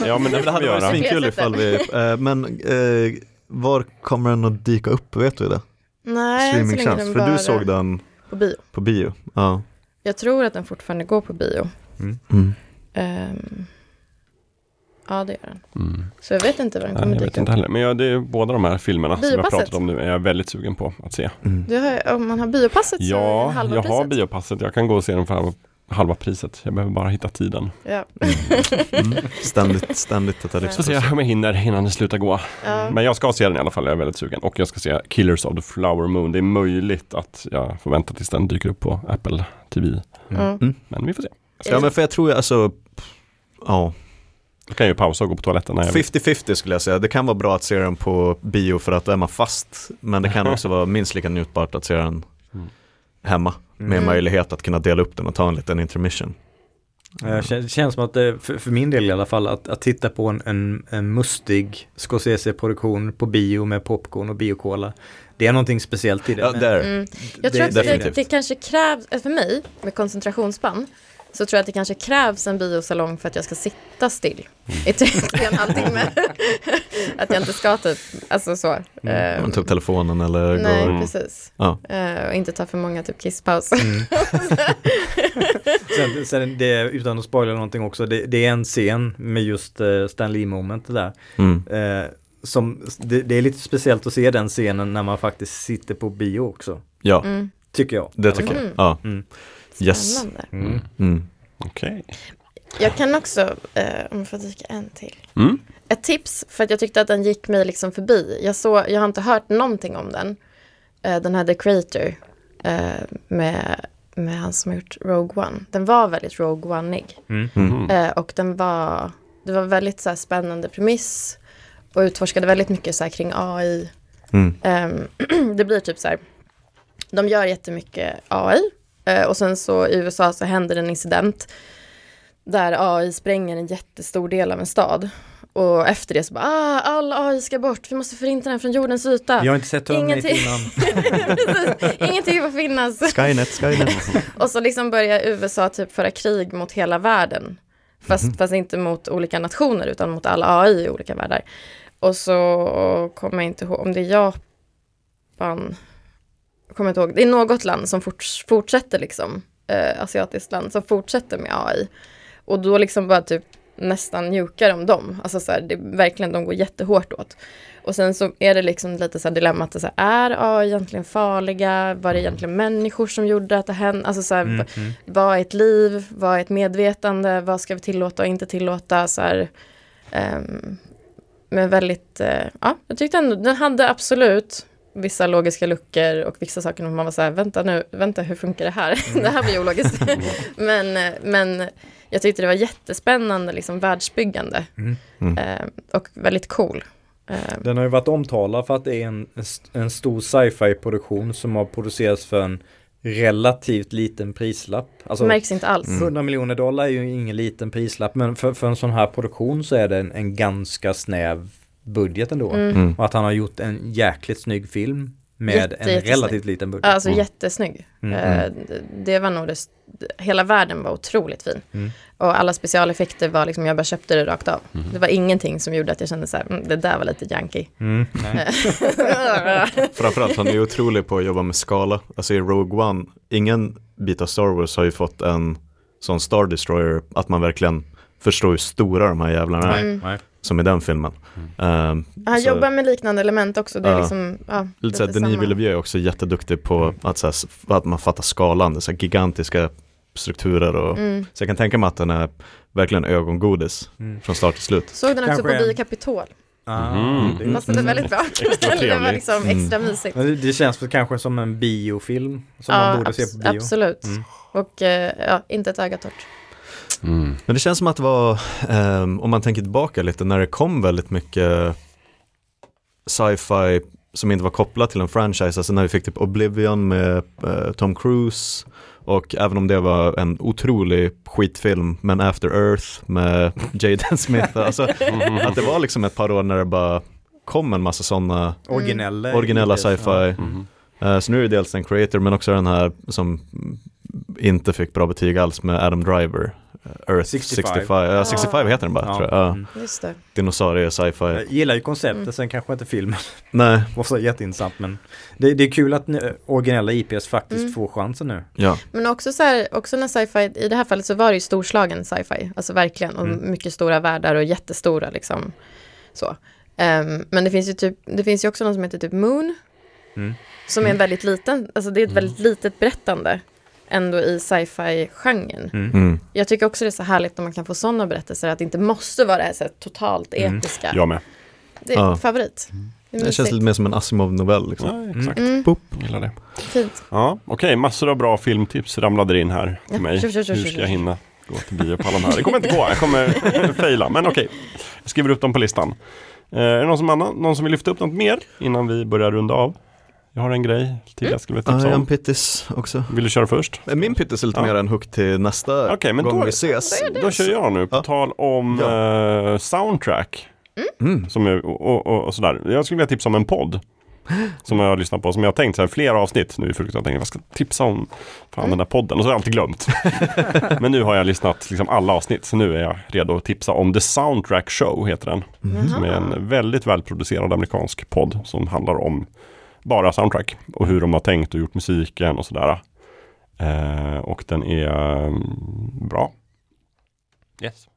Ja, men det Det hade vi varit svinkul ifall vi, eh, men eh, var kommer den att dyka upp, vet du det? Nej, så länge den för du såg den på bio. på bio. Ja. Jag tror att den fortfarande går på bio. Mm. Ehm, ja, det gör den. Mm. Så jag vet inte vad den Nej, kommer jag vet dyka inte upp. heller. Men ja, det är båda de här filmerna som vi har Biopasset. pratat om nu är jag väldigt sugen på att se. Mm. Du har, om man har biopasset så är Ja, det halva jag har priset. biopasset. Jag kan gå och se den för halva, halva priset. Jag behöver bara hitta tiden. Ja. Ständigt, ständigt detta Så Får se om jag hinner innan det slutar gå. ja. Men jag ska se den i alla fall, jag är väldigt sugen. Och jag ska se Killers of the Flower Moon. Det är möjligt att jag får vänta tills den dyker upp på Apple TV. Mm. Men vi får se. Ja men för jag tror jag alltså, ja, Jag kan ju pausa och gå på toaletten när jag vill. 50-50 skulle jag säga. Det kan vara bra att se den på bio för att då är man fast. Men det kan också vara minst lika njutbart att se den Mm. hemma. Med Mm. möjlighet att kunna dela upp den och ta en liten intermission. Eh, kän- Det känns som att det, för, för min del i alla fall, att, att titta på en, en, en mustig Scorsese-produktion på bio med popcorn och biocola. Det är någonting speciellt i det. Ja, Men- där. Mm. Jag tror Det- att det, det kanske krävs, för mig med koncentrationsspann, så tror jag att det kanske krävs en biosalong för att jag ska sitta still i typ en halvtimme. att jag inte ska typ, alltså så. eh, Man tar upp telefonen eller nej, går... precis. Ja. Eh, och inte ta för många typ kisspauser. Sen, sen det, utan att spoila någonting också, det, det är en scen med just uh, Stan Lee-momentet där. Mm. Eh, som, det, det är lite speciellt att se den scenen när man faktiskt sitter på bio också. Ja, Mm. Tycker jag. det tycker jag. Mm. Ja. Mm. Yes. Spännande. Mm. Mm. Okej. Jag kan också, eh, om jag får dyka en till. Mm. Ett tips, för att jag tyckte att den gick mig liksom förbi. Jag, såg, jag har inte hört någonting om den. Eh, den här The Creator eh, med, med han som har gjort Rogue One. Den var väldigt Rogue One-ig. Mm. Mm. Eh, och den var, det var väldigt så här, spännande premiss. Och utforskade väldigt mycket så här, kring AI. Mm. Ehm, det blir typ så här, de gör jättemycket AI. Eh, och sen så i USA så händer en incident. Där AI spränger en jättestor del av en stad. Och efter det så bara, ah, all AI ska bort, vi måste förinta den från jordens yta. Jag har inte sett Terminator Ingenting. innan. Ingenting får finnas. Skynet, Skynet. Och så liksom börjar USA typ föra krig mot hela världen. Fast, fast inte mot olika nationer utan mot alla AI i olika världar. Och så kommer jag inte ihåg om det är Japan. Kommer inte ihåg. Det är något land som forts, fortsätter liksom. Eh, asiatiskt land som fortsätter med AI. Och då liksom bara typ nästan njukar de dem. Alltså så här, det, verkligen de går jättehårt åt. Och sen så är det liksom lite så här dilemmat, så här, är AI egentligen farliga? Var det egentligen människor som gjorde att det hände? Alltså så här, Mm, mm. vad är ett liv? Vad är ett medvetande? Vad ska vi tillåta och inte tillåta? Så här, ehm, men väldigt, eh, ja, jag tyckte ändå, den hade absolut vissa logiska luckor och vissa saker när man var så här, vänta nu, vänta hur funkar det här? det här blir ologiskt. men, eh, men jag tyckte det var jättespännande, liksom världsbyggande. Mm. Mm. Eh, och väldigt cool. Eh, Den har ju varit omtalad för att det är en, en stor sci-fi produktion som har producerats för en relativt liten prislapp. Alltså märks inte alls. 100 miljoner dollar är ju ingen liten prislapp men för, för en sån här produktion så är det en, en ganska snäv budget ändå. Mm. Mm. Och att han har gjort en jäkligt snygg film med Jätte, en relativt liten budget. Alltså Mm. jättesnygg. Mm, Eh, det- var nog det, hela världen var otroligt fin. Mm. Och alla specialeffekter var liksom, jag bara köpte det rakt av. Mhm. Det var ingenting som gjorde att jag kände så här, mm, det där var lite janky. Mm, nej. Framförallt, han är otrolig på att jobba med skala. Alltså i Rogue One, ingen bit av Star Wars har ju fått en sån Star Destroyer att man verkligen förstår hur stora de här jävlarna är, Mm. nej. Som i den filmen. Ehm, Han så- jobbar med liknande element också. Det är Ja. liksom, ja, Lite såhär, Denis. Villeneuve är också jätteduktig på att, såhär, att man fattar skalan, det är såhär gigantiska strukturer och Mm. så jag kan tänka mig att den är verkligen ögongodis Mm. från start till slut. Såg den också Kanske på Bio Capitol. Ah, Mhm. det, Passade väldigt bra. Extra det var liksom Mm. extra mysigt. Det, känns väl kanske som en biofilm som man borde se på bio. absolut. Mm. Och eh, ja, inte ett öga torrt. Mm. Men det känns som att det var, ehm, om man tänker tillbaka lite, när det kom väldigt mycket sci-fi som inte var kopplat till en franchise, alltså när vi fick typ Oblivion med eh, Tom Cruise och även om det var en otrolig skitfilm, men After Earth med Jaden Smith, alltså att det var liksom ett par år när det bara kom en massa sådana Originella. originella idéer. sci-fi. Mhm. Eh, så nu är det dels en creator men också den här som inte fick bra betyg alls med Adam Driver. Eh, Earth 65. 65. 65, ja, 65 heter den bara Ja. tror jag. Ja. Mm. Just det. Dinosaurie sci-fi. Jag gillar ju konceptet, Mm. sen kanske inte filmen Nej, var så jätteintressant men det, det är kul att nu, originella IPs faktiskt Mm. får chansen nu. ja. Men också så här, också när sci-fi, i det här fallet så var det ju storslagen sci-fi, alltså verkligen, och Mm. mycket stora världar och jättestora liksom, så. Ehm, men det finns ju typ, det finns ju också något som heter typ Moon, Mm. som är en väldigt liten, alltså det är ett väldigt litet berättande, ändå i sci-fi-genren. Mm. Mm. Jag tycker också det är så härligt när man kan få sådana berättelser, att det inte måste vara det här, så här totalt Mm. episka. Jag med. Det är Ja. favorit. Det är Det känns lite mer som en Asimov-novell liksom. Ja, exakt. Mm, Boop. Gillar det. fint. Ja, okej. Massor av bra filmtips ramlade in här till Ja, mig. kör, kör, kör, Hur ska jag hinna gå till bio på alla de här? Det kommer inte gå. Jag kommer faila. Men okej. Jag skriver upp dem på listan. Eh, är det någon som, annan, någon som vill lyfta upp något mer innan vi börjar runda av? Jag har en grej till jag skulle vilja Ja, tipsa en om. pittis också. Vill du köra först? Min pittis är lite Ja. mer en hook till nästa Okej, men gång då- vi ses. Då kör jag nu. På Ja. tal om eh, soundtrack. Mm. Som är, och, och, och sådär. Jag skulle vilja tipsa om en podd. Som jag har lyssnat på, som jag har tänkt så här flera avsnitt nu i frukost. Jag tänker, vad ska jag tipsa om fan, den där podden? Och så har jag alltid glömt. Men nu har jag lyssnat liksom alla avsnitt, så nu är jag redo att tipsa om The Soundtrack Show, heter den. Som är en väldigt välproducerad amerikansk podd som handlar om bara soundtrack och hur de har tänkt och gjort musiken och sådär. Eh, och den är mm, bra. Yes.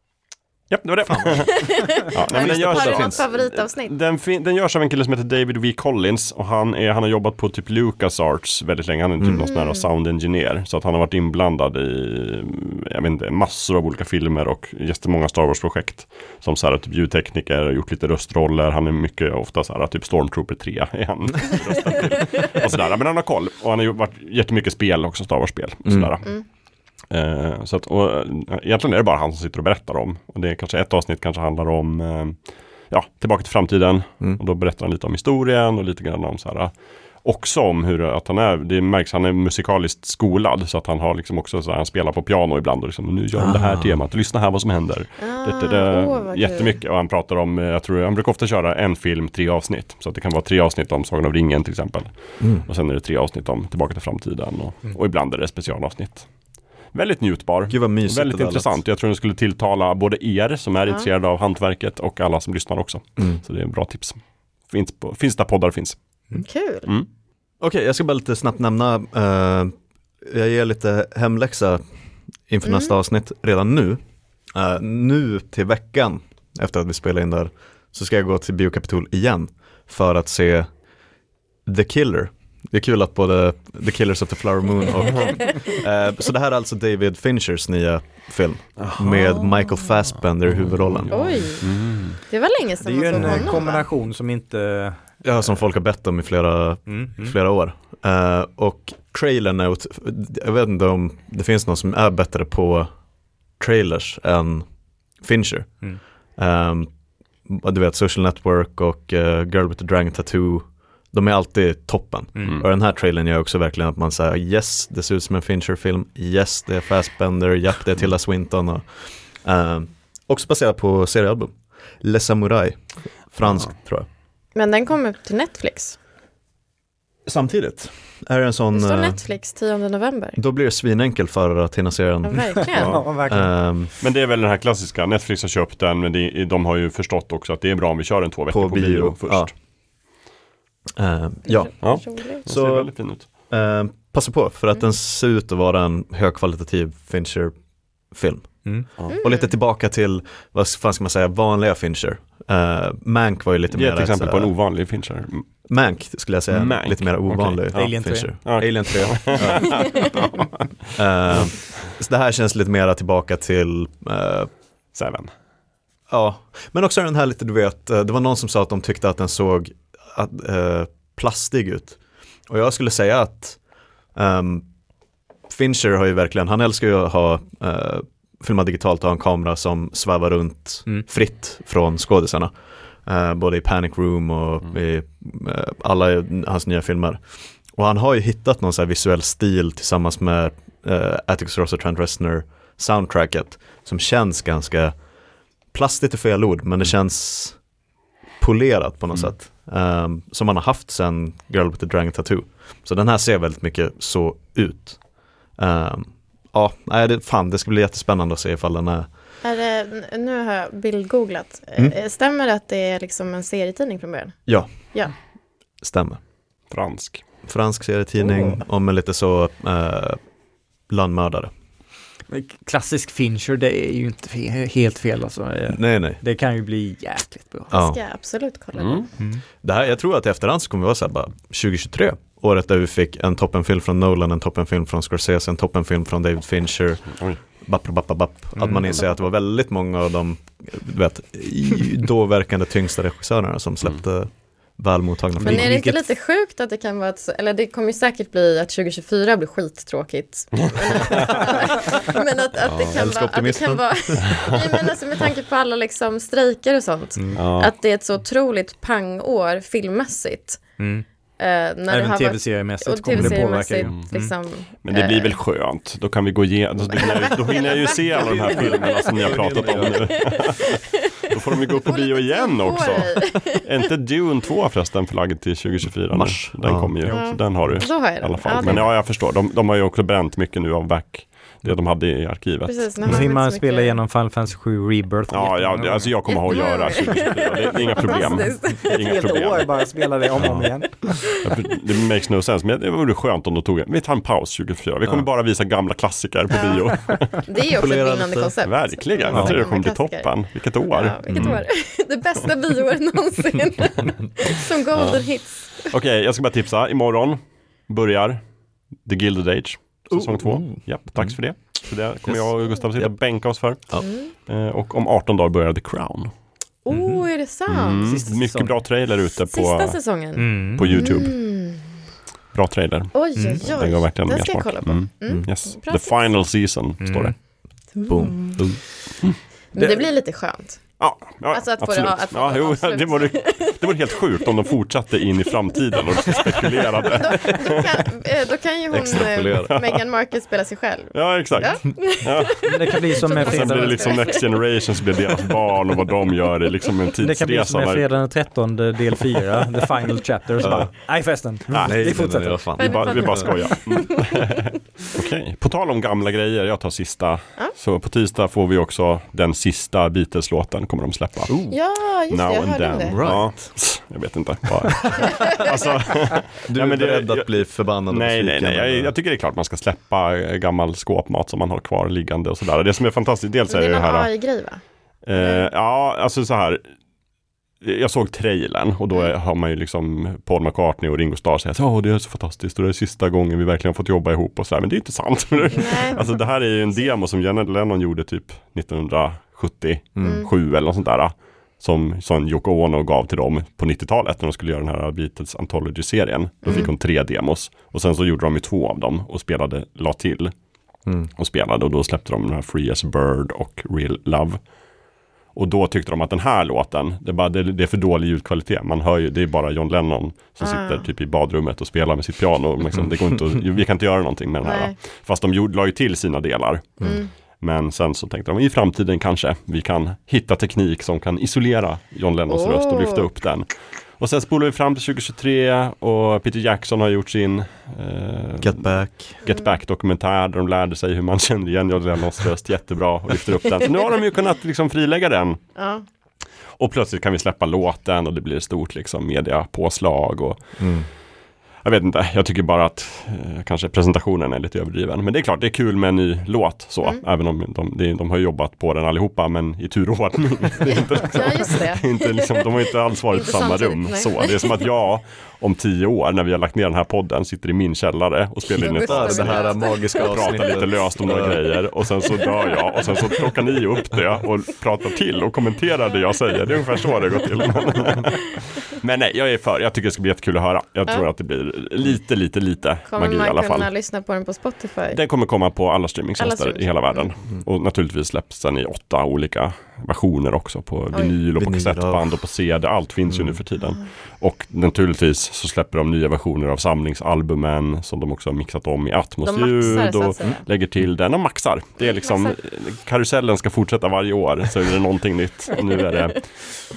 Japp, det var det. ja, nej, men den görs Har du något favoritavsnitt? den, den görs av en kille som heter David V. Collins och han, är, han har jobbat på typ Lucas Arts väldigt länge. Han är typ någon sån här sound engineer. Så att han har varit inblandad i jag vet inte, massor av olika filmer och jättemånga Star Wars-projekt. Som så här, typ ljudtekniker, gjort lite röstroller. Han är mycket ofta så här, typ Stormtrooper 3 är han. Och sådär. Men han har koll. Och han har varit jättemycket spel också, Star Wars-spel. Och sådär. Eh, så att, och, eh, egentligen är det bara han som sitter och berättar om. Och det är kanske ett avsnitt kanske handlar om eh, ja, Tillbaka till framtiden. Mm. Och då berättar han lite om historien och lite grann om så här Också om hur att han är, det märks han är musikaliskt skolad så att han har liksom också så här, han spelar på piano ibland och liksom, nu gör de det här Ah. temat, lyssna här vad som händer. det, det, det, Ah, åh, vad kul. jättemycket och han pratar om, eh, jag tror, han brukar ofta köra en film, tre avsnitt. Så att det kan vara tre avsnitt om Sagan om ringen till exempel. Mm. Och sen är det tre avsnitt om Tillbaka till framtiden och, och ibland är det specialavsnitt. Väldigt njutbar. Gud vad mysigt Väldigt det där lät. intressant. Jag tror den skulle tilltala både er som är Ja. intresserade av hantverket och alla som lyssnar också. Mm. Så det är en bra tips. Finns, på, finns där poddar finns. Kul. Mm. Okej, jag ska bara lite snabbt nämna, eh, jag ger lite hemläxa inför Mm. nästa avsnitt redan nu. Eh, nu till veckan, efter att vi spelar in där, så ska jag gå till Biokapitol igen för att se The Killer. Det är kul att både The Killers of the Flower Moon och... eh, så det här är alltså David Finchers nya film med Michael Fassbender i huvudrollen. Oj, det var länge Det sedan är ju man en såg eh, honom va? kombination som inte... Ja, som folk har bett om i flera, Mm, mm. flera år. Eh, och trailern är, jag vet inte om det finns någon som är bättre på trailers än Fincher. Mm. Ehm, du vet, Social Network och eh, Girl with the Dragon Tattoo, de är alltid toppen. Mm. Och den här trailern gör också verkligen att man säger yes, det ser ut som en Fincher-film, yes, det är Fassbender, japp, det är Tilda Swinton. Och, ehm, också baserat på seriealbum. Le Samurai, franskt tror jag. Men den kom upp till Netflix. Samtidigt är det en sån, Det står eh, Netflix 10 november. då blir det svinenkel för att hinna se Ja, den. verkligen. Ja, verkligen. Ehm, Men det är väl den här klassiska, Netflix har köpt den men det, de har ju förstått också att det är bra om vi kör den två veckor På på, bio, bio, först. ja. Ehm, ja, Ja. Så- ser väldigt fin ut. ehm, passa på för att den ser ut att vara en högkvalitativ Fincher-film. Mm. Och lite tillbaka till, vad fan ska man säga, vanliga Fincher. Uh, Mank var ju lite Ge mer ett exempel så på en ovanlig Fincher. Mm. Mank skulle jag säga, Mank, lite mer ovanlig okej. Alien 3. Fincher. Ja. Alien 3. Ehm, så det här känns lite mera tillbaka till eh, Seven. Ja, men också den här lite, du vet, det var någon som sa att de tyckte att den såg att, eh, plastig ut. Och jag skulle säga att ehm, Fincher har ju verkligen, han älskar ju att ha eh, filma digitalt och ha en kamera som svävar runt Mm. fritt från skådisarna. Eh, både i Panic Room och i eh, alla hans nya filmer. Och han har ju hittat någon så här visuell stil tillsammans med eh, Atticus Ross och Trent Reznor soundtracket som känns ganska plastigt är fel ord, men det känns polerat på något Mm. sätt. Ehm, som man har haft sen Girl with the Dragon Tattoo. Så den här ser väldigt mycket så ut. Ehm, ja, nej, det, fan, det ska bli jättespännande att se ifall den är Är det, nu har jag bildgooglat. Mm. Eh, Stämmer det att det är liksom en serietidning från början? Ja, Ja. stämmer. Fransk. Fransk serietidning om en lite så uh, landmördare. Klassisk Fincher, det är ju inte fe- helt fel alltså. Nej, nej. Det kan ju bli jäkligt bra. Det Ja. ska jag absolut kolla Mm. på. Det här, jag tror att i efterhand så kommer vi vara så här bara 2023. Året där vi fick en toppenfilm från Nolan, en toppenfilm från Scorsese, en toppenfilm från David Fincher. Bapp, bapp, bapp, bapp. Att Mm. man inser att det var väldigt många av de vet, då verkande tyngsta regissörerna som släppte väl mottagna Men är det inte lite sjukt att det kan vara ett, eller det kommer ju säkert bli att 2024 blir skittråkigt. Men att, men att, det kan vara, att det kan vara, nej men alltså med tanke på alla liksom strejker och sånt, Ja. att det är ett så otroligt pangår filmmässigt. Mm. Eh, när Även tv-seriemässigt och kommer det påverka tv-seriemässigt ju. liksom. Men det blir eh, väl skönt. Då kan vi gå igenom, då hinner jag- då hinner jag ju se alla de här filmerna som ni har pratat om nu. Då får de ju gå upp på bio igen också. Är inte Dune 2 förresten förlagd till 2024? nu? Mars. Den Ja. kommer ju, Ja. så den har du Då har jag i alla fall. Ja, Men ja, jag förstår. De, de har ju också bränt mycket nu av back, det de hade i arkivet. Precis, hinner man så spela mycket- igenom Final Fantasy 7 Rebirth. Ja, ja det, alltså jag kommer ha att göra 2024. Det, är inga problem. Inga Ett problem. år bara spela det om och om igen. Det makes no sense, men det vore skönt om de tog en, vi tar en paus 2024. Vi kommer Ja. bara visa gamla klassiker på bio. Det är ju också ett vinnande koncept. Verkligen, Ja. jag tror det kommer bli toppen. Vilket år. Ja, vilket år. Det bästa bioåret någonsin. Som golden hits. Okej, jag ska bara tipsa. Imorgon börjar The Gilded Age, säsong Oh. två. Mm. Japp, dags för det. Så det kommer Yes. jag och Gustav sitta och bänka oss för. Ja. Mm. Eh, och om 18 dagar börjar The Crown. Oh, är det sant? Mm, Sista mycket bra trailer ute Sista på, säsongen? Mm. på YouTube. Mm. Bra trailer. Oj, Mm. oj, oj. Den går verkligen Den ska jag smak. kolla på. Mm. Mm. Yes. The final season Mm. står det. Boom. Men det blir lite skönt. Ja, ja Alltså att få det- absolut. att få ja, det jo, det, vore, det vore helt sjukt om de fortsatte in i framtiden och spekulerade. Då kan, eh, då kan ju hon, eh, Meghan Markle, spela sig själv. Ja, exakt. Ja. Det kan bli som med sen blir det liksom Next Generation så blir deras barn och vad de gör är liksom en det kan bli tidsresa. som med fredag den 13 del 4, the final chapter. Så Ja. bara, nej förresten, Nej, vi Nej, fortsätter. Vi bara, vi bara skojar. Mm. Okej, på tal om gamla grejer, jag tar sista. Ja. Så på tisdag får vi också den sista Beatles-låten kommer de släppa. Ja, just det, Now jag and hörde om then. det. Right. Ja, jag vet inte. Alltså, Du Ja, är men det- beredd att jag- bli förbannad nej, nej, nej. Jag, jag tycker det är klart man ska släppa eh, gammal skåpmat som man har kvar liggande och sådär. Det som är fantastiskt, dels är det det är här. någon AI-grej va? Eh, ja, alltså så här. Jag såg trailern och då Mm. har man ju liksom Paul McCartney och Ringo Starr säger att oh, det är så fantastiskt och det är sista gången vi verkligen har fått jobba ihop och sådär. Men det är inte sant. Nej. alltså det här är ju en demo som John Lennon gjorde typ 1977 Mm. eller något sånt där. Som, som Yoko Ono gav till dem på 90-talet när de skulle göra den här Beatles Anthology-serien. Då fick hon tre demos och sen så gjorde de ju två av dem och spelade, la till Mm. och spelade och då släppte de den här Free as Bird och Real Love. Och då tyckte de att den här låten, det är, bara, det, det är för dålig ljudkvalitet. Man hör ju, det är bara John Lennon som Ah. sitter typ i badrummet och spelar med sitt piano. Liksom, det går inte att, vi kan inte göra någonting med den här. Nej. Fast de gjorde, la ju till sina delar. Mm. Men sen så tänkte de i framtiden kanske vi kan hitta teknik som kan isolera John Lennons Oh. röst och lyfta upp den. Och sen spolar vi fram till 2023 och Peter Jackson har gjort sin eh, Get back. Get Back-dokumentär där de lärde sig hur man kände igen John Lennons röst jättebra och lyfter upp den. Så nu har de ju kunnat liksom frilägga den. Ja. Och plötsligt kan vi släppa låten och det blir ett stort liksom mediapåslag och Mm. Jag vet inte, jag tycker bara att eh, kanske presentationen är lite överdriven. Men det är klart, det är kul med en ny låt så, Mm. även om de, de, de har jobbat på den allihopa, men i tur och ordning. Det är inte, liksom, ja, det. inte liksom, de har inte alls varit i samma rum. nej. Så, det är som att jag om tio år, när vi har lagt ner den här podden, sitter i min källare och spelar in ett. Det här magiska och pratar lite löst om några grejer och sen så dör jag och sen så plockar ni upp det och pratar till och kommenterar det jag säger. Det är ungefär så det går till. Men nej, jag är för. Jag tycker det ska bli jättekul att höra. Jag Ja. tror att det blir lite, lite, lite Kommer magi i alla man kunna fall. lyssna på den på Spotify? Den kommer komma på alla Alla streamingtjänster streaming. i hela världen. Och naturligtvis släpps den i åtta olika versioner också på Oj. vinyl och på Vinyl, kassettband och på CD. Allt finns ju Mm. nu för tiden. Och naturligtvis så släpper de nya versioner av samlingsalbumen som de också har mixat om i Atmos-ljud och säga. lägger till den och maxar. Det är liksom, Maxar. karusellen ska fortsätta varje år så är det någonting nytt. Nu är det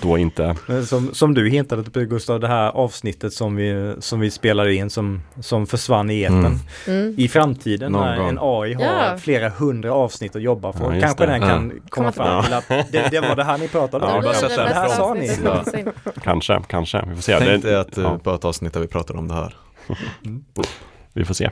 då inte, Som, som du hintade på Gustav, det här avsnittet som vi, som vi spelade in som, som försvann i etern. Mm. Mm. I framtiden Någon när en AI har Ja. flera hundra avsnitt att jobba på, Ja, kanske det. den kan komma Komma fram till att det, det var det här ni pratade om. Ja, Det bara sätta det här sa ni. Ja. kanske, kanske. Vi får se. Tänk Det- dig att ja. ja. bara ett avsnitt där vi pratar om det här. Vi får se.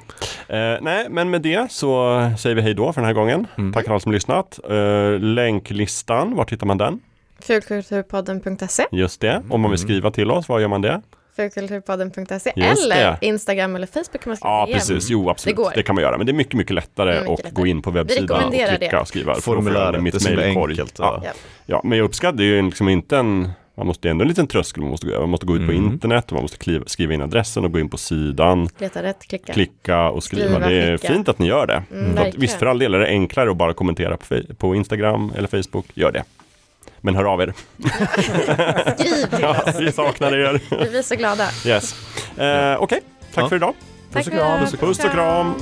Eh, nej, men med det så säger vi hej då för den här gången. Mm. Tack för alla som lyssnat. Eh, länklistan, var hittar man den? Fulkulturpodden.se Just det. Om man vill Mm. skriva till oss, var gör man det? Fulkulturpodden.se eller. Instagram eller Facebook kan man skriva Ja, igen. precis. Jo, absolut. Det Det, kan man göra. Men det är mycket, mycket lättare Mm, mycket att gå in på Vi webbsidan och klicka det. och skriva. Formuläret, det är så enkelt, Ja. Ja. ja, men jag uppskattar ju liksom inte en man måste ändå en liten tröskel man måste gå över. Man måste gå ut på Mm. internet och man måste kliva, skriva in adressen och gå in på sidan, Leta rätt, klicka. klicka och skriva. Skriva, det är skicka. fint att ni gör det. Mm, För att, visst, för all del är det enklare att bara kommentera på, på Instagram eller Facebook. Gör det. Men hör av er. Skriv till Ja, oss. vi saknar er. Vi blir så glada. Yes. Eh, Okej, tack Ja. för idag. Tack och kram. Puss och kram.